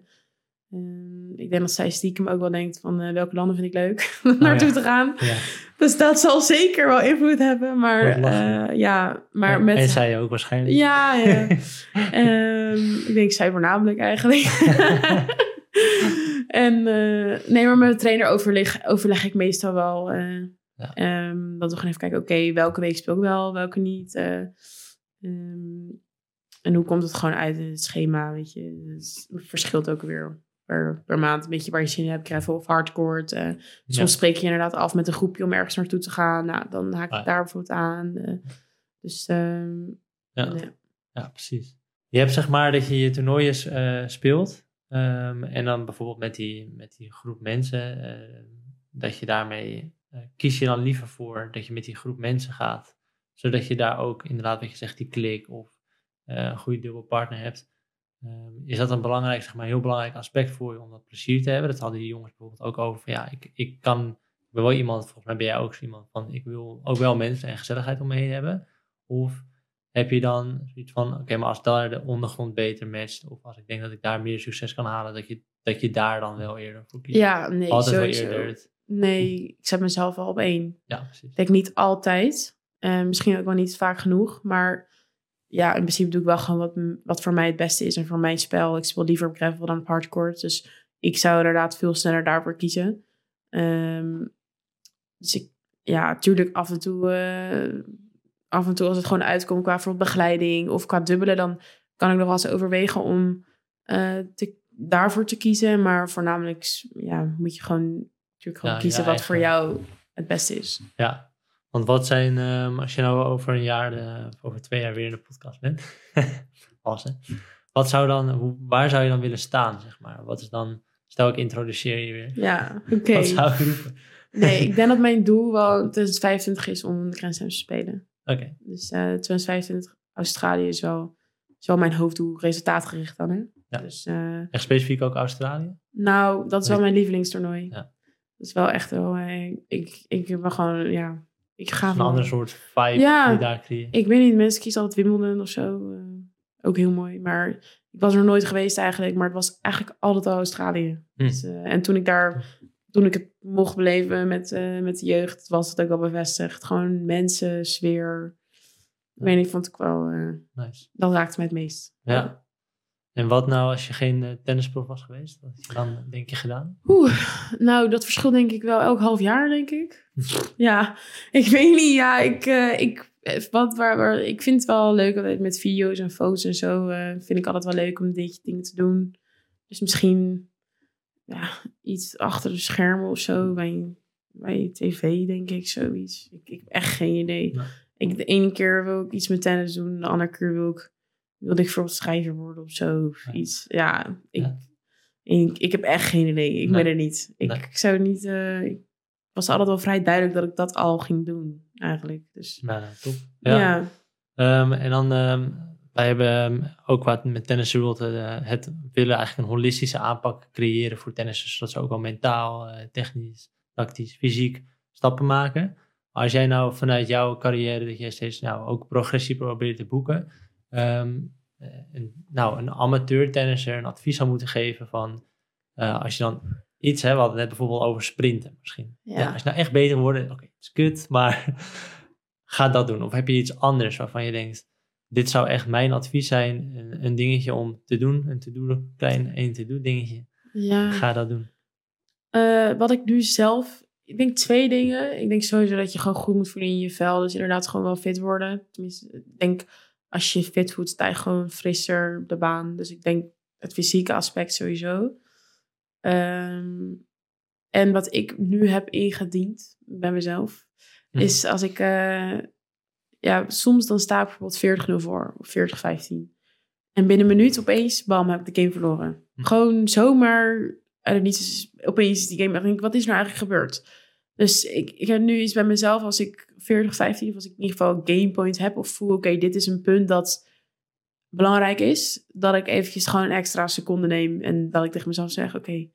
ehm, ik denk dat zij stiekem ook wel denkt van eh, welke landen vind ik leuk om naartoe ja. te gaan. Ja. Dus dat zal zeker wel invloed hebben. Maar eh, ja, maar Ja, met... En zij ook waarschijnlijk. Ja, ja. Ehm, ik denk zij voornamelijk eigenlijk. en eh, nee, maar met de trainer overleg, overleg ik meestal wel. eh, ehm, dat we gewoon even kijken, oké, welke week speel ik wel, welke niet. en hoe komt het gewoon uit in het schema, weet je. Dus het verschilt ook weer per, per maand. Een beetje waar je zin in hebt, gravel of hardcore. eh. Ja. Soms spreek je inderdaad af met een groepje om ergens naartoe te gaan. Nou, dan haak ik Ah, ja. daar bijvoorbeeld aan. eh. dus ehm, Ja. ja. Ja, precies. Je hebt zeg maar dat je je toernooien eh, speelt. ehm, en dan bijvoorbeeld met die, met die groep mensen. dat je daarmee. kies je dan liever voor dat je met die groep mensen gaat. Zodat je daar ook inderdaad, wat je zegt, die klik of een goede dubbelpartner hebt. Ehm, is dat een belangrijk, zeg maar, heel belangrijk aspect voor je om dat plezier te hebben? Dat hadden die jongens bijvoorbeeld ook over. Van, ja, ik, ik kan. Ik ben wel iemand, volgens mij ben jij ook zo iemand van. Ik wil ook wel mensen en gezelligheid om me heen hebben. Of heb je dan zoiets van, oké, maar als daar de ondergrond beter matcht, of als ik denk dat ik daar meer succes kan halen, dat je, dat je daar dan wel eerder voor kiest. Ja, nee, Altijd sowieso. wel eerder. het- Nee, ik zet mezelf wel op één. Ja, precies. Ik denk niet altijd. Eh, misschien ook wel niet vaak genoeg. Maar ja, in principe doe ik wel gewoon wat, wat voor mij het beste is. En voor mijn spel. Ik speel liever op gravel dan op hardcore. Dus ik zou inderdaad veel sneller daarvoor kiezen. Ehm, dus ik, ja, tuurlijk af en toe... eh, af en toe als het gewoon uitkomt qua bijvoorbeeld begeleiding of qua dubbelen... dan kan ik nog wel eens overwegen om eh, te, daarvoor te kiezen. Maar voornamelijk ja, moet je gewoon, natuurlijk gewoon Ja, kiezen wat voor jou het beste is. Ja, want wat zijn, ehm, als je nou over een jaar, of over twee jaar weer in de podcast bent, pas hè, wat zou dan, hoe, waar zou je dan willen staan, zeg maar? Wat is dan, stel ik introduceer je weer, Ja, oké. wat zou je roepen? Nee, ik denk dat mijn doel wel 2025 is om de Grand te spelen. Oké, Dus eh 2025 Australië is wel, is wel mijn hoofddoel, resultaatgericht dan. Hè? Ja. Dus, eh, echt specifiek ook Australië? nou, dat is wel mijn lievelingstoernooi. Ja. Dat is wel echt wel, eh, ik, ik ben gewoon, ja, ik ga Een van- andere soort vibe Ja. die daar creëert. Ik weet niet, mensen kiezen altijd Wimbledon of zo. eh, ook heel mooi. Maar ik was er nooit geweest eigenlijk. Maar het was eigenlijk altijd al Australië. Hm. Dus, eh, en toen ik daar, toen ik het mocht beleven met, eh, met de jeugd, was het ook al bevestigd. Gewoon mensen, sfeer. Ik weet niet, vond ik wel, Nice. dat raakte mij het meest. Ja. En wat nou als je geen uh, tennisprof was geweest? Wat had je dan denk je gedaan? Oeh, nou, dat verschilt denk ik wel elk half jaar, denk ik. ja, ik weet niet. Ja, ik, eh, ik, eh, wat, waar, waar, ik vind het wel leuk altijd met video's en foto's en zo. eh, vind ik altijd wel leuk om dit dingen te doen. Dus misschien ja, iets achter de schermen of zo. Bij, bij tv, denk ik, zoiets. Ik, ik heb echt geen idee. Ik, de ene keer wil ik iets met tennis doen. De andere keer wil ik, wilde ik bijvoorbeeld schrijver worden of zo. Of Ja. iets. Ja, ik, Ja. ik, ik heb echt geen idee. Ik Nee. ben er niet. Ik, Nee. ik zou niet... eh, ik was altijd wel vrij duidelijk dat ik dat al ging doen, eigenlijk. Dus Nou, nou, top. ja. Ja. Ehm, en dan, ehm, wij hebben ehm, ook wat met Tennis World eh, het willen eigenlijk een holistische aanpak creëren voor tennissers, zodat ze ook wel mentaal, eh, technisch, tactisch, fysiek stappen maken. Als jij nou vanuit jouw carrière, dat jij steeds nou, ook progressie probeert te boeken, ehm, eh, een, nou, een amateur tennisser een advies zou moeten geven van, eh, als je dan iets, hè, we hadden het net bijvoorbeeld over sprinten misschien. Ja. Ja. als je nou echt beter wordt, oké, het is kut, maar ga dat doen. Of heb je iets anders waarvan je denkt, dit zou echt mijn advies zijn, een, een dingetje om te doen, een to-do, klein een to-do dingetje. ja. Ga dat doen. Eh, wat ik nu zelf... Ik denk twee dingen. Ik denk sowieso dat je gewoon goed moet voelen in je vel. Dus inderdaad gewoon wel fit worden. Tenminste, ik denk als je fit voelt, sta je gewoon frisser op de baan. Dus ik denk het fysieke aspect sowieso. Ehm, En wat ik nu heb ingediend bij mezelf, Mhm. is als ik, eh, ja, soms dan sta ik bijvoorbeeld 40-0 voor of 40-15. En binnen een minuut opeens, bam, heb ik de game verloren. Mhm. Gewoon zomaar uit het niets, opeens is die game, en denk ik, wat is nou eigenlijk gebeurd? Dus ik, ik heb nu iets bij mezelf, als ik 40, 15, of als ik in ieder geval game point heb, of voel, oké, dit is een punt dat belangrijk is, dat ik eventjes gewoon een extra seconde neem en dat ik tegen mezelf zeg, oké,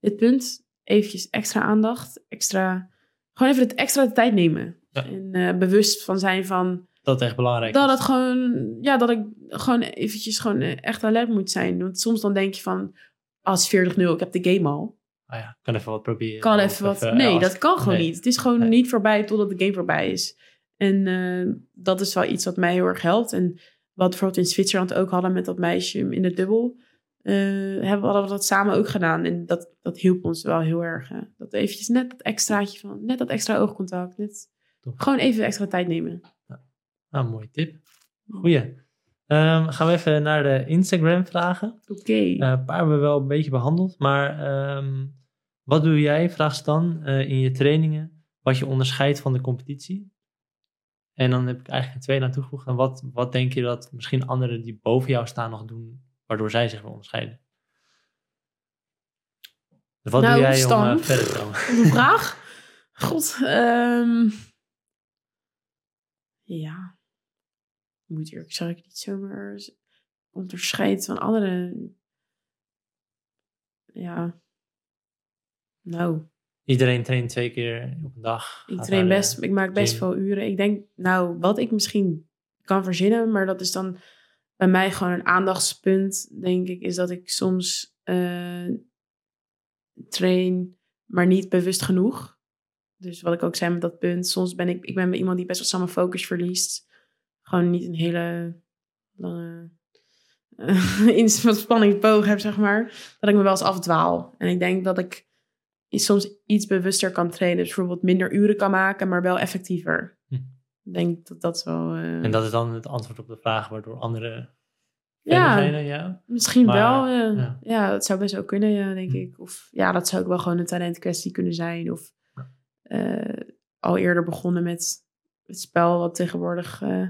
dit punt, eventjes extra aandacht, extra, gewoon even het extra de tijd nemen. Ja. En eh, bewust van zijn van, Dat echt belangrijk. dat het gewoon, ja, dat ik gewoon eventjes gewoon eh, echt alert moet zijn. Want soms dan denk je van, als 40-0, ik heb de game al. Ah ja, kan even wat proberen. Kan even wat. nee, dat kan gewoon nee. niet. Het is gewoon Nee. niet voorbij totdat de game voorbij is. En eh, dat is wel iets wat mij heel erg helpt. En wat we bijvoorbeeld in Zwitserland ook hadden met dat meisje in de dubbel. eh, hebben we hadden we dat samen ook gedaan. En dat, dat hielp ons wel heel erg. hè. Dat eventjes net dat extraatje van, net dat extra oogcontact. Net, Top. gewoon even extra tijd nemen. Ah, mooie tip. Goeie. Ehm, gaan we even naar de Instagram vragen. Oké. Eh, een paar hebben we wel een beetje behandeld. Maar ehm, wat doe jij, vraagt Stan, eh, in je trainingen wat je onderscheidt van de competitie? En dan heb ik eigenlijk tweede aan toegevoegd. En wat, wat denk je dat misschien anderen die boven jou staan nog doen, waardoor zij zich wel onderscheiden? Dus wat Nou, doe jij om Stan. eh, verder te komen? Een vraag? God. ehm ja. Moet eerlijk zeggen, ik niet zomaar z- onderscheid van anderen. Ja. Nou, Iedereen traint twee keer op een dag. ik train best, ik maak best gym. veel uren. Ik denk, nou, wat ik misschien kan verzinnen, maar dat is dan bij mij gewoon een aandachtspunt, denk ik, is dat ik soms eh, train, maar niet bewust genoeg. Dus wat ik ook zei met dat punt, soms ben ik, ik ben iemand die best wel mijn focus verliest. Gewoon niet een hele lange uh, inspanningsboog heb, zeg maar. Dat ik me wel eens afdwaal. En ik denk dat ik soms iets bewuster kan trainen. Dus bijvoorbeeld minder uren kan maken, maar wel effectiever. Hm. Ik denk dat dat wel... eh, En dat is dan het antwoord op de vraag waardoor anderen Ja. Misschien Maar, wel, ja. ja. ja. dat zou best ook kunnen, ja, denk Hm. ik. Of ja, dat zou ook wel gewoon een talentkwestie kunnen zijn. Of eh, al eerder begonnen met het spel wat tegenwoordig, eh,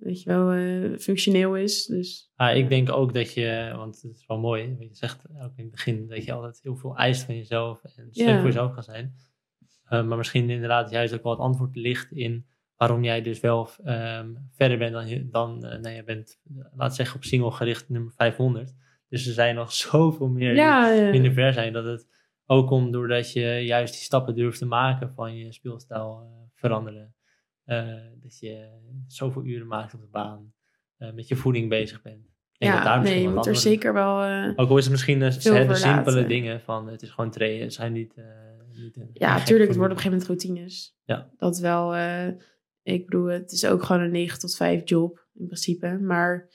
weet je wel, eh, functioneel is. Dus Ah, ik denk ook dat je, want het is wel mooi, wat je zegt ook in het begin, dat je altijd heel veel eist van jezelf en sterk Ja. voor jezelf kan zijn. Uh, maar misschien inderdaad juist ook wel het antwoord ligt in waarom jij dus wel um, verder bent dan, je, dan uh, nou, je bent, laat zeggen, op single gericht nummer 500. Dus er zijn nog zoveel meer ja, die ja. minder ver zijn. Dat het ook komt doordat je juist die stappen durft te maken van je speelstijl veranderen. Uh, dat je zoveel uren maakt op de baan, uh, met je voeding bezig bent. Ja, nee, je moet er zeker wel. Uh, ook al is het misschien de, de simpele dingen van het is gewoon trainen, zijn niet. Uh, niet ja, natuurlijk, het wordt op een gegeven moment routines. Ja. Dat wel. Uh, ik bedoel, het is ook gewoon een 9 tot 5 job in principe. Maar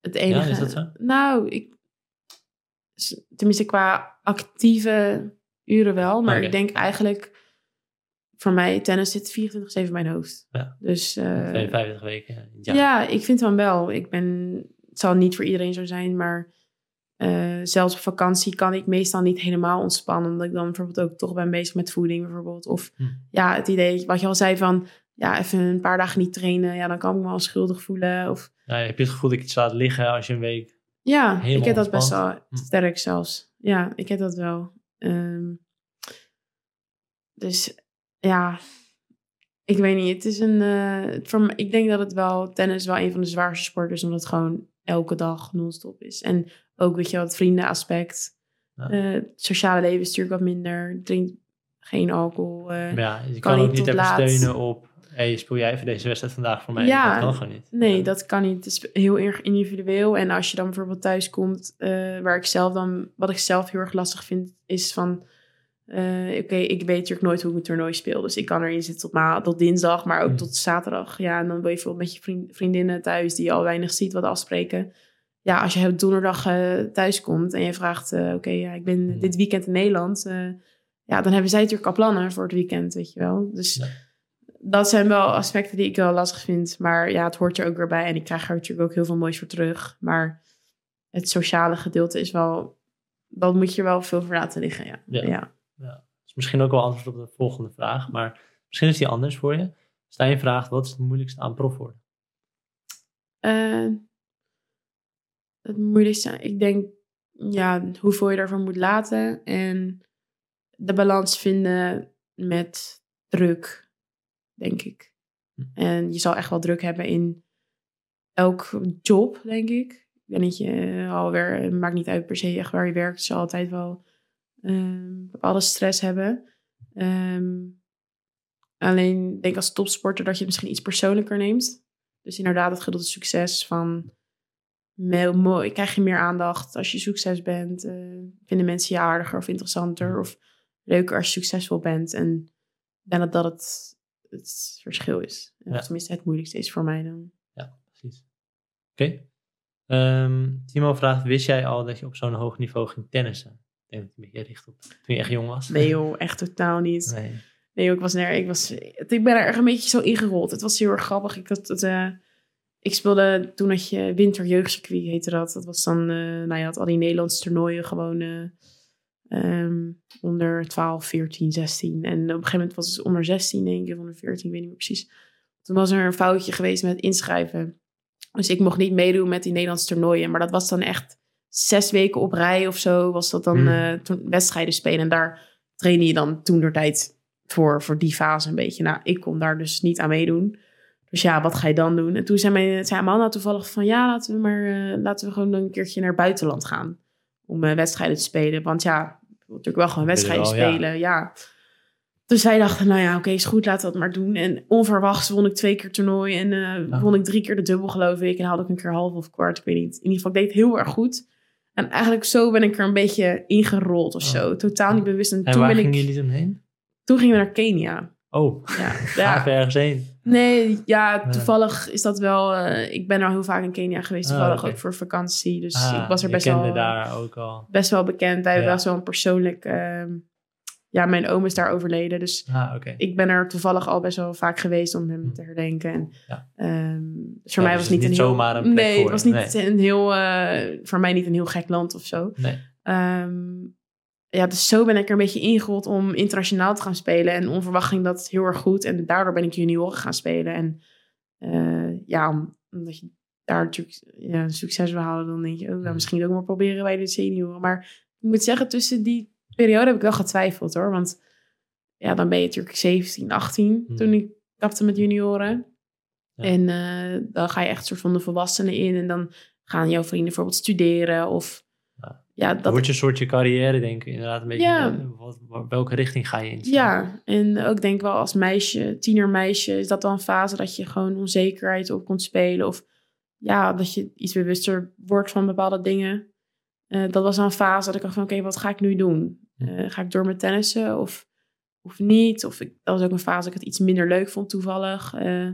het enige. Ja, is dat zo? Nou, ik. Tenminste, qua actieve uren wel. Maar okay. ik denk eigenlijk. Voor mij, tennis zit 24-7 in mijn hoofd. Ja. Dus. Uh, 52 weken. Ja. ja, ik vind van wel. Ik ben. Het zal niet voor iedereen zo zijn, maar. Uh, zelfs op vakantie kan ik meestal niet helemaal ontspannen. Omdat ik dan bijvoorbeeld ook toch ben bezig met voeding bijvoorbeeld. Of hm. ja, het idee wat je al zei van... Ja, even een paar dagen niet trainen. Ja, dan kan ik me wel schuldig voelen. Of... Ja, heb je het gevoel dat je het laat liggen als je een week... Ja, ik heb dat best wel hm. sterk zelfs. Ja, ik heb dat wel. Um, dus ja, ik weet niet. Het is een... Uh, voor, ik denk dat het wel... Tennis wel een van de zwaarste sporten is. Omdat het gewoon elke dag non-stop is. En ook, weet je het vriendenaspect. Ja. Uh, sociale leven is natuurlijk wat minder. Drink geen alcohol. Uh, ja, je kan, kan ook niet even laat. steunen op... hey, speel jij even deze wedstrijd vandaag voor mij? Ja, dat kan gewoon niet. Nee, ja. dat kan niet. Het is heel erg individueel. En als je dan bijvoorbeeld thuis komt... Waar ik zelf dan... Wat ik zelf heel erg lastig vind, is van... Uh, Oké, okay, ik weet natuurlijk nooit hoe ik een toernooi speel. Dus ik kan erin zitten tot, ma tot dinsdag, maar ook Mm. tot zaterdag. Ja, en dan ben je bijvoorbeeld met je vriend, vriendinnen thuis... die je al weinig ziet wat afspreken ja, als je op donderdag uh, thuis komt en je vraagt, uh, oké, okay, ja, ik ben Mm. dit weekend in Nederland. Ja, dan hebben zij natuurlijk al plannen voor het weekend, weet je wel. Dus ja. dat zijn wel aspecten die ik wel lastig vind. Maar ja, het hoort er ook weer bij. En ik krijg er natuurlijk ook heel veel moois voor terug. Maar het sociale gedeelte is wel, dat moet je wel veel voor laten liggen, ja. Ja. ja. Ja, dat is misschien ook wel antwoord op de volgende vraag, maar misschien is die anders voor je. Stijn vraagt, wat is het moeilijkste aan prof worden? Eh, het moeilijkste, ik denk, ja, hoeveel je ervan moet laten en de balans vinden met druk, denk ik. Hm. En je zal echt wel druk hebben in elk job, denk ik. Ik denk dat je alweer, het maakt niet uit per se echt waar je werkt, zal altijd wel ehm, bepaalde stress hebben. Ehm, alleen ik denk als topsporter dat je het misschien iets persoonlijker neemt. Dus inderdaad, het gedeelte succes van mooi, krijg je meer aandacht als je succes bent. eh, vinden mensen je aardiger of interessanter of leuker als je succesvol bent. En denk dat dat het, het verschil is. Ja. tenminste het moeilijkste is voor mij dan. Ja, precies. Oké. Ehm, Timo vraagt, wist jij al dat je op zo'n hoog niveau ging tennissen? Ik denk dat een beetje richt op toen je echt jong was. Nee joh, echt totaal niet. Nee. Nee, joh, ik was er, ik was, ik ben er echt een beetje zo ingerold. Het was heel erg grappig. Ik het, eh, ik speelde toen had je winterjeugdcircuit heette dat. Dat was dan, eh nou je had al die Nederlandse toernooien gewoon eh, ehm, onder 12, 14, 16. En op een gegeven moment was het onder 16 denk ik, of onder 14, ik weet niet meer precies. Toen was er een foutje geweest met inschrijven. Dus ik mocht niet meedoen met die Nederlandse toernooien. Maar dat was dan echt zes weken op rij of zo. Was dat dan Hmm. eh, toen wedstrijden spelen. En daar trainde je dan toen door tijd voor, voor die fase een beetje. Nou, ik kon daar dus niet aan meedoen. Dus ja, wat ga je dan doen? En toen zei mijn, zei Amanda toevallig van... ja, laten we maar eh, laten we gewoon een keertje naar het buitenland gaan. Om eh, wedstrijden te spelen. Want ja, ik wil natuurlijk wel gewoon wedstrijden wel, spelen. Ja. Dus wij dachten, nou ja, oké, is goed, laten we dat maar doen. En onverwachts won ik twee keer toernooi. En won ik drie keer de dubbel, geloof ik. En haalde ik een keer half of kwart, ik weet niet. In ieder geval, ik deed het heel erg goed. En eigenlijk zo ben ik er een beetje ingerold of Oh. zo. Totaal niet bewust. En, En toen, waar ben ik, gingen jullie toen heen? toen gingen we naar Kenia. Oh, Ja, ja. ergens heen. Nee, ja, toevallig is dat wel... eh, ik ben al heel vaak in Kenia geweest, Ah, toevallig ook voor vakantie. Dus Ah, ik was er best kende wel, daar ook al. best wel bekend. Wij hebben Ja. wel een persoonlijk... ehm, ja, mijn oom is daar overleden, dus Ah, ik ben er toevallig al best wel vaak geweest om hem Hm. te herdenken. En, Ja. ehm, dus voor Ja, mij dus was niet een heel... zomaar een plek nee, voor het was niet een heel... eh, voor mij niet een heel gek land of zo. Nee. Ehm, ja, dus zo ben ik er een beetje ingerold om internationaal te gaan spelen. En onverwacht ging dat heel erg goed. En daardoor ben ik junioren gaan spelen. En eh, ja, om- omdat je daar natuurlijk ja, succes wil halen, dan denk je, oh, nou, Mm. misschien ook maar proberen bij de senioren. Maar ik moet zeggen, tussen die periode heb ik wel getwijfeld hoor. Want ja, dan ben je natuurlijk 17, 18 Mm. toen ik kapte met junioren. Ja. En eh, dan ga je echt soort van de volwassenen in. En dan gaan jouw vrienden bijvoorbeeld studeren. Of Ja. ja, Dat wordt je een soort je carrière, denk ik. Inderdaad, een beetje Ja. wat, welke richting ga je in? Ja, en ook denk ik wel als meisje, tienermeisje, is dat wel een fase dat je gewoon onzekerheid op komt spelen. Of ja, dat je iets bewuster wordt van bepaalde dingen. Eh, dat was wel een fase dat ik dacht van, oké, wat ga ik nu doen? Eh, ga ik door met tennissen of, of niet? Of ik, dat was ook een fase dat ik het iets minder leuk vond toevallig. Eh,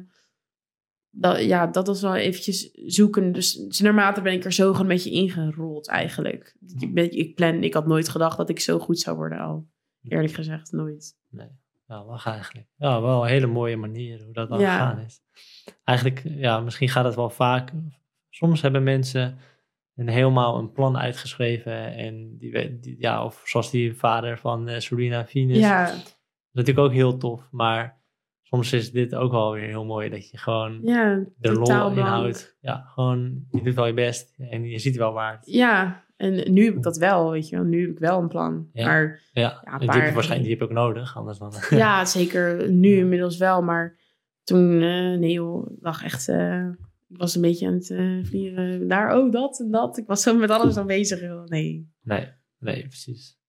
dat, ja, dat was wel eventjes zoeken. Dus, dus naarmate ben ik er zo een beetje ingerold eigenlijk. Ik, ben, ik, plan, ik had nooit gedacht dat ik zo goed zou worden al. Eerlijk gezegd, nooit. Ja, lach eigenlijk. Ja, wel een hele mooie manier hoe dat dan Ja. gegaan is. Eigenlijk, ja, misschien gaat het wel vaak. Soms hebben mensen een helemaal een plan uitgeschreven. En die, die- ja, of zoals die vader van eh, Serena Venus. Ja, Dat is natuurlijk ook heel tof. Maar soms is dit ook wel weer heel mooi. Dat je gewoon ja, de lol inhoudt. Ja, gewoon, je doet wel je best. En je ziet wel waar. Ja, en nu heb ik dat wel, weet je wel. Nu heb ik wel een plan. Ja. Maar Ja, Ja, en die heb je waarschijnlijk die heb je ook nodig. Anders dan... ja, zeker nu Ja. inmiddels wel. Maar toen, eh, nee joh, ik lag echt... eh, ik was een beetje aan het eh, vliegen. Daar, oh, dat en dat. Ik was zo met alles aan bezig, joh. Nee. Nee, nee, precies.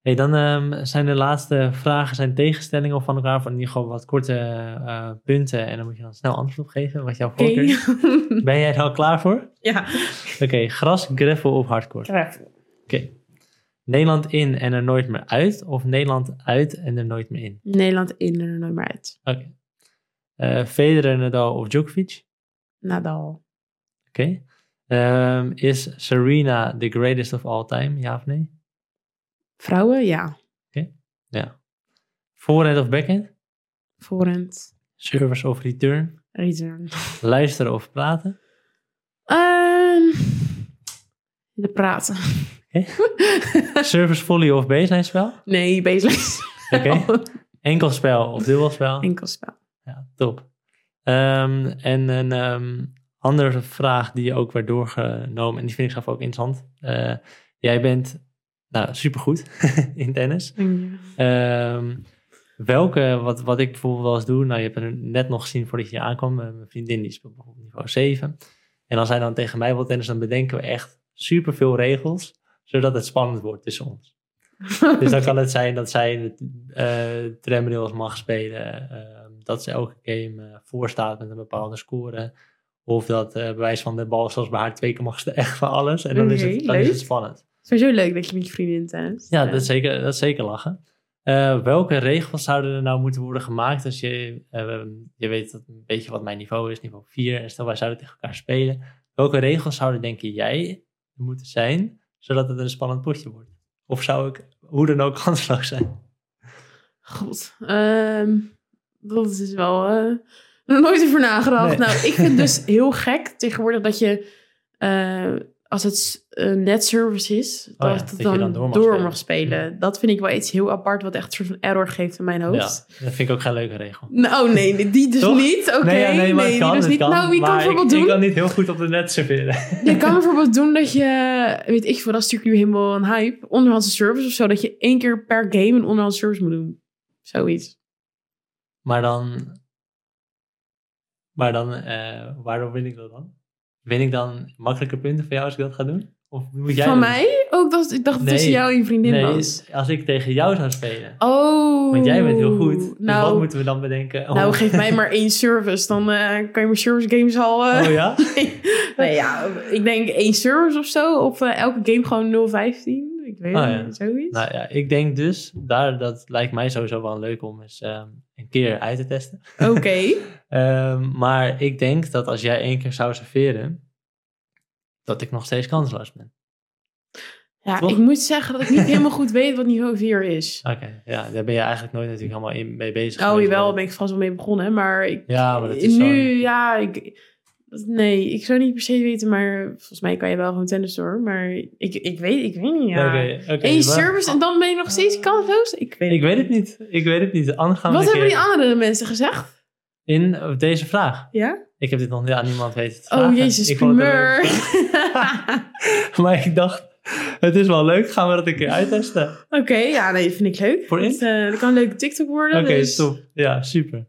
Hey, dan ehm, zijn de laatste vragen zijn tegenstellingen van elkaar, van in ieder geval wat korte eh, punten. En dan moet je dan snel antwoord op geven, wat jouw voorkeur is. Ben jij er al klaar voor? ja, Oké, gras, gravel of hardcore? gravel. Oké. Nederland in en er nooit meer uit, of Nederland uit en er nooit meer in? Nederland in en er nooit meer uit. Oké. Eh, Federer, Nadal of Djokovic? Nadal. Oké. Ehm, is Serena the greatest of all time, ja of nee? Vrouwen, ja. Ja. Voorhand of backhand? Voorhand. Service of return? Return. Luisteren of praten? Ehm de praten. Service volley of baseline spel? Nee, baseline. Oké. Enkelspel of dubbelspel? Enkelspel. Ja, top. Ehm, en een ehm, andere vraag die je ook werd doorgenomen, en die vind ik zelf ook interessant. Eh, jij bent nou, supergoed in tennis. Ehm, welke, wat, wat ik bijvoorbeeld wel eens doe, nou je hebt het net nog gezien voordat je hier aankwam, eh, mijn vriendin die speelt bijvoorbeeld niveau 7. En als zij dan tegen mij wil tennis, dan bedenken we echt superveel regels, zodat het spannend wordt tussen ons. Dus dan kan het zijn dat zij in het uh, mag spelen, dat ze elke game eh, voor staat met een bepaalde score. Of dat eh bewijs van de bal zoals bij haar twee keer mag echt van alles. En dan, is, het, dan is het spannend. Sowieso leuk dat je met je vriendin tennis. Ja, dat is zeker, dat is zeker lachen. Eh, welke regels zouden er nou moeten worden gemaakt als je, eh, je weet dat een beetje wat mijn niveau is, niveau 4, en stel wij zouden tegen elkaar spelen. Welke regels zouden denk je jij moeten zijn, zodat het een spannend potje wordt? Of zou ik hoe dan ook kansloos zijn? God, ehm, dat is wel eh, nooit over nagedacht. Nee. Nou, ik vind dus heel gek tegenwoordig dat je, eh, als het uh, net service is, dat, Oh ja, dat je dan, dan door, door mag, mag spelen. Dat vind ik wel iets heel apart, wat echt een soort van error geeft in mijn Ja, hoofd. dat vind ik ook geen leuke regel. Nou, nee, nee, die dus Toch? niet. Oké, nee, ja, nee, maar het die dus niet. kan. nou, je kan bijvoorbeeld ik, doen. ik kan niet heel goed op de net serveren. Je kan bijvoorbeeld doen dat je, weet ik veel, dat is natuurlijk nu helemaal een hype, onderhandse service of zo, dat je één keer per game een onderhandse service moet doen. Zoiets. Maar dan, maar dan, eh, waarom win ik dat dan? Win ik dan makkelijke punten van jou als ik dat ga doen? Of moet jij Van mij? Ook dat ik dacht dat tussen jou en je vriendin Nee, was. als ik tegen jou zou spelen. Oh. Want jij bent heel goed. Dus Nou, wat moeten we dan bedenken? nou geef mij maar één service. Dan eh, kan je mijn service games al... eh, Oh ja? nee, ja, ik denk één service of zo. Of elke game gewoon 0-15. Ik weet Oh, ja. niet, zoiets. Nou ja, ik denk dus, daar, dat lijkt mij sowieso wel leuk om eens ehm, een keer uit te testen. Oké. Ehm, maar ik denk dat als jij één keer zou serveren, dat ik nog steeds kansloos ben. Ja, Toch? ik moet zeggen dat ik niet helemaal goed weet wat niveau 4 is. Oké, ja, daar ben je eigenlijk nooit natuurlijk helemaal in, mee bezig. Oh, jawel, daar ben ik vast wel mee begonnen. Maar ik, Ja, maar dat is nu, zo... ja, ik, nee, ik zou niet per se weten, maar volgens mij kan je wel gewoon tennis door. Maar ik, ik, weet, ik weet niet, ja. Oké, oké, Eén maar- service en dan ben je nog steeds kansloos? Ik weet, Ik weet het niet. Ik weet het niet. Gaan Wat hebben keer die andere mensen gezegd? in deze vraag. Ja? Ik heb dit nog ja, niemand weet het te Oh, vragen. jezus, Ik primeur. maar ik dacht, het is wel leuk. Gaan we dat een keer uittesten? Oké, ja, nee, vind ik leuk. Voor in? Het, eh, dat kan een leuke TikTok worden. Oké, dus... top. Ja, super.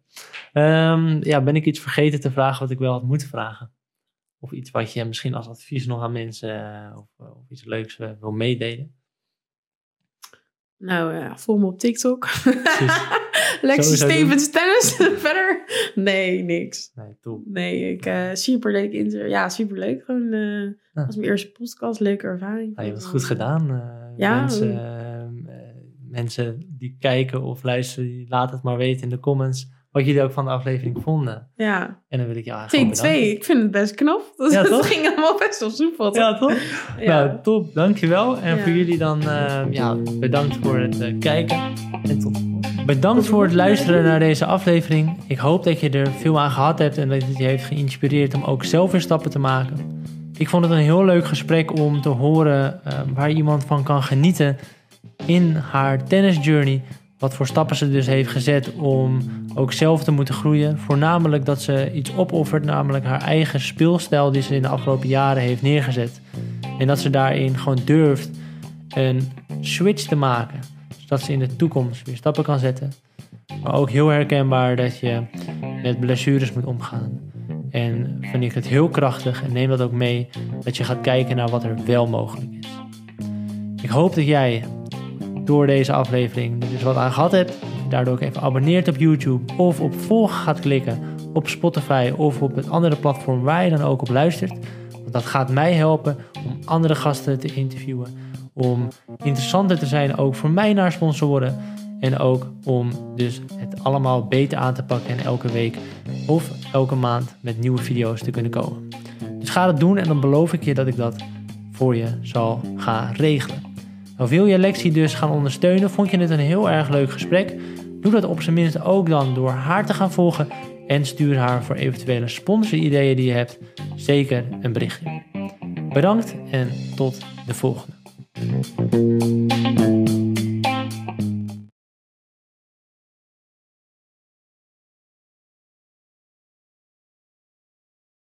Ehm, ja, ben ik iets vergeten te vragen wat ik wel had moeten vragen? Of iets wat je misschien als advies nog aan mensen eh, of, of iets leuks eh, wil meedelen? Nou, ja, volg me op TikTok. Lexi Stevens tennis. Verder? Nee, niks. Nee, top. Nee, ik, eh superleuk. Inter ja, superleuk. Gewoon, eh Ja. als mijn eerste podcast, leuke ervaring. Nou, je hebt het goed gedaan. eh, Ja. Mensen, eh, eh, mensen die kijken of luisteren, laat het maar weten in de comments wat jullie ook van de aflevering vonden. Ja, En dan wil ik jou eigenlijk take gewoon 2. Ik vind het best knap. Dat, Ja, toch? ging allemaal best wel soepel. Ja, toch? Ja. Nou, top. Dankjewel. En Ja. voor jullie dan eh, ja, bedankt voor het eh, kijken. En tot de volgende. Bedankt voor het luisteren naar deze aflevering. Ik hoop dat je er veel aan gehad hebt en dat het je heeft geïnspireerd om ook zelf weer stappen te maken. Ik vond het een heel leuk gesprek om te horen eh, waar iemand van kan genieten in haar tennisjourney. Wat voor stappen ze dus heeft gezet om ook zelf te moeten groeien. Voornamelijk dat ze iets opoffert, namelijk haar eigen speelstijl die ze in de afgelopen jaren heeft neergezet. En dat ze daarin gewoon durft een switch te maken. Zodat ze in de toekomst weer stappen kan zetten. Maar ook heel herkenbaar dat je met blessures moet omgaan. En vind ik het heel krachtig en neem dat ook mee dat je gaat kijken naar wat er wel mogelijk is. Ik hoop dat jij door deze aflevering er dus wat aan gehad hebt. Daardoor ook even abonneert op YouTube of op volgen gaat klikken op Spotify of op het andere platform waar je dan ook op luistert. Want dat gaat mij helpen om andere gasten te interviewen. Om interessanter te zijn ook voor mij naar sponsoren. En ook om dus het allemaal beter aan te pakken en elke week of elke maand met nieuwe video's te kunnen komen. Dus ga dat doen en dan beloof ik je dat ik dat voor je zal gaan regelen. Wil je Lexi dus gaan ondersteunen? Vond je dit een heel erg leuk gesprek? Doe dat op zijn minst ook dan door haar te gaan volgen en stuur haar voor eventuele sponsorideeën die je hebt zeker een berichtje. Bedankt en tot de volgende.